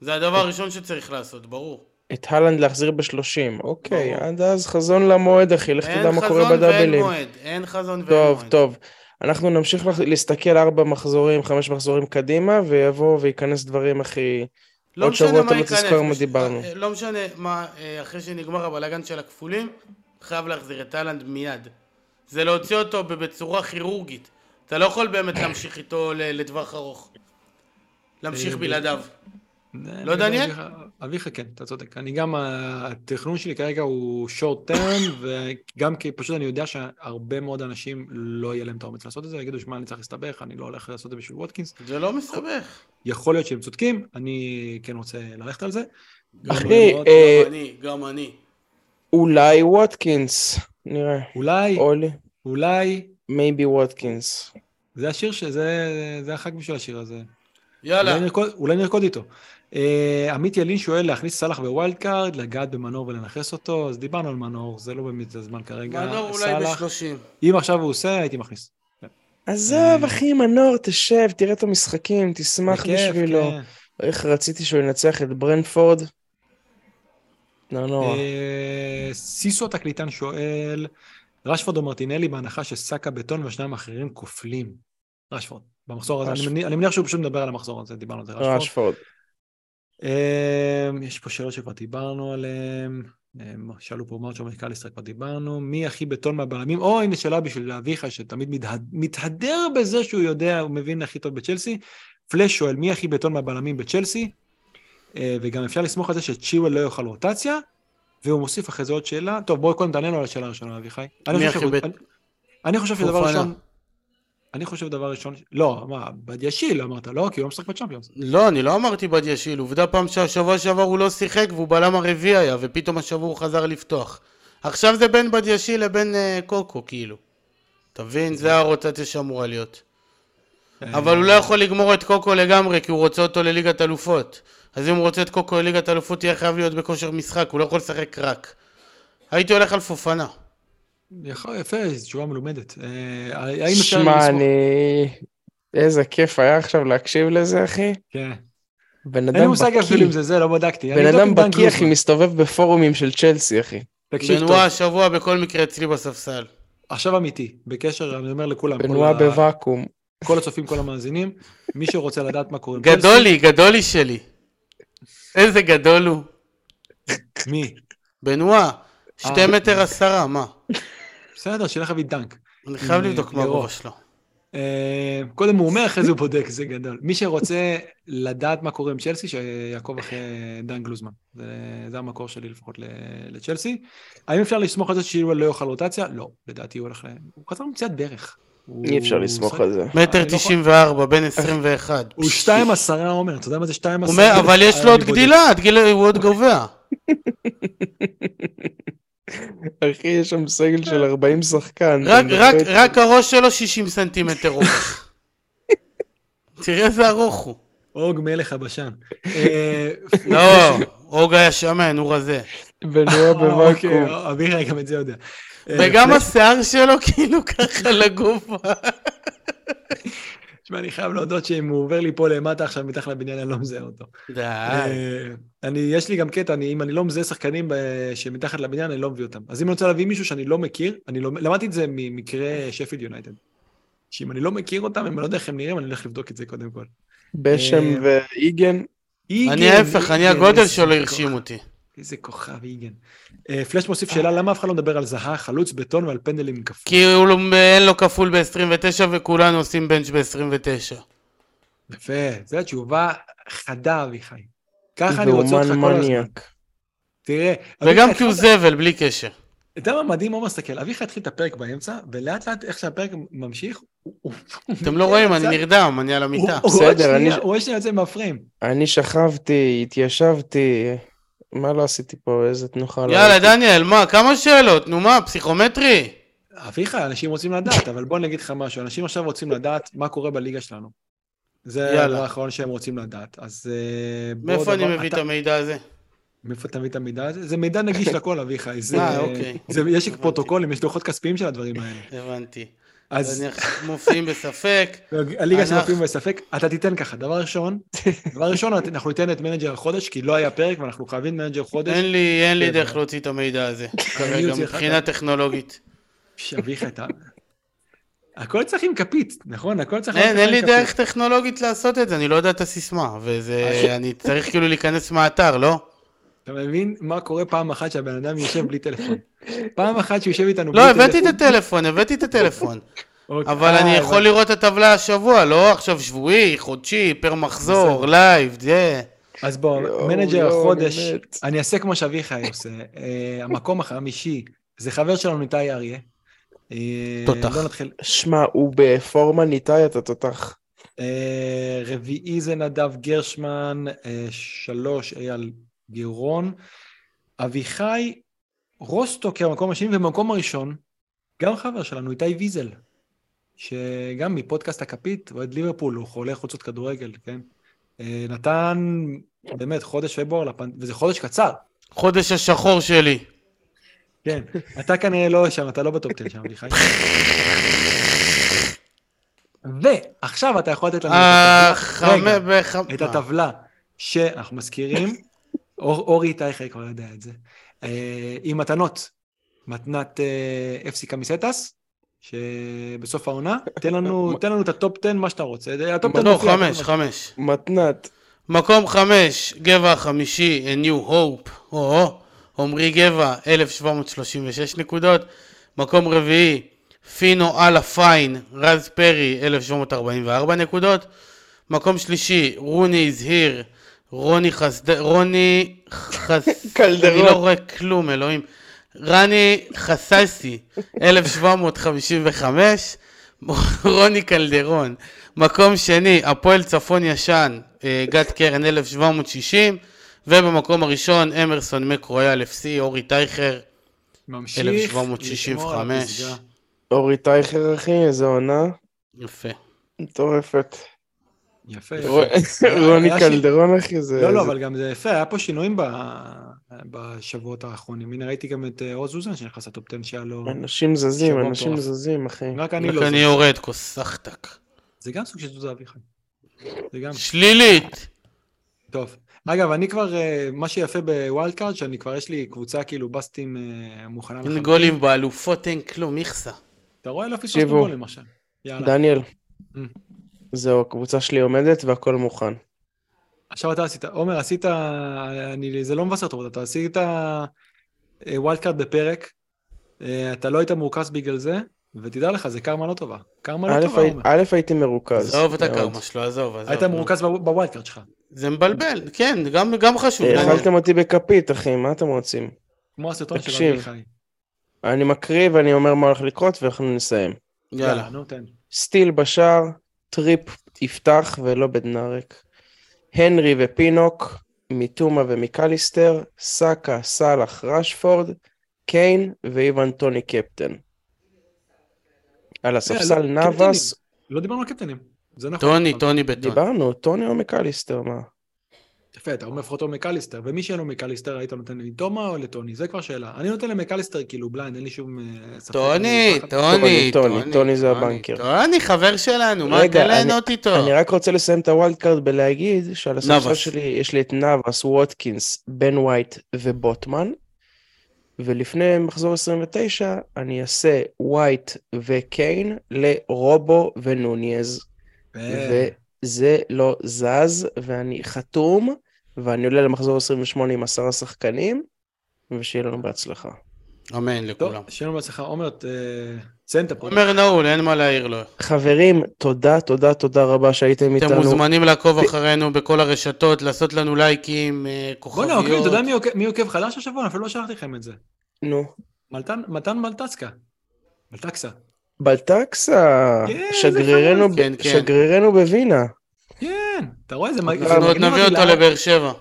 זה הדבר הראשון שצריך לעשות, ברור. את הלנד להחזיר ב-30, אוקיי, ברור. עד אז חזון למועד, אחי, לך תדע אין מה קורה חזון ואין בדאבלים. מועד. אין חזון ואין טוב, מועד. טוב. אנחנו נמשיך להסתכל ארבע מחזורים, חמש מחזורים קדימה, ויבוא וייכנס דברים, אחי. לא עוד שבוע אתה לא תזכור מה דיברנו. אה, לא משנה מה, אה, אחרי שנגמר הבלאגן של הכפולים, חייב להחזיר את אהלנד מיד. זה להוציא אותו בצורה כירורגית. אתה לא יכול באמת להמשיך איתו לטווח ארוך. להמשיך אה, בלעדיו. אה, לא, דניאל? אביך- כן, אתה צודק. אני גם, התכנון שלי כרגע הוא short term, וגם כי פשוט אני יודע שהרבה מאוד אנשים לא יהיה להם את האומץ לעשות את זה, יגידו, שמע, אני צריך להסתבך, אני לא הולך לעשות את זה בשביל ווטקינס. זה לא מסתבך. יכול להיות שהם צודקים, אני כן רוצה ללכת על זה. אחי, אה, גם אני, גם אני. אולי ווטקינס, נראה. אולי, אולי, אולי, maybe ווטקינס. זה השיר, שזה זה החג בשביל השיר הזה. יאללה. אולי נרקוד איתו. Uh, עמית ילין שואל להכניס סאלח ב wild card, לגעת במאנור ולנכס אותו, אז דיברנו על מאנור, זה לא באמת הזמן כרגע. מאנור אולי סאלח, בשלושים. אם עכשיו הוא עושה, הייתי מכניס. עזוב, אחי, מנור, תשב, תראה את המשחקים, תשמח בכיף, בשבילו. כן. איך רציתי שהוא ינצח את ברנפורד. לא נורא. אה, סיסו התקליטן שואל, רשפורד או מרטינלי בהנחה שסאקה בטון והשניים האחרים כופלים. רשפורד. במחזור הזה, אני מניח שהוא פשוט מדבר על המחזור הזה, דיברנו על זה, רשפורד. אה, יש פה שאלות שכבר דיברנו עליהן. אה, שאלו פה מרצ'ו מקליסטר, כבר דיברנו. מי הכי בטון מהבלמים? או הנה שאלה בשביל אביך, שתמיד מתהד- מתהדר בזה שהוא יודע, הוא מבין הכי טוב בצ'לסי. פלאש שואל, מי הכי בטון מהבלמים בצ'לסי? אה, וגם אפשר לסמוך על זה שצ'יוול לא יאכל רוטציה. והוא מוסיף אחרי זה עוד שאלה. טוב, בואי קודם תענה לו על השאלה הראשונה, אביחי. אני חושב בט- אני- אני חושב שדבר. ראשון... אני חושב דבר ראשון... לא, מה, בדיאשיל אמרת, לא? כי הוא לא משחק בצ'אמפיונס. לא, אני לא אמרתי בדיאשיל, עובדה פעם שהשבוע שעבר הוא לא שיחק והוא בלם הרביעי היה, ופתאום השבוע הוא חזר לפתוח. עכשיו זה בין בדיאשיל לבין אה, קוקו, כאילו. אתה מבין? זה הרוטציה שאמורה להיות. אבל הוא לא יכול לגמור את קוקו לגמרי, כי הוא רוצה אותו לליגת אלופות. אז אם הוא רוצה את קוקו לליגת אלופות, יהיה חייב להיות בכושר משחק, הוא לא יכול לשחק רק. הייתי הולך על פופנה. יפה, זו תשובה מלומדת. אה, האם אפשר שמע, אני... איזה כיף היה עכשיו להקשיב לזה, אחי. כן. בן אין לי אדם מושג אפילו בקיא. אם זה זה, לא בדקתי. אני בן אדם בקיא, אחי. מסתובב בפורומים של צ'לסי, אחי. תקשיב טוב, בנועה השבוע בכל מקרה אצלי בספסל. עכשיו אמיתי, בקשר, אני אומר לכולם, בנועה בוואקום. כל הצופים, כל המאזינים, מי שרוצה לדעת מה קורה גדולי, גדולי שלי. איזה גדול הוא. מי? בנועה, שתי אה. מטר עשרה, מה? בסדר, שילך להביא דנק. אני חייב עם, לבדוק אה, מה. הגובה שלו. אה, קודם הוא אומר, אחרי זה הוא בודק, זה גדול. מי שרוצה לדעת מה קורה עם צ'לסי, שיעקוב אחרי דן גלוזמן. זה, זה המקור שלי לפחות ל- לצ'לסי. האם אפשר לסמוך על זה ששילואל לא יאכל רוטציה? לא, לדעתי הוא הולך ל... הוא חזר מפציעת ברך. הוא- אי אפשר לסמוך על זה. מטר אני לא תשעים וארבע, בן עשרים ואחד. הוא שתיים עשרה עומר, אתה יודע מה זה שתיים עשרה? אבל יש לו עוד. גדילה, הוא עוד גובע. אחי, יש שם סגל של 40 שחקן. רק- רק- רק הראש שלו 60 סנטימטר ארוך. תראה איזה ארוך הוא. אוג מלך הבשן. אה, לא, אוג היה שמן, הוא רזה. בנועה אוקיי, בוואקום. אביחי גם את זה יודע. אה, וגם השיער שלו כאילו ככה לגובה. תשמע, אני חייב להודות שאם הוא עובר לי פה למטה עכשיו מתחת לבניין, אני לא מזהה אותו. די. אה, אני, יש לי גם קטע, אני, אם אני לא מזהה שחקנים ב- שמתחת לבניין, אני לא מביא אותם. אז אם אני רוצה להביא מישהו שאני לא מכיר, אני לא, למדתי את זה ממקרה שפילד יונייטד. שאם אני לא מכיר אותם, אם אני לא יודע איך הם נראים, אני הולך לבדוק את זה קודם כל. בשם אה, ואיגן. איגן, אני ההפך, אני הגודל שלו הרשים אותי. איזה כוכב איגן. אה, פלאש מוסיף שאלה, למה אף אחד לא מדבר על זהה, חלוץ בטון ועל פנדלים כפול? כי הוא לא- אין לו כפול ב-29 וכולנו עושים בנץ' ב-29. יפה, זו התשובה חדה, אביחי. ככה אני רוצה אותך כל הזמן. מניאק. תראה, וגם כי הוא זבל, בלי קשר. אתה יודע מה מדהים, עומר, תסתכל, אביחי התחיל את הפרק באמצע, ולאט לאט איך שהפרק ממשיך, הוא- הוא... אתם לא רואים, אני נרדם, אני על המיטה. הוא בסדר, אני- הוא רואה שנייה יוצא מהפריים. אני שכבתי, התיישבתי. מה לא עשיתי פה? איזה תנוחה. לא יאללה. דניאל, מה, כמה שאלות? נו מה, פסיכומטרי? אביחי, אנשים רוצים לדעת, אבל בוא נגיד לך משהו, אנשים עכשיו רוצים לדעת מה קורה בליגה שלנו. זה. הדבר האחרון שהם רוצים לדעת. אז אה, בוא... מאיפה אני מביא את המידע הזה? מאיפה אתה מביא את המידע הזה? זה מידע נגיש לכל, אביחי. זה- אה, אוקיי. יש. פרוטוקולים, יש דוחות כספיים של הדברים האלה. הבנתי. אז מופיעים בספק. הליגה אנחנו- שמופיעים בספק, אתה תיתן ככה, דבר ראשון, דבר ראשון, אנחנו ניתן את manager החודש, כי לא היה פרק ואנחנו חייבים manager חודש. אין לי, אין לי. דרך להוציא את המידע הזה. כרגע, מבחינה את טכנולוגית. ש- אביחי, אתה... הכל צריך עם כפית, נכון? הכל צריך... אין, אין לי. דרך טכנולוגית לעשות את זה, אני לא יודע את הסיסמה. וזה, אני צריך כאילו להיכנס מהאתר, לא? אתה מבין מה קורה פעם אחת שהבן אדם יושב בלי טלפון? פעם אחת שהוא יושב איתנו בלי לא, טלפון. הבאתי את הטלפון, הבאתי את הטלפון. אוקיי, אבל אה, אני יכול הבנתי. לראות את הטבלה השבוע, לא עכשיו שבועי, חודשי, per מחזור. live, זה. אז בוא, manager החודש, אני אעשה כמו שאביחי עושה. אה, המקום החמישי, זה חבר שלנו איתי אריה. אה, תותח. שמע, הוא בפורמה ניתאי, אתה תותח. אה, רביעי זה נדב גרשמן, אה, שלוש אייל גירון, אביחי רוסטוקר במקום השני, ובמקום הראשון, גם חבר שלנו, איתי ויזל, שגם מפודקאסט הכפית, אוהד ליברפול, הוא חולה חוצות כדורגל, כן? אה, נתן באמת חודש פברואר, לפנ... וזה חודש קצר, חודש השחור שלי. כן. אתה כנראה לא שם, אתה לא בטופ 10 שם, אביחי. ועכשיו אתה יכול לתת לנו את אה, את הטבלה שאנחנו מזכירים, אור, אורי טייכר כבר יודע את זה, אה, עם מתנות, מתנת אה, אפסי קמיסטס, שבסוף העונה, תן לנו, תן לנו את הטופ 10, מה שאתה רוצה. הטופ 10 לא, מופיע, חמש, חמש. מתנת. מקום חמש, גבע החמישי, A New Hope, או, עמרי גבע, 1736 נקודות. מקום רביעי, פינו אללה פיין, רז פרי, 1744 נקודות. מקום שלישי, רוני הזהיר, רוני חסד... רוני חס... קלדרון. אני לא רואה כלום, אלוהים. רני חססי, 1755. רוני קלדרון. מקום שני, הפועל צפון ישן, אה, גת קרן 1760. ובמקום הראשון, אמרסון מקרויאל FC, אורי טייכר, ממשיך 1765. לשמור על הפסגה. אורי טייכר, אחי, איזה עונה. יפה. מטורפת. יפה, רו- יפה. רוני קלדרון, אחי, זה... לא, לא, אבל גם זה יפה, היה פה שינויים בשבועות האחרונים. הנה, ראיתי גם את אה, עוז אוזן שנכנס ל top 10 שהיה לו... אנשים זזים, אנשים. זזים, אחי. רק אני רק לא... אני זוכר. יורד, כוסחתק. זה גם סוג של תזוזה, אביחי. זה גם... שלילית! טוב. אגב, אני כבר, אה, מה שיפה ב wild card, שאני כבר יש לי קבוצה כאילו בסטים אה, מוכנה אין לחלוטין. גולים באלופות, אין כלום, מכסה. אתה רואה? לא פספסנו. גולים עכשיו. יאללה. דניאל, Mm. זהו, הקבוצה שלי עומדת והכל מוכן. עכשיו אתה עשית, עומר, עשית, אני, זה לא מבשר טוב, אתה עשית wild card בפרק, אה, אתה לא היית מרוכז בגלל זה, ותדע לך, זה קרמה לא טובה. קרמה לא טובה, עומר. א', הייתי מרוכז. עזוב את. הקרמה שלו, עזוב, עזוב. היית. מרוכז ב wild card שלך. זה מבלבל, כן, גם, גם חשוב. אה. אכלתם אותי בכפית, אחי, מה אתם רוצים? כמו הסרטון של תקשיב. אביחי. אני מקריא ואני אומר מה הולך לקרות ואנחנו נסיים. יאללה. נו, תן. סטיל בשער, טריפייה פתח ולא בדנארק. הנרי ופינוק, מיטומה ומקליסטר, סאקה, סאלח, רשפורד, קיין ואיוון טוני קפטן. על הספסל לא, נאבס, לא דיברנו על קפטנים. זה נכון. טוני, טוני בטון. דיברנו, טוני או מקליסטר, מה? יפה, אתה אומר לפחות מקליסטר, ומי שאין לו מקליסטר, היית נותן לתומה או לטוני? זה כבר שאלה. אני נותן למקליסטר כאילו blind, אין לי שום אה, ספק. טוני, טוני, טוני, טוני זה ה banker. טוני, חבר שלנו, מה, תן ליהנות איתו. אני רק רוצה לסיים את ה wild card בלהגיד שעל הספסל. שלי יש לי את נאבס, ווטקינס, בן ווייט ובוטמן. ולפני מחזור 29 אני אעשה ווייט וקיין לרובו ונוניז. אה, וזה לא זז, ואני חתום, ואני עולה למחזור 28 עם עשרה שחקנים, ושיהיה לנו בהצלחה. אמן טוב, לכולם. שיהיה לנו בהצלחה. עומר, ת- תסיים את הפרק. עומר נעול, אין מה להעיר לו. חברים, תודה, תודה, תודה רבה שהייתם אתם איתנו. מוזמנים לעקוב אחרינו בכל הרשתות, לעשות לנו לייקים, אה, בוא'נה, אוקיי, אתה כוכביות. יודע מי עוקב- חדש השבוע? אני אפילו לא שלחתי לכם את זה. נו. מתן מלטסקה. מלטקסה. בלטקסה, שגרירנו, כן, כן. שגרירנו בווינה. כן, אתה רואה? זה מג- זה אנחנו עוד מגניב נביא אותו לבאר שבע.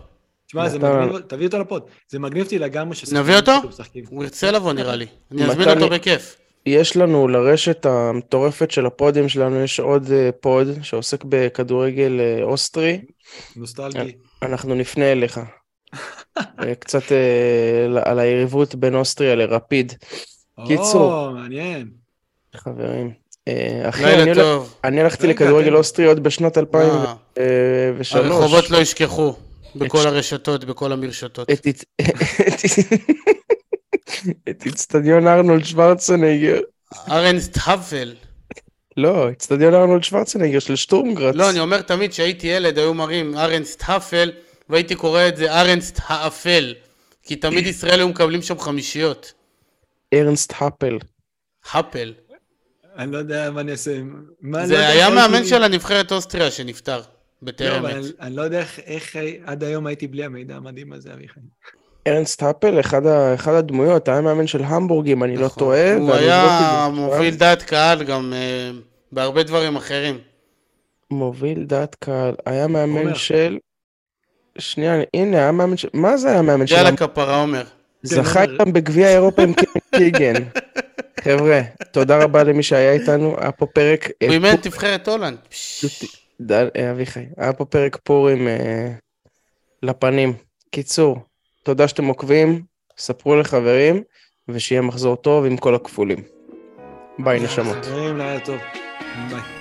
תשמע, זה מגניב, תביא אותו לפוד. זה מגניב אותי לגמרי ששחקנים נביא אותו? הוא ירצה לבוא נראה לי. אני אזמין אותו בכיף. יש לנו לרשת המטורפת של הפודים שלנו, יש עוד אה, פוד שעוסק בכדורגל אה, אוסטרי. נוסטלגי. אנחנו נפנה אליך. אה, קצת אה, על היריבות בין אוסטריה לרפיד. קיצור. או, מעניין. חברים. אה, אחי, אני טוב. אני הלכתי לכדורגל אוסטרי עוד בשנת אה, 2003. הרחובות לא ישכחו. בכל הרשתות, בכל המרשתות. את אצטדיון ארנולד שוורצנגר. ארנסט האפל. לא, אצטדיון ארנולד שוורצנגר של שטורם גראץ. לא, אני אומר תמיד שהייתי ילד, היו מראים ארנסט האפל, והייתי קורא את זה ארנסט האפל. כי תמיד ישראל היו מקבלים שם חמישיות. ארנסט האפל. האפל. אני לא יודע מה אני אעשה. מה- לא זה יודע היה איך מאמן הייתי- של הנבחרת אוסטריה שנפטר. לא, בטרם אבל עת. אני- אני לא יודע איך- איך עד היום הייתי בלי המידע המדהים הזה, אביחי. ארנסט האפל, אחד ה- אחד הדמויות, היה מאמן של המבורג, אם אני לא נכון. טועה. הוא היה זה. מוביל דעת קהל גם אה, בהרבה דברים אחרים. מוביל דעת קהל. היה מאמן עומר. של... שנייה, הנה, היה מאמן של... מה זה היה מאמן של... יאללה כפרה עומר. זכה עומר. איתם בגביע אירופה עם קיגן. חבר'ה, תודה רבה למי שהיה איתנו, היה פה פרק... אה, הוא אימן את נבחרת הולנד. דל, אה, אביחי, היה פה פרק פורים אה, לפנים. קיצור, תודה שאתם עוקבים, ספרו לחברים, ושיהיה מחזור טוב עם כל הכפולים. ביי נשמות. חברים, לילה טוב. ביי.